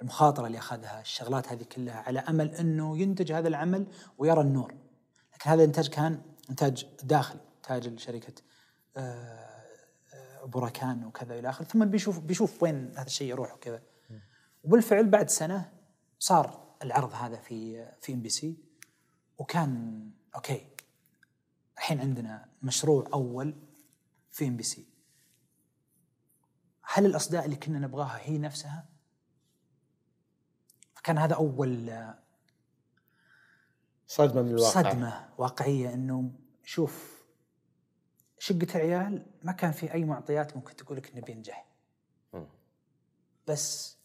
المخاطرة اللي أخذها الشغلات هذه كلها على أمل إنه ينتج هذا العمل ويرى النور. لكن هذا الانتاج كان إنتاج داخلي إنتاج شركه آه، آه، بوراكان وكذا إلى آخره. ثم بيشوف بيشوف وين هذا الشيء يروح وكذا. وبالفعل بعد سنة صار العرض هذا في في إم بي سي. وكان أوكي الحين عندنا مشروع أول في إم بي سي. هل الأصداء اللي كنا نبغاها هي نفسها؟ فكان هذا أول صدمة من الواقع صدمة واقعية إنه شوف شقة العيال ما كان في أي معطيات ممكن تقول لك إنه بينجح. بس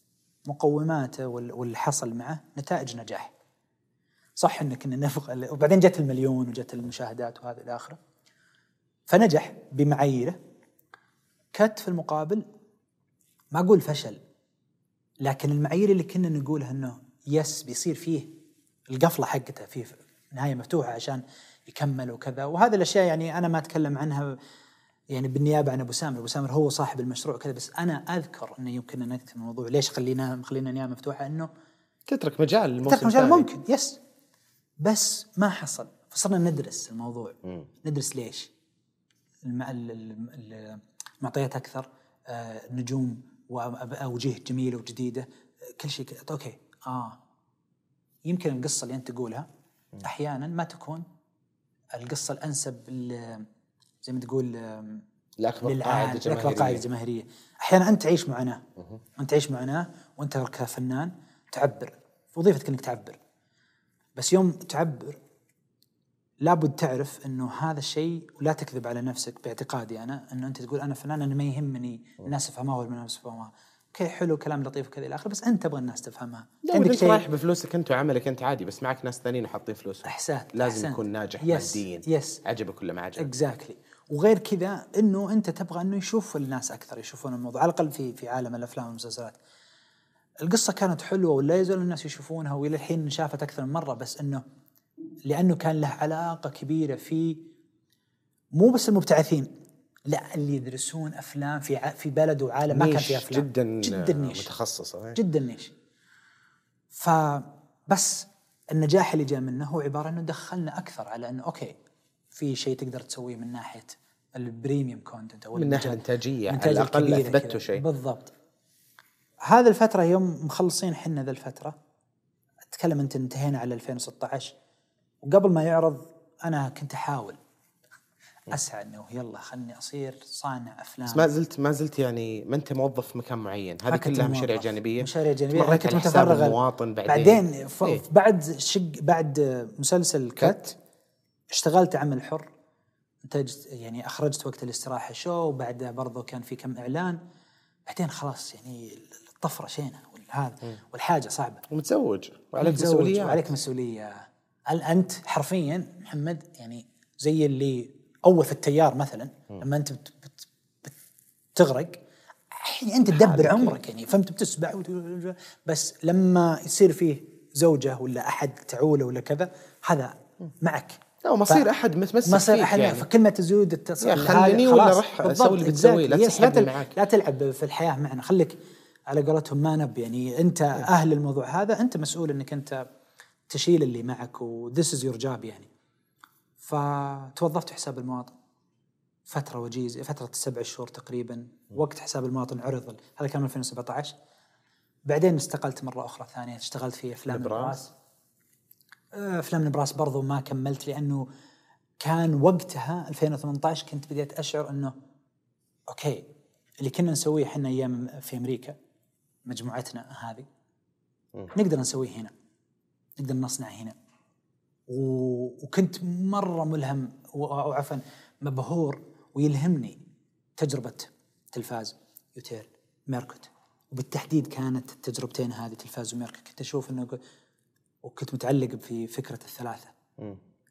مقوماته وال- واللي حصل معه نتائج نجاح. صح ان كنا نبغى وبعدين جت المليون وجت المشاهدات وهذا إلى اخره. فنجح بمعاييره كت في المقابل ما أقول فشل لكن المعايير اللي كنا نقولها إنه يس بيصير فيه القفلة حقته فيه نهاية مفتوحة عشان يكمل وكذا. وهذه الأشياء يعني أنا ما أتكلم عنها يعني بالنيابة عن أبو سامر، أبو سامر هو صاحب المشروع كذا بس أنا أذكر إنه يمكن أن نكتب الموضوع. ليش خلينا خلينا نيابه مفتوحة؟ إنه تترك مجال تترك مجال. ممكن يس بس ما حصل. فصرنا ندرس الموضوع. مم. ندرس ليش؟ الم- ال- ال- ال- المعطيات أكثر آه، نجوم واوجه جميلة وجديدة كل شيء كذا أوكي. آه. يمكن القصة اللي أنت تقولها أحيانا ما تكون القصة الأنسب زي ما تقول لاكبر قاعدة لأكبر قاعدة جماهيريه جماهيريه أحيانا أنت تعيش معاناه أنت تعيش معاناه وأنت كفنان تعبر. وظيفتك إنك تعبر. بس يوم تعبر لابد تعرف إنه هذا الشيء ولا تكذب على نفسك باعتقادي أنا إنه أنت تقول أنا فنان أنا ما يهمني الناس يفهموها ولا الناس يفهموها. okay حلو كلام لطيف وكذا إلى آخره بس أنت تبغى الناس تفهمها. لا أنت رايح بفلوسك أنت وعملك أنت عادي بس معك ناس ثانيين وحاطين فلوسهم. أحسنت لازم أحسنت. يكون ناجح Yes, ماديا. yes. عجبك ولا ما عجبك. exactly وغير كذا إنه أنت تبغى إنه يشوف الناس أكثر يشوفون الموضوع. على الأقل في في عالم الأفلام والمسلسلات. القصة كانت حلوة ولا يزال الناس يشوفونها وإلى الحين انشافت أكثر من مرة بس إنه لأنه كان له علاقة كبيرة في مو بس المبتعثين لا اللي يدرسون أفلام في ع- في بلد وعالم ما كان فيه أفلام. جدا جدا niche. متخصصة جدا niche. فبس النجاح اللي جاء منه هو عبارة إنه دخلنا أكثر على إنه okay في شيء تقدر تسويه من ناحية ال premium content أو من المجال- الإنتاجية، على أثبتوا كذا. شيء. بالضبط. هذا الفترة يوم مخلصين حنا ذا الفترة أتكلم أنت انتهينا على 2016 وقبل ما يعرض أنا كنت أحاول أسعى إنه يلا خلني أصير صانع أفلام. بس ما زلت ما زلت يعني ما أنت موظف في مكان معين. هذه كلها. مشاريع جانبية. مشاريع جانبية. مريت كنت متفرغ المواطن بعدين. بعدين ف... إيه. بعد شق بعد مسلسل كت. اشتغلت عمل حر. انتجت يعني أخرجت وقت الاستراحة شو وبعدها برضو كان في كم إعلان. بعدين خلاص يعني الطفرة شينة والهذا والحاجة صعبة. ومتزوج. وعليك مسؤوليات. وعليك مسؤولية. هل أنت حرفيا محمد يعني زي اللي اول في التيار مثلا لما أنت بت بت بتغرق يعني أنت تدبر عمرك يعني فهمت بتسبح بس لما يصير فيه زوجة ولا أحد تعوله ولا كذا هذا معك. لا ومصير أحد متمسك مصير أحد يعني. فكلمة تزود التص... يا هذا خليني ولا. روح بالضبط، سوي اللي بتسويه، لا تسحبني تل... معاك. لا تلعب في الحياة معنا. خليك على قولتهم ما نب يعني أنت أهل الموضوع هذا أنت مسؤول إنك أنت تشيل اللي معك و this is your job يعني. فتوظفت حساب المواطن. فترة وجيزه فترة سبع شهور تقريبا وقت حساب المواطن عرض هذا كان 2017 بعدين استقلت مرة أخرى ثانية اشتغلت في أفلام نبراس. آه، أفلام نبراس برضو ما كملت لأنه كان وقتها 2018 كنت بديت أشعر إنه okay اللي كنا نسويه إحنا أيام في أمريكا مجموعتنا هذه نقدر نسويه هنا. نقدر نصنع هنا. وكنت مرة ملهم أو عفوا مبهور ويلهمني تجربة تلفاز يوتيرن ميركوت. وبالتحديد كانت التجربتين هذه تلفاز وميركوت. كنت أشوف إنه وكنت متعلق في فكرة الثلاثة.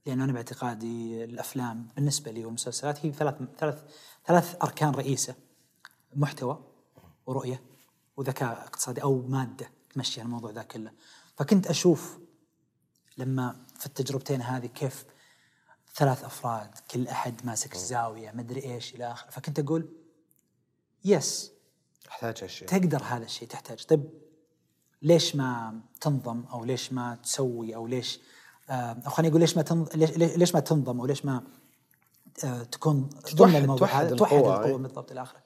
لأنه أنا باعتقادي الأفلام بالنسبة لي والمسلسلات هي ثلاث ثلاث ثلاث أركان رئيسة. محتوى ورؤية وذكاء اقتصادي أو مادة تمشي الموضوع ذا كله. فكنت أشوف لما في التجربتين هذه كيف ثلاث أفراد كل أحد ماسك زاوية مدري إيش إلى آخره. فكنت أقول يس احتاج هالشيء. تقدر هذا الشيء تحتاج. طيب ليش ما تنظم أو ليش ما تسوي أو ليش آه، أو خليني أقول ليش ما تنظم ليش, ما تنظم أو ليش ما آه، تكون ضمن الموضوع توحد هذا؟ توحد القوة أي. بالضبط إلى آخره.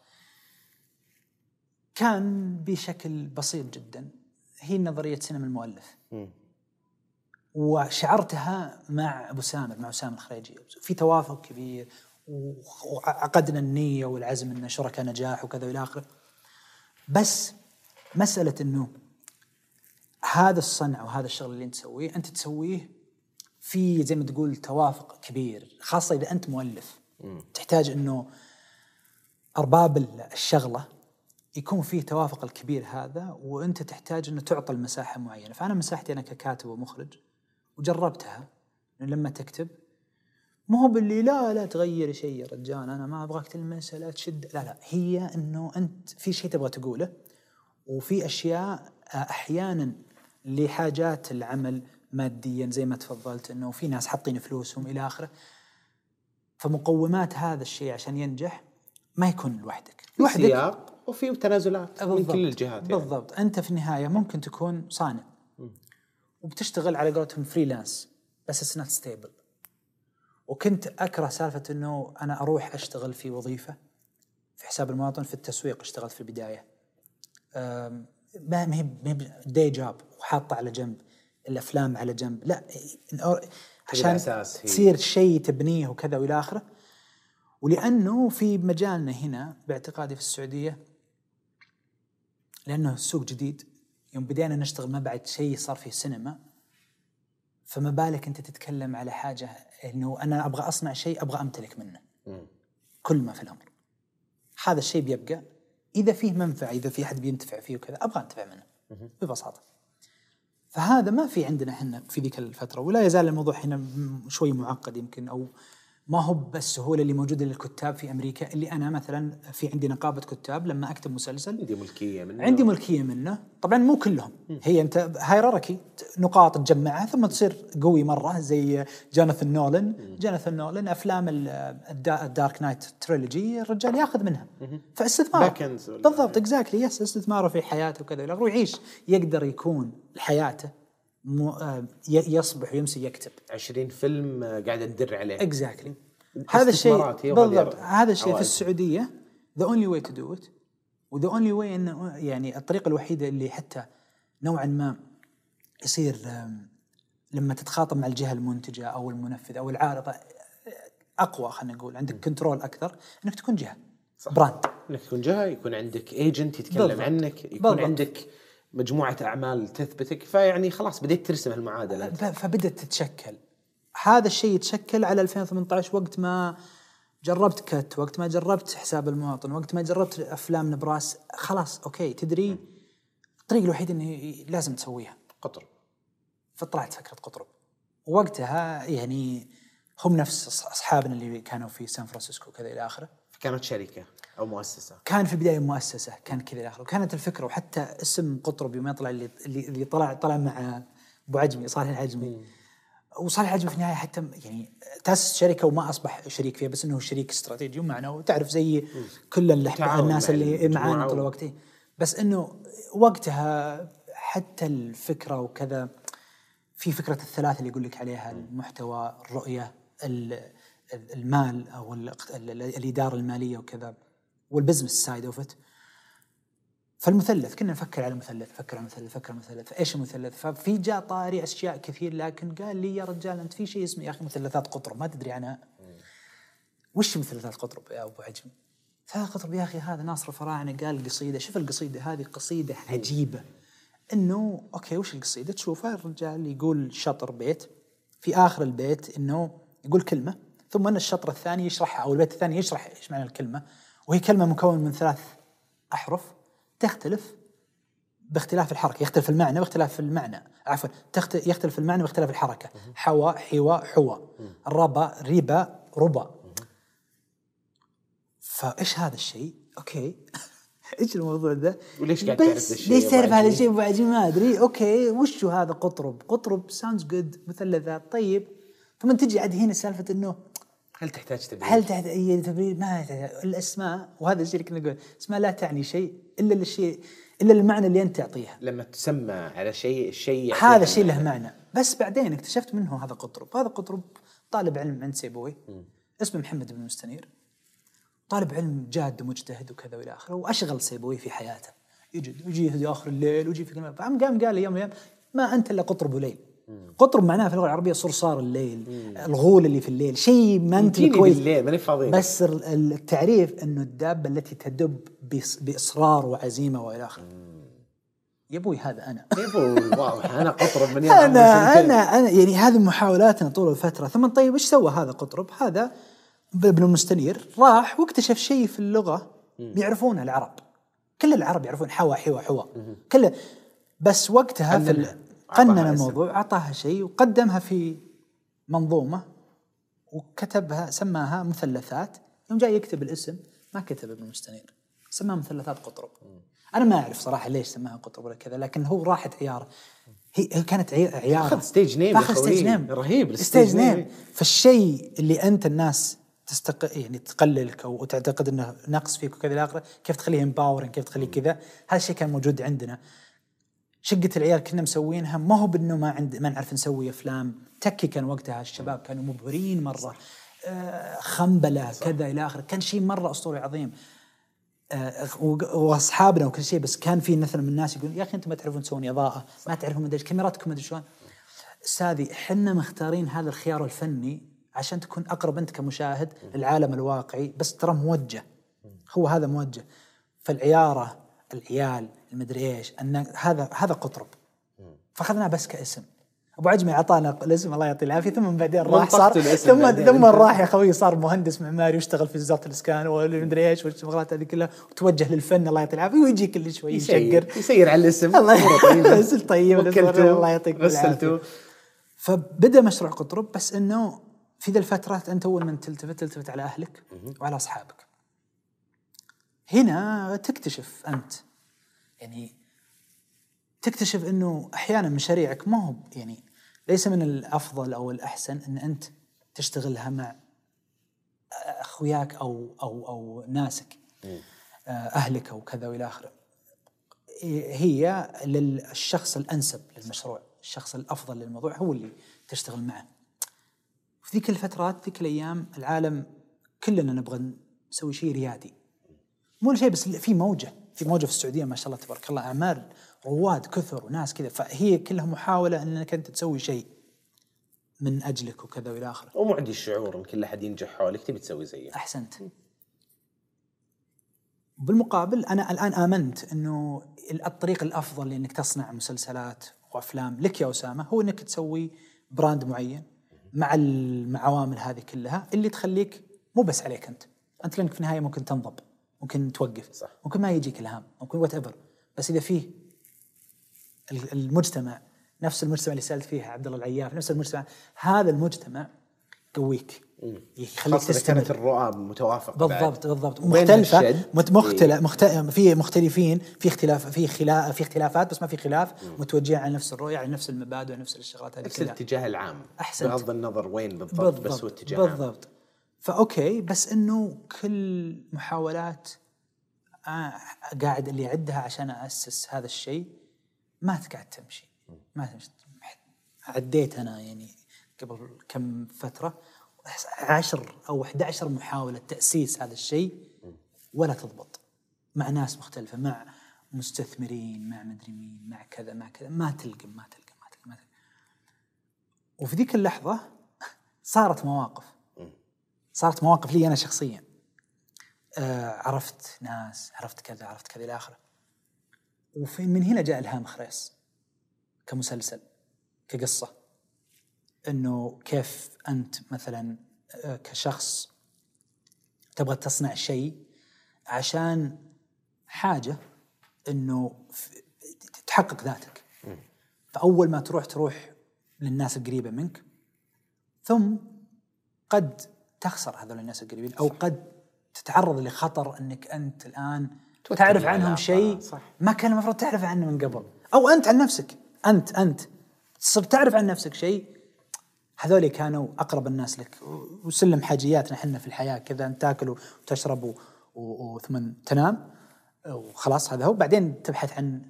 كان بشكل بسيط جدا. هي نظرية سينما المؤلف. وشعرتها مع أبو سامر مع أسامة الخريجي في توافق كبير وعقدنا النية والعزم إن شركاء نجاح وكذا وإلى آخره. بس مسألة إنه هذا الصنع وهذا الشغل اللي أنت تسويه أنت تسويه في زي ما تقول توافق كبير خاصة إذا أنت مؤلف. تحتاج إنه أرباب الشغلة يكون فيه توافق الكبير هذا وأنت تحتاج إنه تعطى المساحة معينة. فأنا مساحتي أنا ككاتب ومخرج وجربتها. إنه لما تكتب مو هو باللي لا لا تغير شيء يا رجال أنا ما أبغاك تلمس لا تشد لا لا. هي إنه أنت في شيء تبغى تقوله وفي أشياء آه، أحيانا لحاجات العمل ماديا زي ما تفضلت إنه في ناس حاطين فلوسهم إلى آخره. فمقومات هذا الشيء عشان ينجح ما يكون لوحدك. في سياق وفي تنازلات من. كل الجهات يعني. بالضبط. أنت في النهاية ممكن تكون صانع. وبتشتغل على قولتهم freelance بس it's not stable وكنت أكره سالفة إنه أنا أروح أشتغل في وظيفة في حساب المواطن في التسويق أشتغلت في البداية. ما هي داي جوب وحاطة على جنب الأفلام على جنب لا عشان. تصير شيء تبنيه وكذا وإلى آخره. ولأنه في مجالنا هنا باعتقادي في السعودية لأنه السوق جديد. يوم بدينا نشتغل ما بعد شيء صار فيه سينما فما بالك أنت تتكلم على حاجة إنه أنا أبغى أصنع شيء أبغى أمتلك منه. كل ما في الأمر. هذا الشيء بيبقى إذا فيه منفعة إذا في احد بينتفع فيه وكذا أبغى أنتفع منه ببساطة. فهذا ما في عندنا إحنا في ذيك الفترة ولا يزال الموضوع هنا شوي معقد يمكن أو ما هو بالسهولة اللي موجودة للكتاب في أمريكا اللي أنا مثلا في عندي نقابة كتاب لما أكتب مسلسل. عندي ملكية منه. عندي ملكية منه. طبعا مو كلهم. هي أنت هيراركي نقاط تجمعها ثم تصير قوي مرة زي جوناثان نولن جوناثان نولن أفلام ال- الدا- ال Dark Knight trilogy الرجال ياخذ منها. فاستثمار. بالضبط exactly yes استثماره في حياته وكذا. ويعيش يقدر يكون حياته يصبح ويمسي يكتب 20 فيلم آه، قاعد يدر عليه exactly هذا الشيء بالضبط هذا الشيء في. السعودية the only way to do it و the only way إنه يعني الطريقة الوحيدة اللي حتى نوعا ما يصير لما تتخاطب مع الجهة المنتجة أو المنفذ أو العارضة أقوى خلينا نقول عندك control أكثر إنك تكون جهة صح. brand إنك تكون جهة يكون عندك agent يتكلم بالضبط. عنك يكون بالضبط. عندك مجموعة أعمال تثبتك فيعني خلاص بديت ترسم. ف- فبدت تتشكل. هذا الشيء يتشكل على 2018 وقت ما جربت كت وقت ما جربت حساب المواطن وقت ما جربت أفلام نبراس. خلاص okay تدري؟ الطريق الوحيد إنه لازم تسويها. قطر. فطلعت فكرة قطرب وقتها يعني هم نفس أصحابنا اللي كانوا في سان فرانسيسكو وكذا إلى آخره. فكانت شركة. أو مؤسسة. كان في البداية مؤسسة كان كذا إلى اخره وكانت الفكرة وحتى اسم قطرب يوم يطلع اللي اللي, طلع طلع مع أبو عجمي صالح العجمي. وصالح العجمي في النهاية حتى يعني تأسس شركة وما أصبح شريك فيها بس إنه شريك استراتيجي ومعنا وتعرف زي كل الناس اللي معانا طول الوقت. بس إنه وقتها حتى الفكرة وكذا في فكرة الثلاثه اللي يقول لك عليها المحتوى الرؤية ال- ال- المال أو ال- ال- الإدارة المالية وكذا. وال business side of it فالمثلث كنا نفكر على المثلث نفكر على المثلث نفكر على المثلث. إيش المثلث؟ ففي جاء طاري أشياء كثير لكن قال لي يا رجال أنت في شيء اسمه يا أخي مثلثات قطرب ما تدري عنها. وش مثلثات قطرب يا أبو عجم مثلثات يا أخي هذا ناصر الفراعنة قال قصيدة شوف القصيدة هذه قصيدة عجيبة. إنه أوكي وش القصيدة؟ تشوفها الرجال يقول شطر بيت في آخر البيت إنه يقول كلمة ثم إن الشطر الثاني يشرحها أو البيت الثاني يشرح إيش معنى الكلمة. وهي كلمة مكونة من ثلاث أحرف تختلف باختلاف الحركة. يختلف المعنى باختلاف المعنى. عفوا تخت... يختلف المعنى باختلاف الحركة. حوا حوا حوا. الربا ربا ربا. فإيش هذا الشيء؟ okay. (laughs) إيش الموضوع ذا وليش قاعد تعرف الشيء ليش تعرف هذا؟ الشيء أبو ما أدري. okay. وش هو هذا؟ قطرب. قطرب sounds good مثلثات طيب. ثم تجي عاد هنا سالفة إنه هل تحتاج تدريب؟ هل تحت إي تبرير ما الأسماء وهذا الشيء اللي كنا نقول اسماء لا تعني شيء إلا الشيء إلا المعنى اللي أنت تعطيها. لما تسمى على شيء الشيء هذا الشيء له معنى. بس بعدين اكتشفت منه هذا قطرب. هذا قطرب طالب علم عند سيبوي. اسمه محمد بن مستنير. طالب علم جاد ومجتهد وكذا وإلى آخره وأشغل سيبوي في حياته. يجي يجي آخر الليل ويجي في كلمة. فقام قام قال لي يوم الأيام ما أنت إلا قطرب وليل قطرب معناه في اللغة العربية صرصار الليل الغول اللي في الليل شيء ما أنت كويس. بالليل ماني فاضي بس ال- التعريف إنه الدابة التي تدب بإصرار وعزيمة وإلى آخره. يا أبوي هذا أنا. كيف واضح. أنا قطرب من أنا. أنا أنا يعني هذه محاولاتنا طول الفترة. ثم طيب إيش سوى هذا قطرب؟ هذا ابن المستنير راح واكتشف شيء في اللغة يعرفونه العرب. كل العرب يعرفون حوا حوا حوا. كل بس وقتها في قنن. الموضوع أعطاها شيء وقدمها في منظومة وكتبها سماها مثلثات. يوم جاي يكتب الاسم ما كتب ابن المستنير سماها مثلثات قطرب. أنا ما أعرف صراحة ليش سماها قطرب ولا كذا لكن هو راحت عيار. هي كانت عي- عيار. أخذ stage name يا فاخذ خوي. stage name رهيب stage name. name فالشيء اللي أنت الناس تستق يعني تقللك أو تعتقد إنه نقص فيك وكذا إلى آخره كيف تخليه empowering كيف تخليه كذا هذا الشيء كان موجود عندنا. شقة العيال كنا مسوينها. ما هو بأنه ما عند ما نعرف نسوي أفلام. تكي كان وقتها الشباب كانوا مبهرين مرة. آه خنبلة كذا إلى آخره. كان شيء مرة أسطوري عظيم. آه وأصحابنا وكل شيء بس كان في مثلا من الناس يقول يا أخي أنتم ما تعرفون تسوون إضاءة ما تعرفون مدري كاميراتكم مدري شلون. استاذي إحنا مختارين هذا الخيار الفني عشان تكون أقرب أنت كمشاهد للعالم الواقعي بس ترى موجه. هو هذا موجه. فالعيارة العيال المدري إيش هذا هذا قطرب. فأخذناه بس كاسم. أبو عجمي أعطانا الاسم الله يعطيه العافية. ثم بعدين راح صار ثم ثم. راح يا خوي صار مهندس معماري واشتغل في وزارة الإسكان والمدري إيش والشغلات هذه كلها. وتوجه للفن الله يعطيه العافية. ويجي كل شوي يشقر. يسير على الاسم. الله طيب وكلته الله يعطيك العافية. فبدأ مشروع قطرب بس إنه في ذا الفترة أنت أول من تلتفت تلتفت على أهلك وعلى أصحابك. هنا تكتشف أنت. يعني تكتشف إنه أحيانا مشاريعك ما هو يعني ليس من الأفضل أو الأحسن إن أنت تشتغلها مع أخوياك أو أو أو ناسك آه، أهلك أو كذا وإلى آخره. هي للشخص الأنسب للمشروع الشخص الأفضل للموضوع هو اللي تشتغل معه. في ذيك الفترات ذيك الأيام العالم كلنا نبغى نسوي شيء ريادي. مو شيء بس في موجة في موجة في السعودية ما شاء الله تبارك الله أعمال رواد كثر وناس كذا. فهي كلها محاولة إنك أنت تسوي شيء من أجلك وكذا وإلى آخره. ومو عندي الشعور إن كل أحد ينجح حولك تبي تسوي زيه أحسنت. بالمقابل أنا الآن آمنت إنه الطريق الأفضل لانك تصنع مسلسلات وأفلام لك يا أسامة هو إنك تسوي brand معين مع العوامل هذه كلها اللي تخليك مو بس عليك أنت. أنت لأنك في النهاية ممكن تنضب. ممكن توقف صح. ممكن ما يجيك إلهام ممكن whatever بس إذا فيه ال- المجتمع نفس المجتمع اللي سألت فيها عبد الله العياف نفس المجتمع هذا المجتمع يقويك يخليك تستمر كانت الرؤى متوافقة بعد. بالضبط بالضبط. مت- مختلف مخت... في مختلفين في اختلاف في خلاف في اختلافات بس ما في خلاف. متوجهين على نفس الرؤية على نفس المبادئ نفس الشغلات هذه نفس الاتجاه العام أحسنت. بغض النظر وين بالضبط, بس هو اتجاه عام. بالضبط. فأوكي بس إنه كل محاولات آه قاعد اللي اعدها عشان اسس هذا الشيء ما قاعد تمشي. ما تمشي. عديت أنا يعني قبل كم فترة عشر أو 11 محاولة تأسيس هذا الشيء ولا تضبط. مع ناس مختلفة مع مستثمرين مع مدري مين مع كذا مع كذا. ما تلقم ما تلقم ما تلقم, ما تلقم. وفي ذيك اللحظة صارت مواقف. صارت مواقف لي أنا شخصيا. آه عرفت ناس عرفت كذا عرفت كذا إلى آخره. وفي من هنا جاء إلهام خريص كمسلسل كقصة. إنه كيف أنت مثلا آه، كشخص تبغى تصنع شيء عشان حاجة إنه تحقق ذاتك. فأول ما تروح تروح للناس القريبة منك ثم قد تخسر هذول الناس القريبين أو قد تتعرض لخطر إنك أنت الآن تعرف عنهم شيء ما كان المفروض تعرف عنه من قبل أو أنت عن نفسك أنت أنت. صرت تعرف عن نفسك شيء هذول كانوا أقرب الناس لك. وسلم حاجياتنا إحنا في الحياة كذا أنت تاكل وتشرب وثم تنام وخلاص هذا هو. بعدين تبحث عن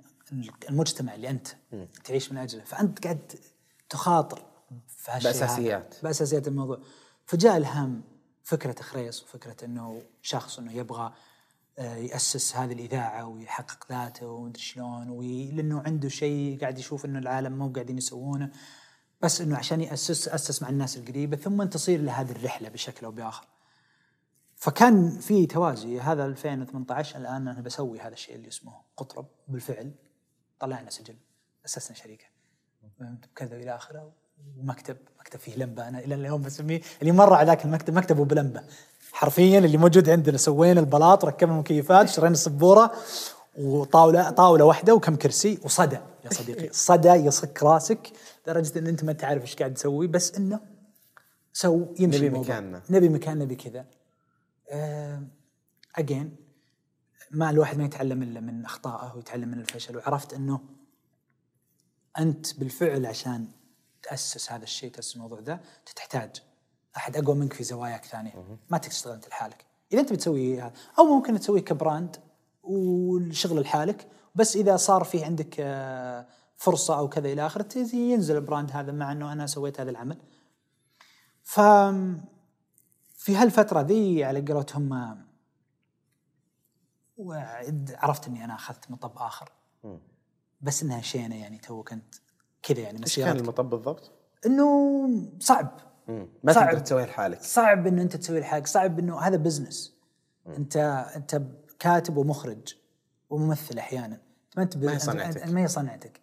المجتمع اللي أنت تعيش من أجله. فأنت قاعد تخاطر في بأساسيات. بأساسيات الموضوع. فجاء الهام فكرة خريص وفكرة إنه شخص إنه يبغى آه، يأسس هذه الإذاعة ويحقق ذاته ومدري شلون لأنه عنده شيء قاعد يشوف إنه العالم مو قاعدين يسوونه بس إنه عشان يأسس أسس مع الناس القريبة ثم تصير له هذه الرحلة بشكل أو بآخر. فكان في توازي هذا 2018 الآن أنا بسوي هذا الشيء اللي اسمه قطرب بالفعل طلعنا سجل أسسنا شركه كذا إلى آخره. ومكتب مكتب فيه لمبة. أنا إلى اليوم بسميه اللي مر على ذاك المكتب مكتبه بلمبة. حرفيا اللي موجود عندنا سوينا البلاط ركبنا المكيفات شرينا السبورة وطاولة طاولة واحدة وكم كرسي وصدى. يا صديقي (laughs) صدى يصك راسك لدرجة إن أنت ما تعرف إيش قاعد تسوي بس إنه so يمشي نبي مكاننا. نبي مكاننا بكذا. again ما الواحد ما يتعلم إلا من أخطائه ويتعلم من الفشل وعرفت إنه أنت بالفعل عشان تأسس هذا الشيء تأسس الموضوع ذا تحتاج. أحد أقوى منك في زواياك ثانية. ما تشتغل أنت لحالك. إذا أنت بتسوي هذا أو ممكن تسويه ك brand والشغل لحالك بس إذا صار في عندك آه، فرصة أو كذا إلى آخره ينزل ال brand هذا مع إنه أنا سويت هذا العمل. ف في هالفترة ذي على قولتهم عرفت إني أنا أخذت مطب آخر. بس إنها شينة يعني تو كنت كذا يعني إيش كان المطب بالضبط؟ إنه صعب. ما صعب. تقدر تسويه لحالك. صعب إنه أنت تسوي لحالك. صعب إنه هذا business أنت أنت كاتب ومخرج وممثل أحيانا. ما أنت ما هي صنعتك. ما هي صنعتك.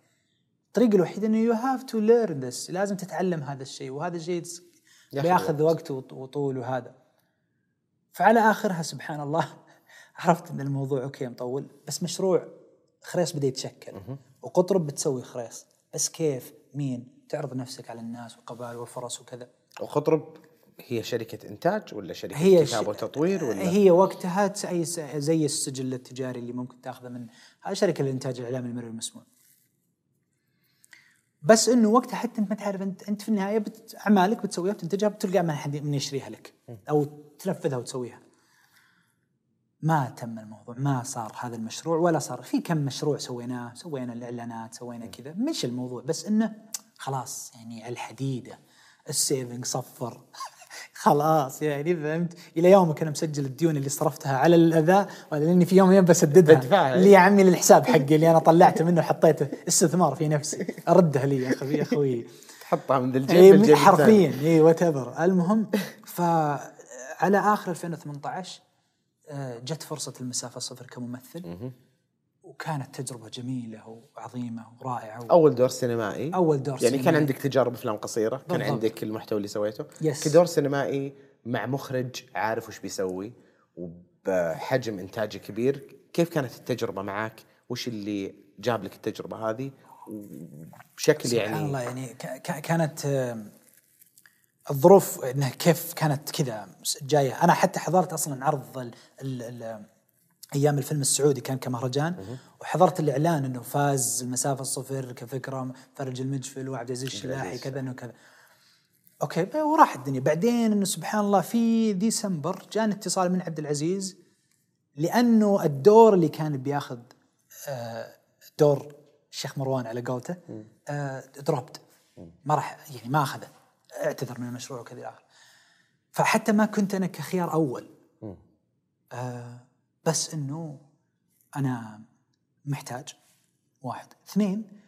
الطريقة الوحيده إنه you have to learn this لازم تتعلم هذا الشيء. وهذا الشيء بياخذ وقت وطول وهذا. فعلى آخرها سبحان الله. (laughs) عرفت إن الموضوع okay مطول. بس مشروع. خريص بدأ يتشكل. وقطرب بتسوي خريص. بس كيف مين؟ تعرض نفسك على الناس والقبائل والفرص وكذا. وقطرب هي شركة إنتاج ولا شركة هي كتاب وتطوير ولا؟ هي وقتها زي السجل التجاري اللي ممكن تأخذه من شركة الإنتاج الإعلامي المرئي المسموع. بس إنه وقتها حتى أنت ما تعرف انت أنت في النهاية بت... أعمالك بتسويها بتنتجها بتلقى من حد من يشتريها لك. أو تنفذها وتسويها. ما تم الموضوع ما صار هذا المشروع ولا صار. في كم مشروع سويناه سوينا الإعلانات سوينا كذا مش الموضوع بس إنه خلاص يعني على الحديدة ال saving صفر. (laughs) خلاص يعني فهمت؟ إلى يومك أنا مسجل الديون اللي صرفتها على الأذى لأني في يوم يوم بسددها اللي يا عمي للحساب حقي اللي أنا طلعته منه وحطيته. استثمار في نفسي. اردها لي يا أخوي يا أخوي. تحطها من الجيب اي حرفيا. اي what المهم فعلى آخر 2018 آه، جت فرصة المسافة صفر كممثل. وكانت تجربة جميلة وعظيمة ورائعة أول دور سينمائي. أول دور يعني سينمائي. كان عندك تجارب أفلام قصيرة بالضبط. كان عندك المحتوى اللي سويته. يس. كدور سينمائي مع مخرج عارف وش بيسوي وبحجم إنتاجي كبير. كيف كانت التجربة معك؟ وش اللي جاب لك التجربة هذه؟ بشكل يعني سبحان الله يعني كانت الظروف انها كيف كانت كذا جاية. أنا حتى حضرت أصلا عرض ال ال أيام الفيلم السعودي كان كمهرجان وحضرت الإعلان إنه فاز المسافة الصفر كفكرة فرج المجفل وعبد العزيز الشلاحي كذا إنه كذا. أوكي وراح الدنيا. بعدين إنه سبحان الله في ديسمبر جاني اتصال من عبد العزيز لأنه الدور اللي كان بياخذ آه، دور الشيخ مروان على قولته دروبت ما راح يعني ما أخذه. اعتذر من المشروع وكذا إلى اخره فحتى ما كنت أنا كخيار أول. آه بس إنه أنا محتاج واحد. اثنين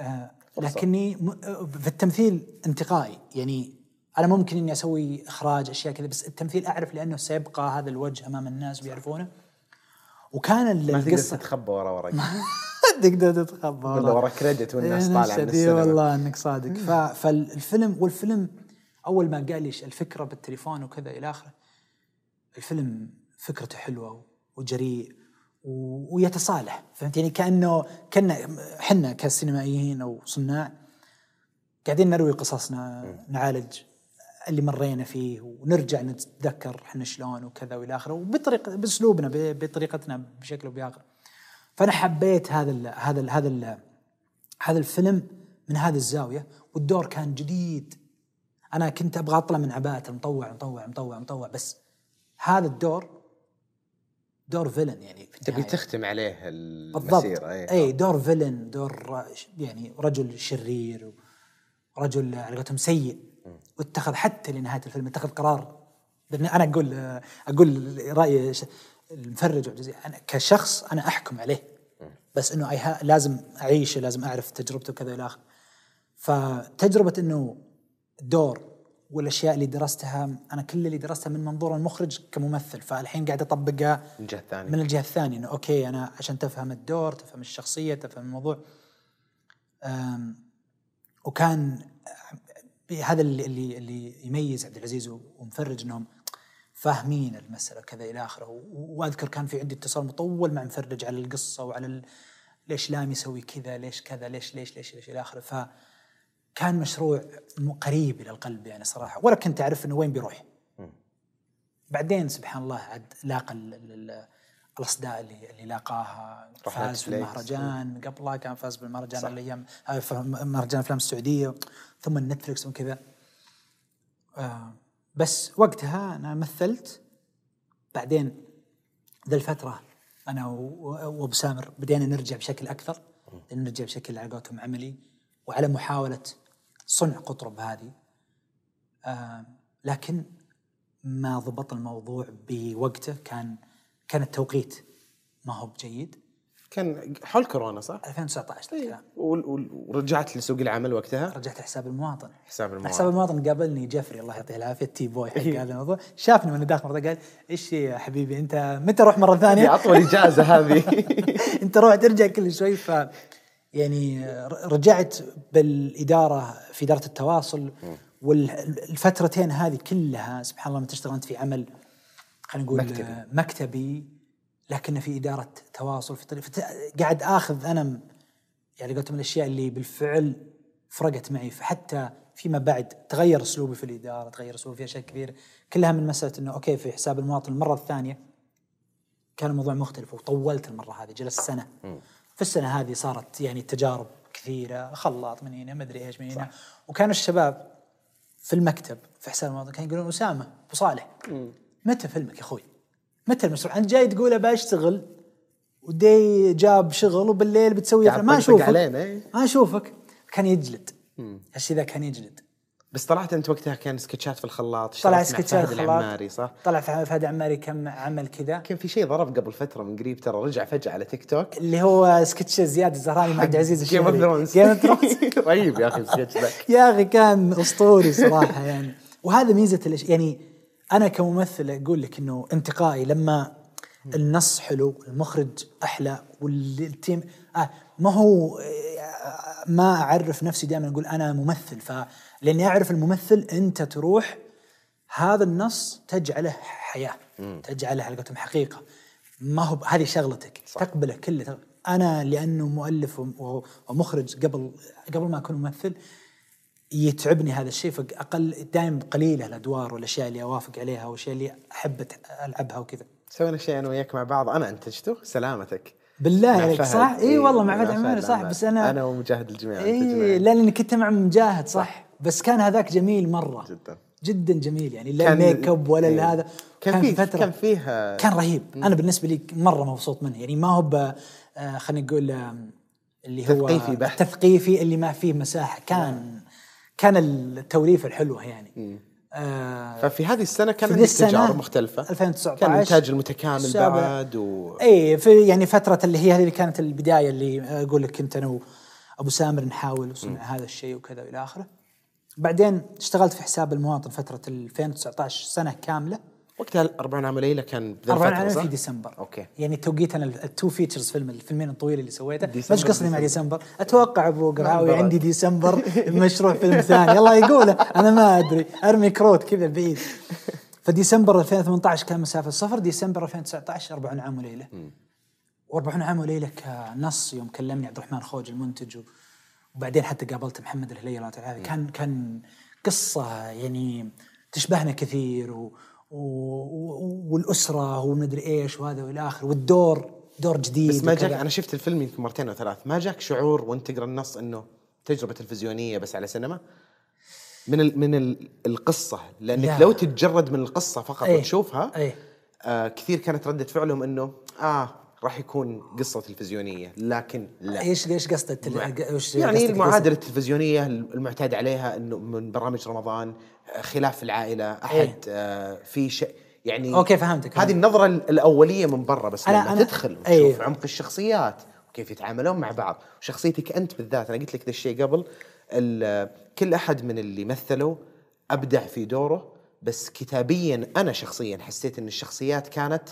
آه لكني في التمثيل انتقائي. يعني أنا ممكن إني أسوي إخراج أشياء كذا بس التمثيل أعرف لأنه سيبقى هذا الوجه أمام الناس بيعرفونه وكان تقدر القصة تتخبى ورا ورق (laughs) تقدر تتخبى ولا والله. ورا كريدت والناس إيه، طالعة من إيه السينما. والله إنك صادق. فالفيلم والفيلم أول ما قال لي الفكرة بالتليفون وكذا إلى آخره الفيلم فكرته حلوة وجريء ويتصالح فهمت؟ يعني كانه كنا إحنا كسينمائيين أو صناع قاعدين نروي قصصنا نعالج اللي مرينا فيه ونرجع نتذكر إحنا شلون وكذا وإلى آخره وبطريقه بأسلوبنا بطريقتنا بشكل أو بآخر. فأنا حبيت هذا ال هذا ال هذا ال هذا الفيلم من هذه الزاوية والدور كان جديد. أنا كنت أبغى أطلع من عباءة المطوع مطوع مطوع مطوع بس هذا الدور دور فيلن يعني في تبي. تختم عليه بالضبط. المسيرة اي اي دور فيلن دور يعني رجل شرير ورجل على قولتهم سيء. واتخذ حتى لنهاية الفيلم اتخذ قرار. أنا أقول أقول راي ش- المفرج والجزيرة أنا كشخص أنا أحكم عليه. بس إنه أي- لازم اعيشه لازم أعرف تجربته وكذا إلى آخره. فتجربة إنه الدور والأشياء اللي درستها أنا كل اللي درستها من منظور المخرج كممثل. فالحين قاعد اطبقها من الجهه الثانية من الجهة الثانية. إنه أوكي أنا عشان تفهم الدور تفهم الشخصية تفهم الموضوع. وكان هذا اللي اللي يميز عبد العزيز ومفرج إنهم فاهمين المسألة كذا إلى آخره. وأذكر كان في عندي اتصال مطول مع مفرج على القصة وعلى ال... ليش لام يسوي كذا ليش كذا ليش ليش ليش ليش إلى آخره. فكان مشروع قريب إلى القلب يعني صراحة. ولا كنت أعرف إنه وين بيروح. بعدين سبحان الله عاد لاقى ال- ال- ال- الأصداء اللي اللي لاقاها. فاز في نتفليكس. المهرجان. قبلها كان فاز بالمهرجان الأيام آه، مهرجان أفلام السعودية. ثم النتفلكس وكذا. آه، بس وقتها أنا مثلت. بعدين ذا الفترة أنا وأبو سامر بدينا نرجع بشكل أكثر. نرجع بشكل على قولتهم عملي وعلى محاولة صنع قطرب هذه. آه، لكن ما ضبط الموضوع بوقته. كان كان التوقيت ما هو بجيد. كان حول كورونا صح؟ 2019 الكلام وال- وال- ورجعت لسوق العمل وقتها؟ رجعت حساب المواطن. حساب المواطن. حساب المواطن قابلني جفري الله يعطيه العافية التي بوي حق هذا الموضوع. شافني وأنا داخل مرة قال إيش يا حبيبي أنت متى أروح مرة ثانية؟ أطول إجازة هذه. (laughs) أنت روح ترجع كل شوي. ف يعني رجعت بالإدارة في إدارة التواصل والفترتين هذه كلها سبحان الله لما تشتغل انت في عمل خلينا نقول مكتبي. مكتبي. لكن في إدارة تواصل في طريق فت- قاعد آخذ أنا يعني قلت من الأشياء اللي بالفعل فرقت معي. فحتى فيما بعد تغير أسلوبي في الإدارة تغير أسلوبي في أشياء كثيره كلها من مسألة إنه أوكي في حساب المواطن المرة الثانية كان الموضوع مختلف وطولت المرة هذه جلست سنة. في السنة هذه صارت يعني تجارب كثيرة خلاط من هنا مدري إيش من هنا. وكانوا الشباب في المكتب في حساب المواطن كانوا يقولون أسامة ابو صالح متى فيلمك يا أخوي؟ متى المشروع؟ انت جاي تقول ابى اشتغل ودي جاب شغل وبالليل بتسوي. ما أشوفك. علينا، إيه. ما أشوفك. كان يجلد. الشيء ذا كان يجلد. بس طلعت أنت وقتها كان sketchات في الخلاط طلع sketchات فهد العماري صح؟ طلع في فهد عماري كم عمل كذا. كان في شيء ضرب قبل فترة من قريب ترى رجع فجأة على تيك توك. اللي هو سكتش زياد الزهراني مع عبد العزيز Game of الشهري. Thrones Game of Thrones رهيب يا أخي السكتش ذاك. يا أخي كان أسطوري صراحة يعني. وهذا ميزة. يعني أنا كممثل أقول لك إنه انتقائي لما النص حلو المخرج أحلى والتيم آه ما هو آه، ما أعرف نفسي دائما أقول أنا ممثل. ف لأني أعرف الممثل أنت تروح هذا النص تجعله حياة تجعله على قولتهم حقيقة. ما هو هذه شغلتك صح. تقبله كله. أنا لأنه مؤلف ومخرج قبل قبل ما أكون ممثل يتعبني هذا الشيء فأقل دائما قليلة الأدوار والأشياء اللي أوافق عليها والأشياء اللي أحب ألعبها وكذا. سوينا شيء أنا وياك مع بعض. أنا انتجته سلامتك. بالله عليك. صح؟ اي والله مع فهد عماري صح؟ لا، بس أنا أنا ومجاهد الجميع اي انتجنا. لأني كنت مع مجاهد صح؟ بس كان هذاك جميل مرة. جدا. جدا جميل يعني لا كان- ال make up ولا إيه. هذا. كان فيه- كان فيه- كان رهيب. أنا بالنسبة لي مرة مبسوط منه. يعني ما هو ب- آه، خلينا نقول اللي هو تثقيفي بحت. التثقيفي اللي ما فيه مساحة. كان كان التوليفة الحلوة يعني. آه ففي هذه السنة كان عندك تجارب مختلفة. 2019 كان الإنتاج المتكامل. بعد و اي في يعني فترة اللي هي هذه اللي كانت البداية اللي أقول لك كنت أنا وأبو سامر نحاول وصنع هذا الشيء وكذا وإلى آخره. بعدين اشتغلت في حساب المواطن فترة 2019 سنة كاملة. وقتها 40 عام ليلة كان بذا 40 الفترة، عام صح؟ في ديسمبر. okay. يعني توقيت أنا ال two features فيلم الفيلمين الطويل اللي سويته. مش قصدي مع ديسمبر. أتوقع أبو قرعاوي بعد. عندي ديسمبر (laughs) مشروع فيلم ثاني. الله يقوله. أنا ما أدري. أرمي كروت كذا بعيد. فديسمبر 2018 كان مسافة السفر. ديسمبر 2019 40 عام وليله و40 عام وليله كنص يوم كلمني عبد الرحمن خوج المنتج وبعدين حتى قابلت محمد الهليل الله يعطيه العافيه كان كان قصة يعني تشبهنا كثير و والأسرة ومدري إيش وهذا وإلى اخره والدور دور جديد بس ما. جاك أنا شفت الفيلم يمكن مرتين أو ثلاث ما جاك شعور وأنت تقرأ النص إنه تجربة تلفزيونية بس على سينما من ال من ال القصة لأنك لا. لو تتجرد من القصة فقط أي. وتشوفها أي. آه كثير كانت ردة فعلهم إنه آه راح يكون قصة تلفزيونية لكن لا إيش إيش التل- وش يعني المعادلة التلفزيونية المعتاد عليها إنه من برامج رمضان خلاف في العائلة أحد إيه. آه في شيء يعني okay، فهمتك. هذه النظرة الأولية من برا بس أنا- لما أنا- تدخل وتشوف أيه. عمق الشخصيات وكيف يتعاملون مع بعض وشخصيتك أنت بالذات أنا قلت لك ذا الشيء قبل كل أحد من اللي مثلوا أبدع في دوره بس كتابيا أنا شخصيا حسيت إن الشخصيات كانت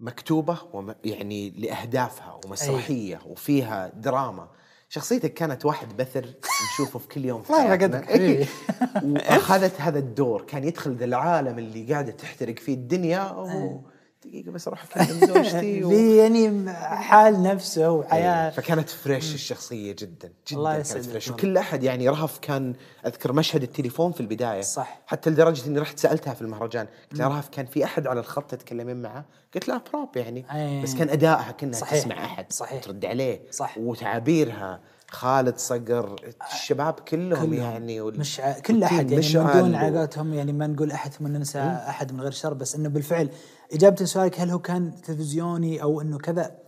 مكتوبة وم يعني لأهدافها ومسرحية وفيها دراما. شخصيتك كانت واحد بثر نشوفه في كل يوم في (laughs) الله حياتنا. حبيبي. (laughs) وأخذت هذا الدور. كان يدخل ذا العالم اللي قاعدة تحترق فيه الدنيا أوه دقيقة بس أروح أكلم زوجتي (laughs) و... يعني حال نفسه وحياة فكانت fresh الشخصية جدا جدا الله كانت يسعدك fresh. وكل أحد يعني رهف كان أذكر مشهد التليفون في البداية صح. حتى لدرجة إني رحت سألتها في المهرجان قلت لها رهف كان في أحد على الخط تتكلمين معه؟ قلت لها prop يعني أي. بس كان أدائها كانها صحيح. تسمع أحد صحيح. ترد عليه صح. وتعابيرها خالد صقر الشباب كلهم, كلهم. يعني وال- مش ع- كل أحد يعني من دون و- علاقاتهم يعني ما نقول أحد ثم ننسى أحد من غير شر بس إنه بالفعل إجابة لسؤالك هل هو كان تلفزيوني أو إنه كذا؟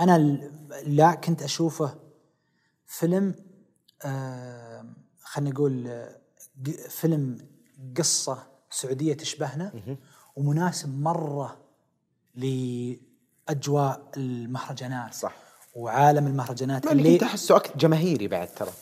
أنا لا كنت أشوفه فيلم آه خلينا نقول فيلم قصة سعودية تشبهنا ومناسب مرة لأجواء المهرجانات صح. وعالم المهرجانات اللي أكثر جماهيري بعد ترى.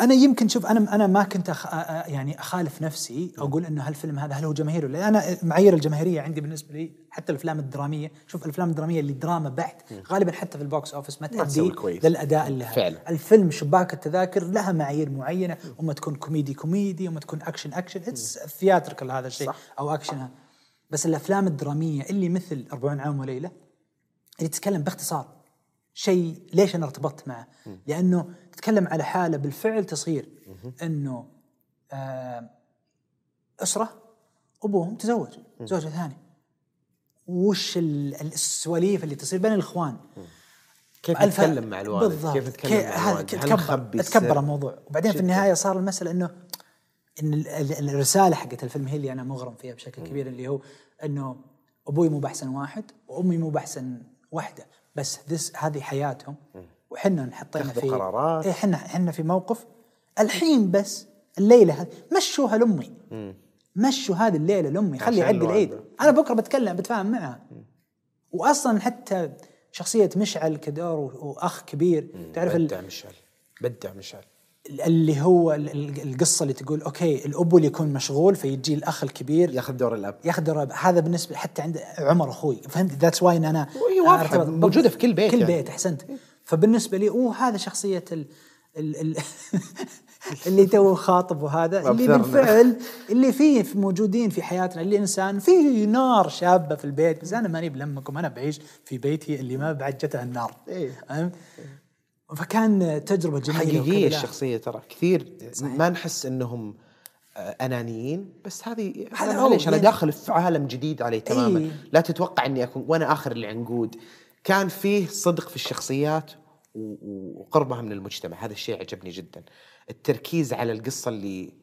أنا يمكن شوف أنا أنا ما كنت أخ... يعني أخالف نفسي أقول إنه هالفيلم هذا هل هو جماهيري ولا لا؟ أنا معايير الجماهيرية عندي بالنسبة لي حتى الأفلام الدرامية شوف الأفلام الدرامية اللي دراما بحت غالبا حتى في ال box office ما تأدي. للأداء اللي لها فعلا. الفيلم شباك التذاكر لها معايير معينة اما تكون كوميدي كوميدي اما تكون action action it's theatrical هذا الشيء. أو أكشن بس الأفلام الدرامية اللي مثل 40 عام وليلة اللي تتكلم باختصار شيء ليش أنا ارتبطت معه؟ لأنه تتكلم على حالة بالفعل تصير إنه آه أسرة أبوهم تزوج زوجة ثانية. وش ال- السواليف اللي تصير بين الإخوان؟ كيف نتكلم مع الوالد؟ بالضبط. كيف نتكلم كي- مع الوالد؟ تكبر تكبر؟ الموضوع. وبعدين في. النهاية صار المسألة إنه إن ال- ال- الرسالة حقت الفيلم هي اللي أنا مغرم فيها بشكل كبير اللي هو إنه أبوي مو بأحسن واحد وأمي مو بأحسن واحدة بس this هذه حياتهم. وحنا ياخذوا في قرارات. إيه إحنا إحنا في موقف. الحين بس الليلة هذه مشوها لامي مشوا هذه الليلة لأمي خلي يعدي العيد. أنا بكرة بتكلم بتفاهم معها. واصلا حتى شخصية مشعل كدور وأخ كبير تعرف ال- بدع مشعل. بدع مشعل. اللي هو ال- ال- القصة اللي تقول okay الأب اللي يكون مشغول فيجي الأخ الكبير ياخذ دور الأب. ياخذ دور هذا بالنسبة حتى عند عمر أخوي. فهمت؟ that's why ان أنا موجودة في كل بيت كل يعني. بيت أحسنت. فبالنسبة لي أوه هذا شخصية ال ال ال (laughs) اللي تو خاطب وهذا اللي. بالفعل اللي فيه في موجودين في حياتنا اللي إنسان في نار شابة في البيت بس أنا ماني بلمكم أنا بعيش في بيتي اللي ما بعد جته النار إيه. فكان تجربة جميلة حقيقية. الشخصية ترى كثير ما نحس إنهم آه، أنانيين بس هذه معليش أنا داخل في عالم جديد علي تماما إيه. لا تتوقع إني أكون وأنا آخر العنقود كان فيه صدق في الشخصيات وقربها من المجتمع. هذا الشيء عجبني جدا. التركيز على القصة اللي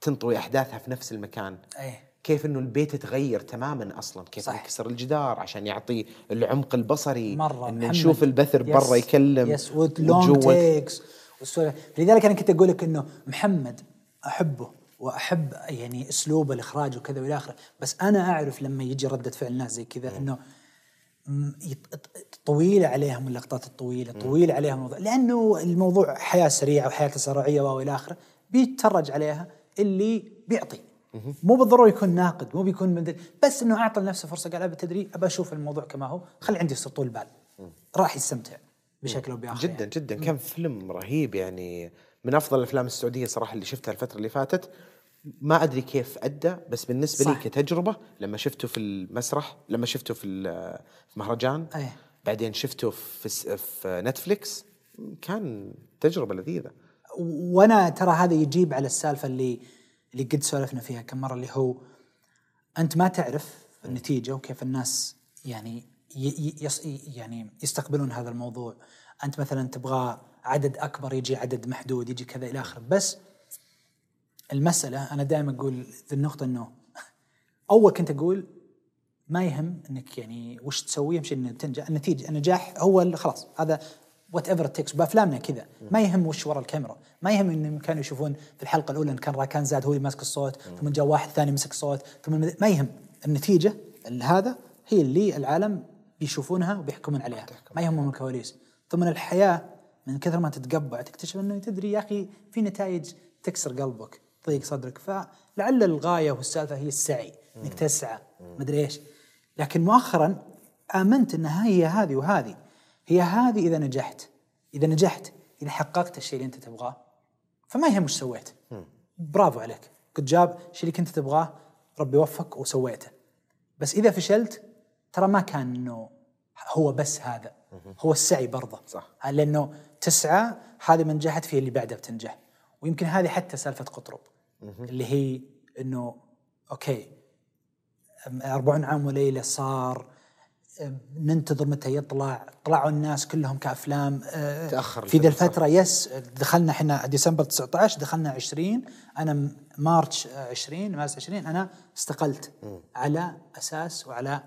تنطوي أحداثها في نفس المكان. إيه. كيف إنه البيت تغير تماما أصلا. كيف صح. يكسر الجدار عشان يعطي العمق البصري. مرة. ان. نشوف البثر يس. برا يكلم يس تيكس لذلك أنا كنت أقول لك إنه محمد أحبه وأحب يعني أسلوبه الإخراج وكذا وإلى آخره. بس أنا أعرف لما يجي ردة فعل ناس زي كذا إنه طويلة عليهم اللقطات الطويلة طويلة عليهم الموضوع. لأنه الموضوع حياة سريعة وحياة تسارعية والى آخره. بيتفرج عليها اللي بيعطي. مو بالضروره يكون ناقد مو بيكون مدري. بس إنه أعطى لنفسه فرصة قال ابى تدري ابى أشوف الموضوع كما هو. خلي عندي طول بال راح يستمتع بشكل أو بآخر جدا يعني. جدا. كان فيلم رهيب يعني. من أفضل الأفلام السعودية صراحة اللي شفتها الفترة اللي فاتت. ما أدري كيف أدى بس بالنسبة لي صح. كتجربة لما شفته في المسرح لما شفته في ال- في مهرجان أيه. بعدين شفته في في نتفليكس كان تجربة لذيذة وأنا ترى هذا يجيب على السالفة اللي اللي قد سولفنا فيها كم مرة اللي هو أنت ما تعرف النتيجة وكيف الناس يعني يص يعني يستقبلون هذا الموضوع أنت مثلا تبغى عدد أكبر يجي عدد محدود يجي كذا إلى آخره بس المسألة أنا دائما أقول ذي النقطة إنه أول كنت أقول ما يهم إنك يعني وش تسوي يمشي انك تنجح. النتيجة النجاح هو خلاص هذا whatever takes بأفلامنا كذا. ما يهم وش ورا الكاميرا. ما يهم انهم كانوا يشوفون في الحلقة الأولى إن كان راكان زاد هو اللي ماسك الصوت ثم جاء واحد ثاني مسك صوت ثم ما يهم. النتيجة ال- هذا هي اللي العالم بيشوفونها وبيحكمون عليها. ما يهمهم الكواليس. ثم الحياة من كثر ما تتقبع تكتشف إنه تدري يا أخي في نتائج تكسر قلبك. تضيق صدرك. فلعل الغاية والسالفة هي السعي إنك تسعى. مدري إيش. لكن مؤخرا آمنت انها هي هذه وهذه. هي هذه إذا نجحت. إذا نجحت إذا حققت الشيء اللي أنت تبغاه. فما يهم وش سويت. برافو عليك. قد جاب الشيء اللي كنت تبغاه ربي وفقك وسويته. بس إذا فشلت ترى ما كان إنه هو بس هذا. هو السعي برضه. صح. لأنه تسعى هذه من نجحت فيه اللي بعدها بتنجح. ويمكن هذه حتى سالفة قطرب. اللي هي إنه okay 40 عام وليلة صار ننتظر متى يطلع. طلعوا الناس كلهم كأفلام. أه، تأخر في صح. الفترة yes دخلنا إحنا ديسمبر 19 دخلنا 20 أنا م- March آه، 20 مارس 20 أنا استقلت على أساس وعلى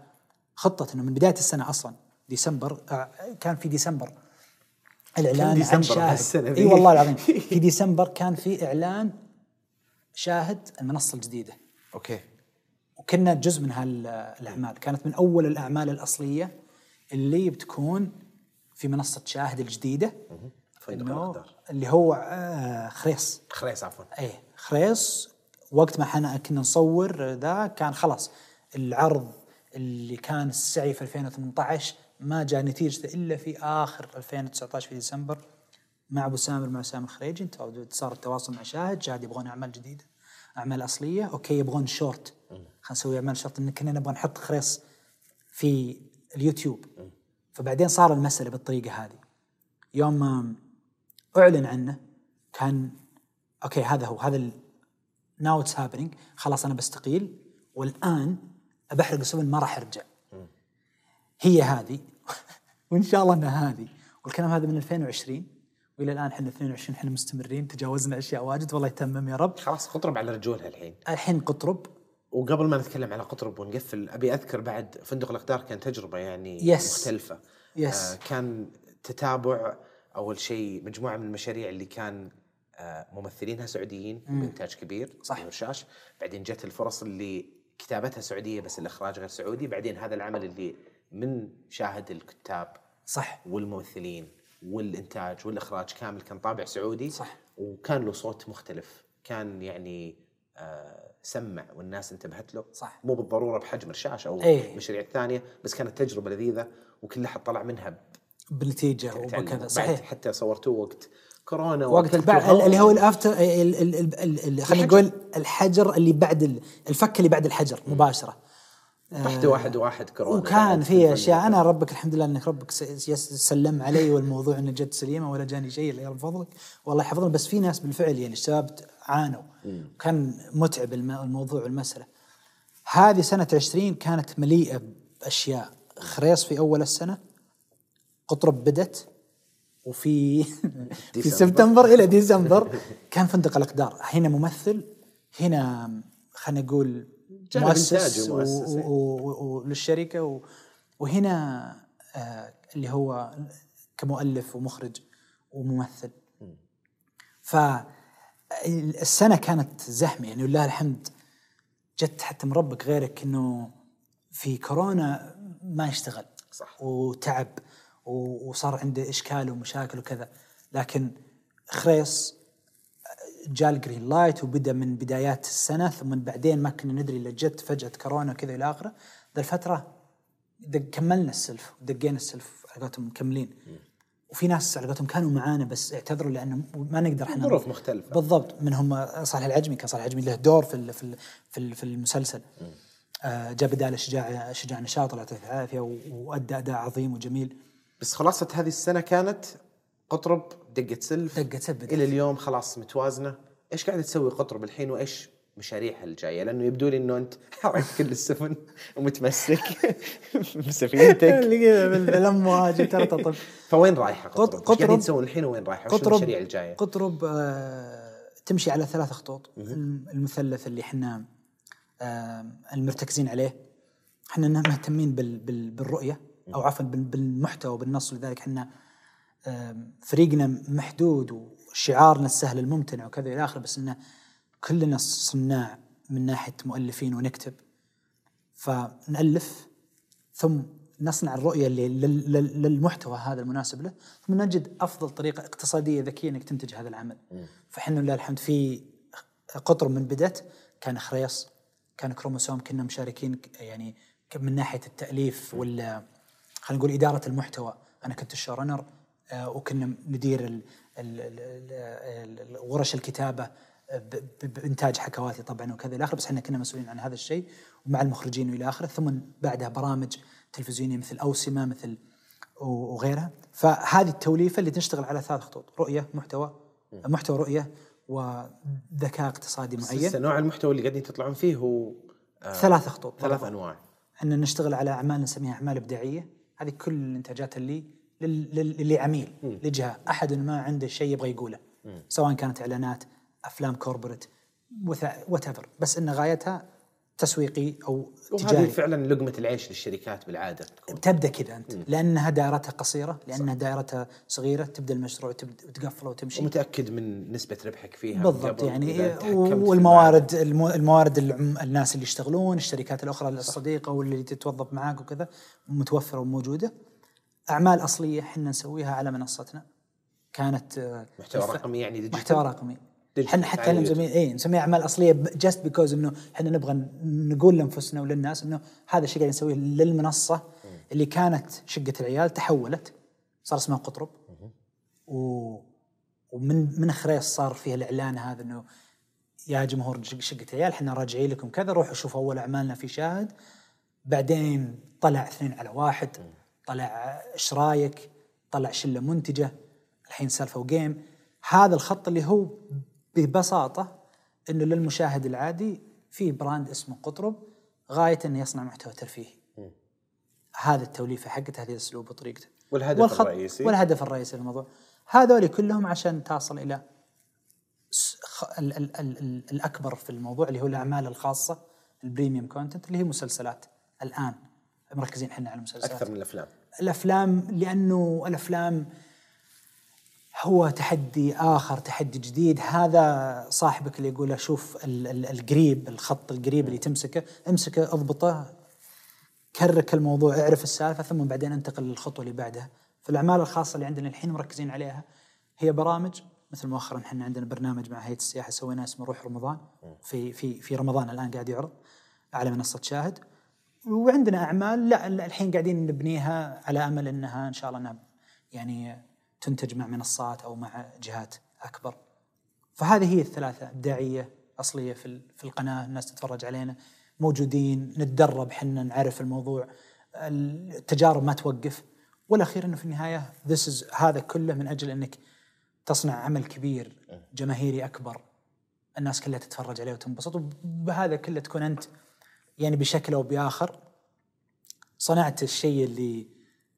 خطة إنه من بداية السنة أصلا ديسمبر آه، كان في ديسمبر. الإعلان عن شاهد. ذي. إي والله العظيم. في ديسمبر كان في إعلان شاهد المنصة الجديدة. Okay. وكنا جزء من هالأعمال. كانت من أول الأعمال الأصلية اللي بتكون في منصة شاهد الجديدة. فندق. اللي هو آه، خريص. خريص عفوا. إيه خريص. وقت ما إحنا كنا نصور ذا كان خلاص. العرض اللي كان السعي في 2018 ما جاء نتيجته إلا في آخر 2019 في ديسمبر. مع أبو سامر مع سامر الخريجي انت صار التواصل مع شاهد. شاهد يبغون أعمال جديدة أعمال أصلية. Okay يبغون شورت. خلينا نسوي أعمال شورت. إن كنا نبغى نحط خريص في اليوتيوب. فبعدين صار المسألة بالطريقة هذه. يوم أعلن عنه كان okay هذا هو هذا now it's happening خلاص أنا بستقيل. والآن بحرق السفن ما راح أرجع. هي هذه. (laughs) وإن شاء الله إنها هذه. والكلام هذا من 2020 وإلى الآن إحنا 22 إحنا مستمرين تجاوزنا أشياء واجد والله يتمم يا رب. خلاص قطرب على رجولها الحين. الحين قطرب. وقبل ما نتكلم على قطرب ونقفل أبي أذكر بعد فندق الأقدار كان تجربة يعني Yes. مختلفة. Yes. آه كان تتابع أول شيء مجموعة من المشاريع اللي كان آه ممثلينها سعوديين بإنتاج كبير صح. من الرشاش بعدين جت الفرص اللي كتابتها سعودية بس الإخراج غير سعودي. بعدين هذا العمل اللي من شاهد الكتاب صح. والممثلين. والإنتاج والإخراج كامل كان طابع سعودي صح. وكان له صوت مختلف كان يعني آه سمع والناس انتبهت له صح. مو بالضرورة بحجم الشاشة أو إيه. المشاريع الثانية بس كانت تجربة لذيذة وكل أحد طلع منها بنتيجه. وبكذا بعد صحيح حتى صورتوه وقت كورونا وقت هواء. اللي هو الأفتر ال- ال- ال- ال- ال- خلينا. نقول الحجر اللي بعد ال- الفك اللي بعد الحجر مباشرة رحت واحد واحد كورونا وكان في. أشياء. أنا ربك الحمد لله إنك ربك سلم علي والموضوع إنه جت سليمه ولا جاني شيء يا رب فضلك والله يحفظنا بس في ناس بالفعل يعني الشباب عانوا. كان متعب الم- الموضوع والمسألة. هذه سنة 20 كانت مليئة بأشياء. خريص في أول السنة قطرب بدت وفي (laughs) في. سبتمبر إلى ديسمبر كان فندق الأقدار. هنا ممثل هنا خلينا نقول مؤسس وللشركه و- وهنا آه، اللي هو كمؤلف ومخرج وممثل. فالسنه كانت زحمة يعني ولله الحمد جت حتى من ربك غيرك إنه في كورونا ما يشتغل صح. وتعب وصار عنده إشكال ومشاكل وكذا. لكن خريص جاء ال green light وبدأ من بدايات السنة ثم بعدين ما كنا ندري إلا جت فجأة كورونا وكذا إلى آخره. ذا الفترة دق كملنا السلف دقينا السلف على قولتهم مكملين. وفي ناس على قولتهم كانوا معانا بس اعتذروا لأنه ما نقدر إحنا ظروف مختلفة. بالضبط منهم صالح العجمي كان صالح العجمي له دور في في في ال- في المسلسل. آه، جاء بداله شجاع شجاع نشاط الله يعطيه العافيه وأدى أداء عظيم وجميل. بس خلاصة هذه السنة كانت قطرب دقة سلف دقة سلف. إلى اليوم خلاص متوازنة إيش قاعدة تسوي قطرب الحين وإيش مشاريعها الجاية لأنه يبدو لي إنه أنت (laughs) حركت كل السفن ومتمسك (laughs) بسفينتك (laughs) بالأمواج ترتطم فوين رايحة قط- قطرب؟ إيش قطرب- قاعدين تسوون الحين وين رايحة؟ وش المشاريع الجاية؟ قطرب آه تمشي على ثلاث خطوط الم- المثلث اللي إحنا آه المرتكزين عليه إحنا مهتمين بال بال بالرؤية أو عفوا بال- بالمحتوى وبالنص لذلك إحنا آه فريقنا محدود وشعارنا السهل الممتنع وكذا إلى آخره بس إنه كلنا صناع من ناحية مؤلفين ونكتب. فنألف ثم نصنع الرؤية اللي لل- لل- للمحتوى هذا المناسب له ثم نجد أفضل طريقة اقتصادية ذكية إنك تنتج هذا العمل. فحنا لله الحمد في قطر من بدت كان خريص كان كروموسوم كنا مشاركين يعني من ناحية التأليف ولا خلينا نقول إدارة المحتوى. أنا كنت الشورنر وكنا ندير ال- ال- ال- ال- ال- ورش الكتابة بإنتاج حكواتي طبعا وكذا. إلى آخره بس إحنا كنا مسؤولين عن هذا الشيء ومع المخرجين وإلى آخره. ثم بعدها برامج تلفزيونية مثل أوسمة مثل وغيرها. فهذه التوليفة اللي تشتغل على ثلاث خطوط رؤية محتوى محتوى رؤية وذكاء اقتصادي بس معين. لسه نوع المحتوى اللي قاعدين تطلعون فيه هو ثلاث خطوط ثلاث أنواع. إحنا نشتغل على أعمال نسميها أعمال إبداعية. هذه كل الإنتاجات اللي لل- لل- اللي عميل لجهة. أحد ما عنده شيء يبغى يقوله. سواء كانت إعلانات أفلام كوربريت وات بس إن غايتها تسويقي أو وهذه تجاري. فعلا لقمة العيش للشركات بالعادة تكون. تبدأ كذا أنت. لأنها دائرتها قصيرة لأنها دائرتها صغيرة تبدأ المشروع وتقفله وتمشي. ومتأكد من نسبة ربحك فيها بالضبط يعني إيه، والموارد المو- الموارد الناس اللي يشتغلون الشركات الأخرى الصديقة واللي تتوظف معاك وكذا متوفرة وموجودة. أعمال أصلية إحنا نسويها على منصتنا. كانت آه، محتوى الف- رقمي يعني digital؟ محتوى رقمي. إحنا حتى يعني نسميه اي نسميها أعمال أصلية just because إنه إحنا نبغى نقول لأنفسنا وللناس إنه هذا الشيء قاعد نسويه للمنصة اللي كانت شقة العيال تحولت صار اسمها قطرب. و ومن من خريص صار فيها الإعلان هذا إنه يا جمهور شق- شقة عيال إحنا راجعين لكم كذا روحوا شوفوا أول أعمالنا في شاهد. بعدين طلع اثنين على واحد. طلع إيش رايك طلع شلة منتجة الحين سالفة وجيم. هذا الخط اللي هو ببساطة إنه للمشاهد العادي في براند اسمه قطرب غاية إنه يصنع محتوى ترفيهي. هذا التوليفة حقته هذه الأسلوب وطريقته. والهدف والخط- الرئيسي؟ والهدف الرئيسي للموضوع. هذول كلهم عشان تصل إلى س- خ- ال ال ال ال الأكبر في الموضوع اللي هو الأعمال الخاصة ال premium content اللي هي مسلسلات. الآن مركزين إحنا على المسلسلات. أكثر من الأفلام. الأفلام لأنه الأفلام هو تحدي آخر تحدي جديد. هذا صاحبك اللي يقول شوف ال- ال- القريب الخط القريب اللي تمسكه امسكه أضبطه crack الموضوع اعرف السالفة ثم بعدين انتقل للخطوة اللي بعدها. فالأعمال الخاصة اللي عندنا الحين مركزين عليها هي برامج. مثل مؤخرا إحنا عندنا برنامج مع هيئة السياحة سويناه اسمه روح رمضان. في في في رمضان الآن قاعد يعرض على منصة شاهد. وعندنا أعمال لا الحين قاعدين نبنيها على أمل إنها إن شاء الله إنها يعني تنتج مع منصات أو مع جهات أكبر. فهذه هي الثلاثة ابداعيه أصلية في في القناة الناس تتفرج علينا موجودين نتدرب حنا نعرف الموضوع التجارب ما توقف والأخير إنه في النهاية this is هذا كله من أجل إنك تصنع عمل كبير جماهيري أكبر الناس كلها تتفرج عليه وتنبسط وبهذا كله تكون أنت يعني بشكل أو بآخر صنعت الشيء اللي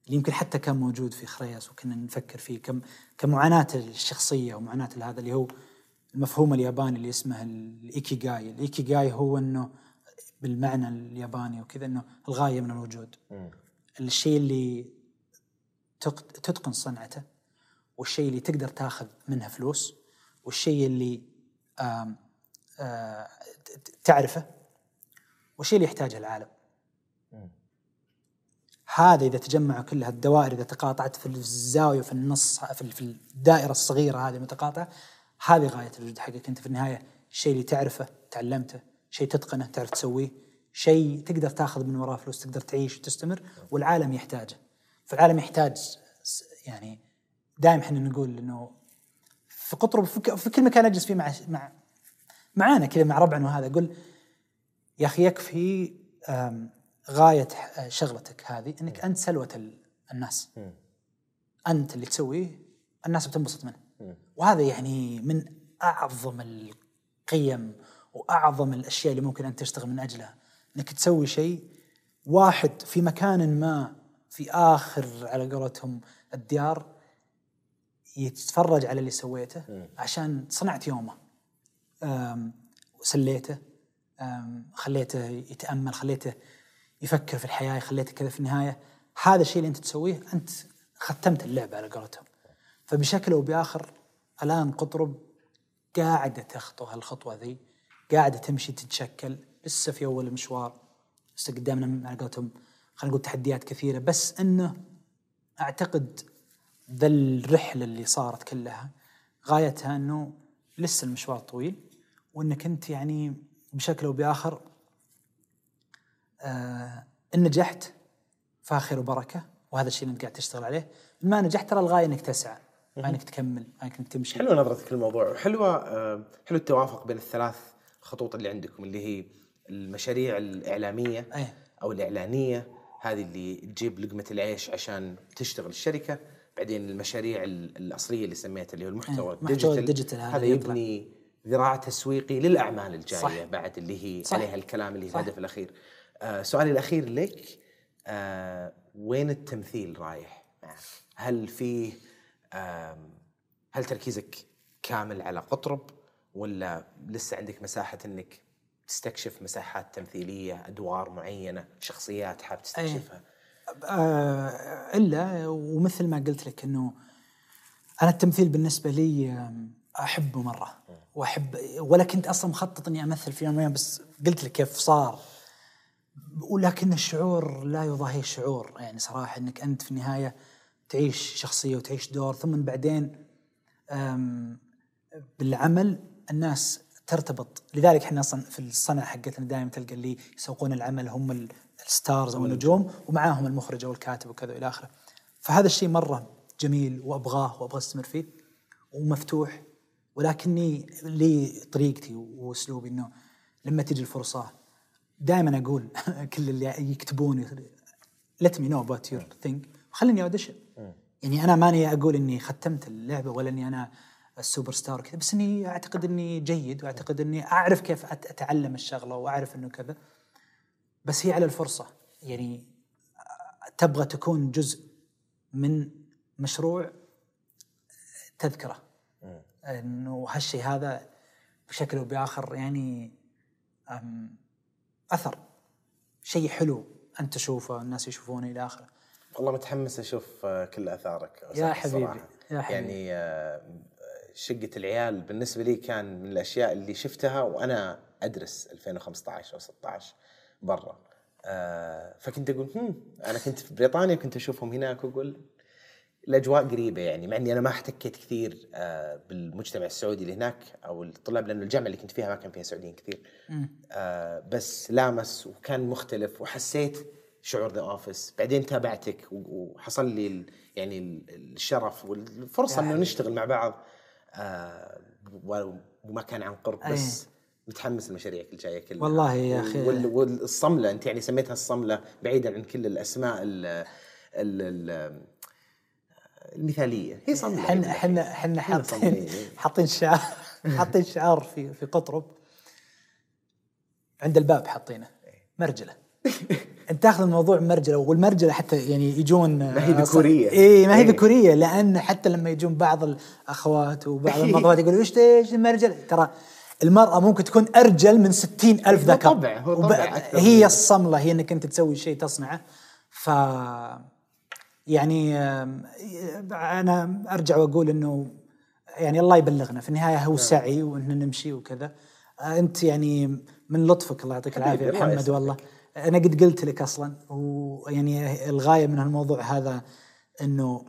اللي يمكن حتى كان موجود في خريص وكنا نفكر فيه كم كمعاناة الشخصية ومعاناة هذا اللي هو المفهوم الياباني اللي اسمه الإيكيغاي. الإيكيغاي هو إنه بالمعنى الياباني وكذا إنه الغاية من الوجود. الشيء اللي تق- تتقن صنعته والشيء اللي تقدر تاخذ منها فلوس والشيء اللي آم آه ت- ت- تعرفه. والشيء اللي يحتاجه العالم؟ هذا إذا تجمعوا كلها الدوائر إذا تقاطعت في الزاوية في النص في الدائرة الصغيرة هذه المتقاطعة هذه غاية الوجود حقك أنت في النهاية. الشيء اللي تعرفه تعلمته شيء تتقنه تعرف تسويه شيء تقدر تاخذ من وراه فلوس تقدر تعيش وتستمر والعالم يحتاجه. فالعالم يحتاج يعني دائما إحنا نقول إنه في ك- في كل مكان أجلس فيه مع مع معانا كذا مع ربعنا وهذا. أقول يا أخي يكفي غاية شغلتك هذه إنك أنت سلوة ال- الناس. أنت اللي تسويه الناس بتنبسط منه. وهذا يعني من أعظم القيم وأعظم الأشياء اللي ممكن انت تشتغل من أجلها. إنك تسوي شيء واحد في مكان ما في آخر على قولتهم الديار يتفرج على اللي سويته عشان صنعت يومه سليته خليته يتأمل خليته يفكر في الحياة خليته كذا في النهاية. هذا الشيء اللي أنت تسويه أنت ختمت اللعبة على قولتهم. فبشكل أو بآخر الآن قطرب قاعدة تخطو هالخطوة ذي قاعدة تمشي تتشكل لسه في أول المشوار لسه قدامنا على قولتهم خلينا نقول تحديات كثيرة. بس إنه أعتقد ذا الرحلة اللي صارت كلها غايتها إنه لسه المشوار طويل وإنك أنت يعني بشكل أو باخر آه إن نجحت فخير وبركة وهذا الشيء اللي أنت قاعد تشتغل عليه ما نجحت ترى الغاية إنك تسعى ما إنك تكمل ما إنك تمشي حلوة نظرتك للموضوع وحلوه آه، حلو التوافق بين الثلاث خطوط اللي عندكم اللي هي المشاريع الإعلامية أيه. أو الإعلانية هذه اللي تجيب لقمة العيش عشان تشتغل الشركة بعدين المشاريع ال- الأصلية اللي سميتها اللي هو المحتوى أيه. محتوى الديجيتال هذا هذا. يبني ذراع تسويقي للأعمال الجايه صح. بعد اللي هي صح. عليها الكلام اللي. الهدف الأخير آه سؤالي الأخير لك آه وين التمثيل رايح هل فيه آم، هل تركيزك كامل على قطرب ولا لسه عندك مساحة إنك تستكشف مساحات تمثيلية أدوار معينة شخصيات حاب تستكشفها آه إلا ومثل ما قلت لك إنه أنا التمثيل بالنسبة لي أحبه مرة. واحب ولا كنت أصلا مخطط إني أمثل في يوم من بس قلت لك كيف صار. ولكن الشعور لا يضاهي الشعور. يعني صراحة إنك أنت في النهاية تعيش شخصية وتعيش دور ثم بعدين بالعمل الناس ترتبط. لذلك إحنا أصلا في الصنعة حقتنا دائما تلقى اللي يسوقون العمل هم ال- الستارز أو النجوم ومعاهم المخرج أو الكاتب وكذا والى آخره. فهذا الشيء مرة جميل وأبغاه وأبغى أستمر فيه ومفتوح. ولكني لي طريقتي وأسلوبي إنه لما تجي الفرصة دائما أقول (laughs) كل اللي يكتبون let me know about your thing. وخليني audition يعني أنا ماني أقول إني ختمت اللعبة ولا إني أنا السوبر ستار وكذا بس إني أعتقد إني جيد وأعتقد إني أعرف كيف أتعلم الشغلة وأعرف إنه كذا. بس هي على الفرصة. يعني تبغى تكون جزء من مشروع تذكرة. إنه هالشيء هذا بشكل أو بآخر يعني أثر شيء حلو أنت تشوفه الناس يشوفونه إلى آخره والله متحمس أشوف آه، كل آثارك يا حبيبي، الصراحة. يا حبيبي. يعني آه، شقة العيال بالنسبة لي كان من الأشياء اللي شفتها وأنا أدرس 2015 أو 16 برا آه، فكنت أقول هم أنا كنت في بريطانيا كنت أشوفهم هناك وأقول الأجواء قريبة يعني مع إني أنا ما احتكيت كثير آه، بالمجتمع السعودي اللي هناك أو الطلاب لأنه الجامعة اللي كنت فيها ما كان فيها سعوديين كثير. آه، بس لامس وكان مختلف وحسيت شعور ذا اوفيس بعدين تابعتك وحصل لي يعني ال- الشرف والفرصة إنه نشتغل مع بعض. آه، وما كان عن قرب بس متحمس لمشاريعك الجاية كلها. والله يا. وال- والصملة أنت يعني سميتها الصملة بعيدا عن كل الأسماء ال ال ال المثاليه هي صمله إحنا إحنا إحنا صملة، حاطين إيه. حاطين شعار (laughs) حاطين شعار في في قطرب. عند الباب حاطينه. مرجلة. أنت تاخذ الموضوع مرجلة والمرجلة حتى يعني يجون (laughs) ما هي ذكورية. اي ما هي إيه. ذكوريه لأن حتى لما يجون بعض الأخوات وبعض (laughs) المرات يقولوا إيش إيش المرجلة؟ ترى المرأة ممكن تكون أرجل من ستين ألف ذكر. طبع، هو طبع هي الصملة هي أنك أنت تسوي شيء تصنعه. ف يعني آم، أنا أرجع وأقول أنه يعني الله يبلغنا. في النهاية نعم. هو سعي وأن نمشي وكذا. آه، أنت يعني من لطفك الله يعطيك الله محمد. والله. أنا قد قلت لك أصلا ويعني الغاية من هالموضوع هذا أنه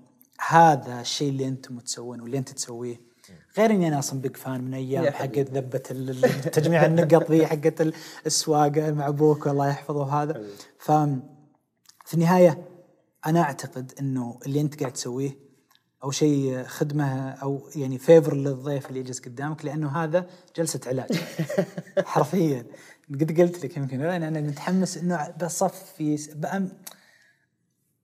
هذا الشيء اللي أنتم تسوونه واللي أنت تسويه غير إني أنا أصلا بيج فان من أيام يا حقت ذبة تجميع النقط ذي حقت ال- السواقه مع أبوك الله يحفظه هذا. ف في النهاية أنا أعتقد إنه اللي أنت قاعد تسويه أو شيء خدمة أو يعني فيفر للضيف اللي يجلس قدامك لأنه هذا جلسة علاج. (laughs) حرفيا. قد قلت لك يمكن أنا أنا متحمس إنه بصفي بأم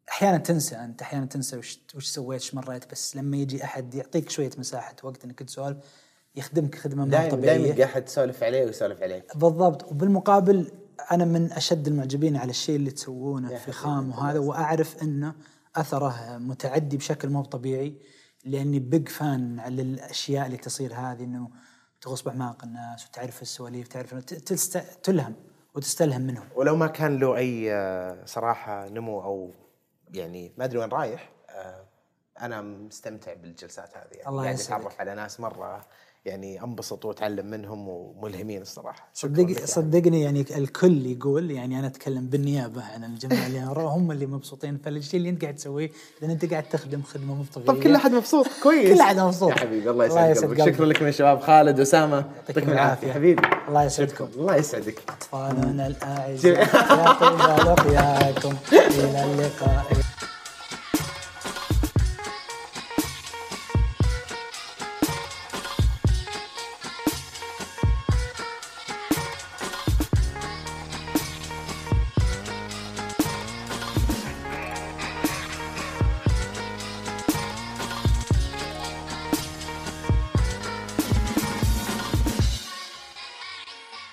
أحيانا تنسى أنت أحيانا تنسى وش وش سويت إيش مريت بس لما يجي أحد يعطيك شوية مساحة وقت إنك تسولف يخدمك خدمة دائما طبيعية. دائما قاعد تسولف عليه ويسولف عليك. بالضبط. وبالمقابل أنا من أشد المعجبين على الشيء اللي تسوونه في خام وهذا وأعرف أنه أثره متعدي بشكل مو طبيعي لأني بيج فان على الاشياء اللي تصير هذه إنه تغوص باعماق الناس وتعرف السواليف تعرف ت- تست... تلهم وتستلهم منهم. ولو ما كان له أي آه، صراحة نمو أو يعني ما أدري وين رايح آه، أنا مستمتع بالجلسات هذه. يعني الله قاعد. أتعرف على ناس مرة يعني انبسط واتعلم منهم وملهمين الصراحة. صدق صدقني يعني. الكل يقول يعني أنا أتكلم بالنيابة عن الجميع اللي أنا هم اللي مبسوطين. فالشيء اللي أنت قاعد تسويه لأن أنت قاعد تخدم خدمة مو طبيعية. طب كل احد مبسوط (laughs) كويس. كل أحد مبسوط. يا حبيبي الله الله يسعد. شكرا لكم يا شباب. خالد أسامة يعطيكم العافية. حبيبي الله يسعدكم. الله يسعدك. أطفالنا الأعزاء. يا طيب لقياكم إلى اللقاء.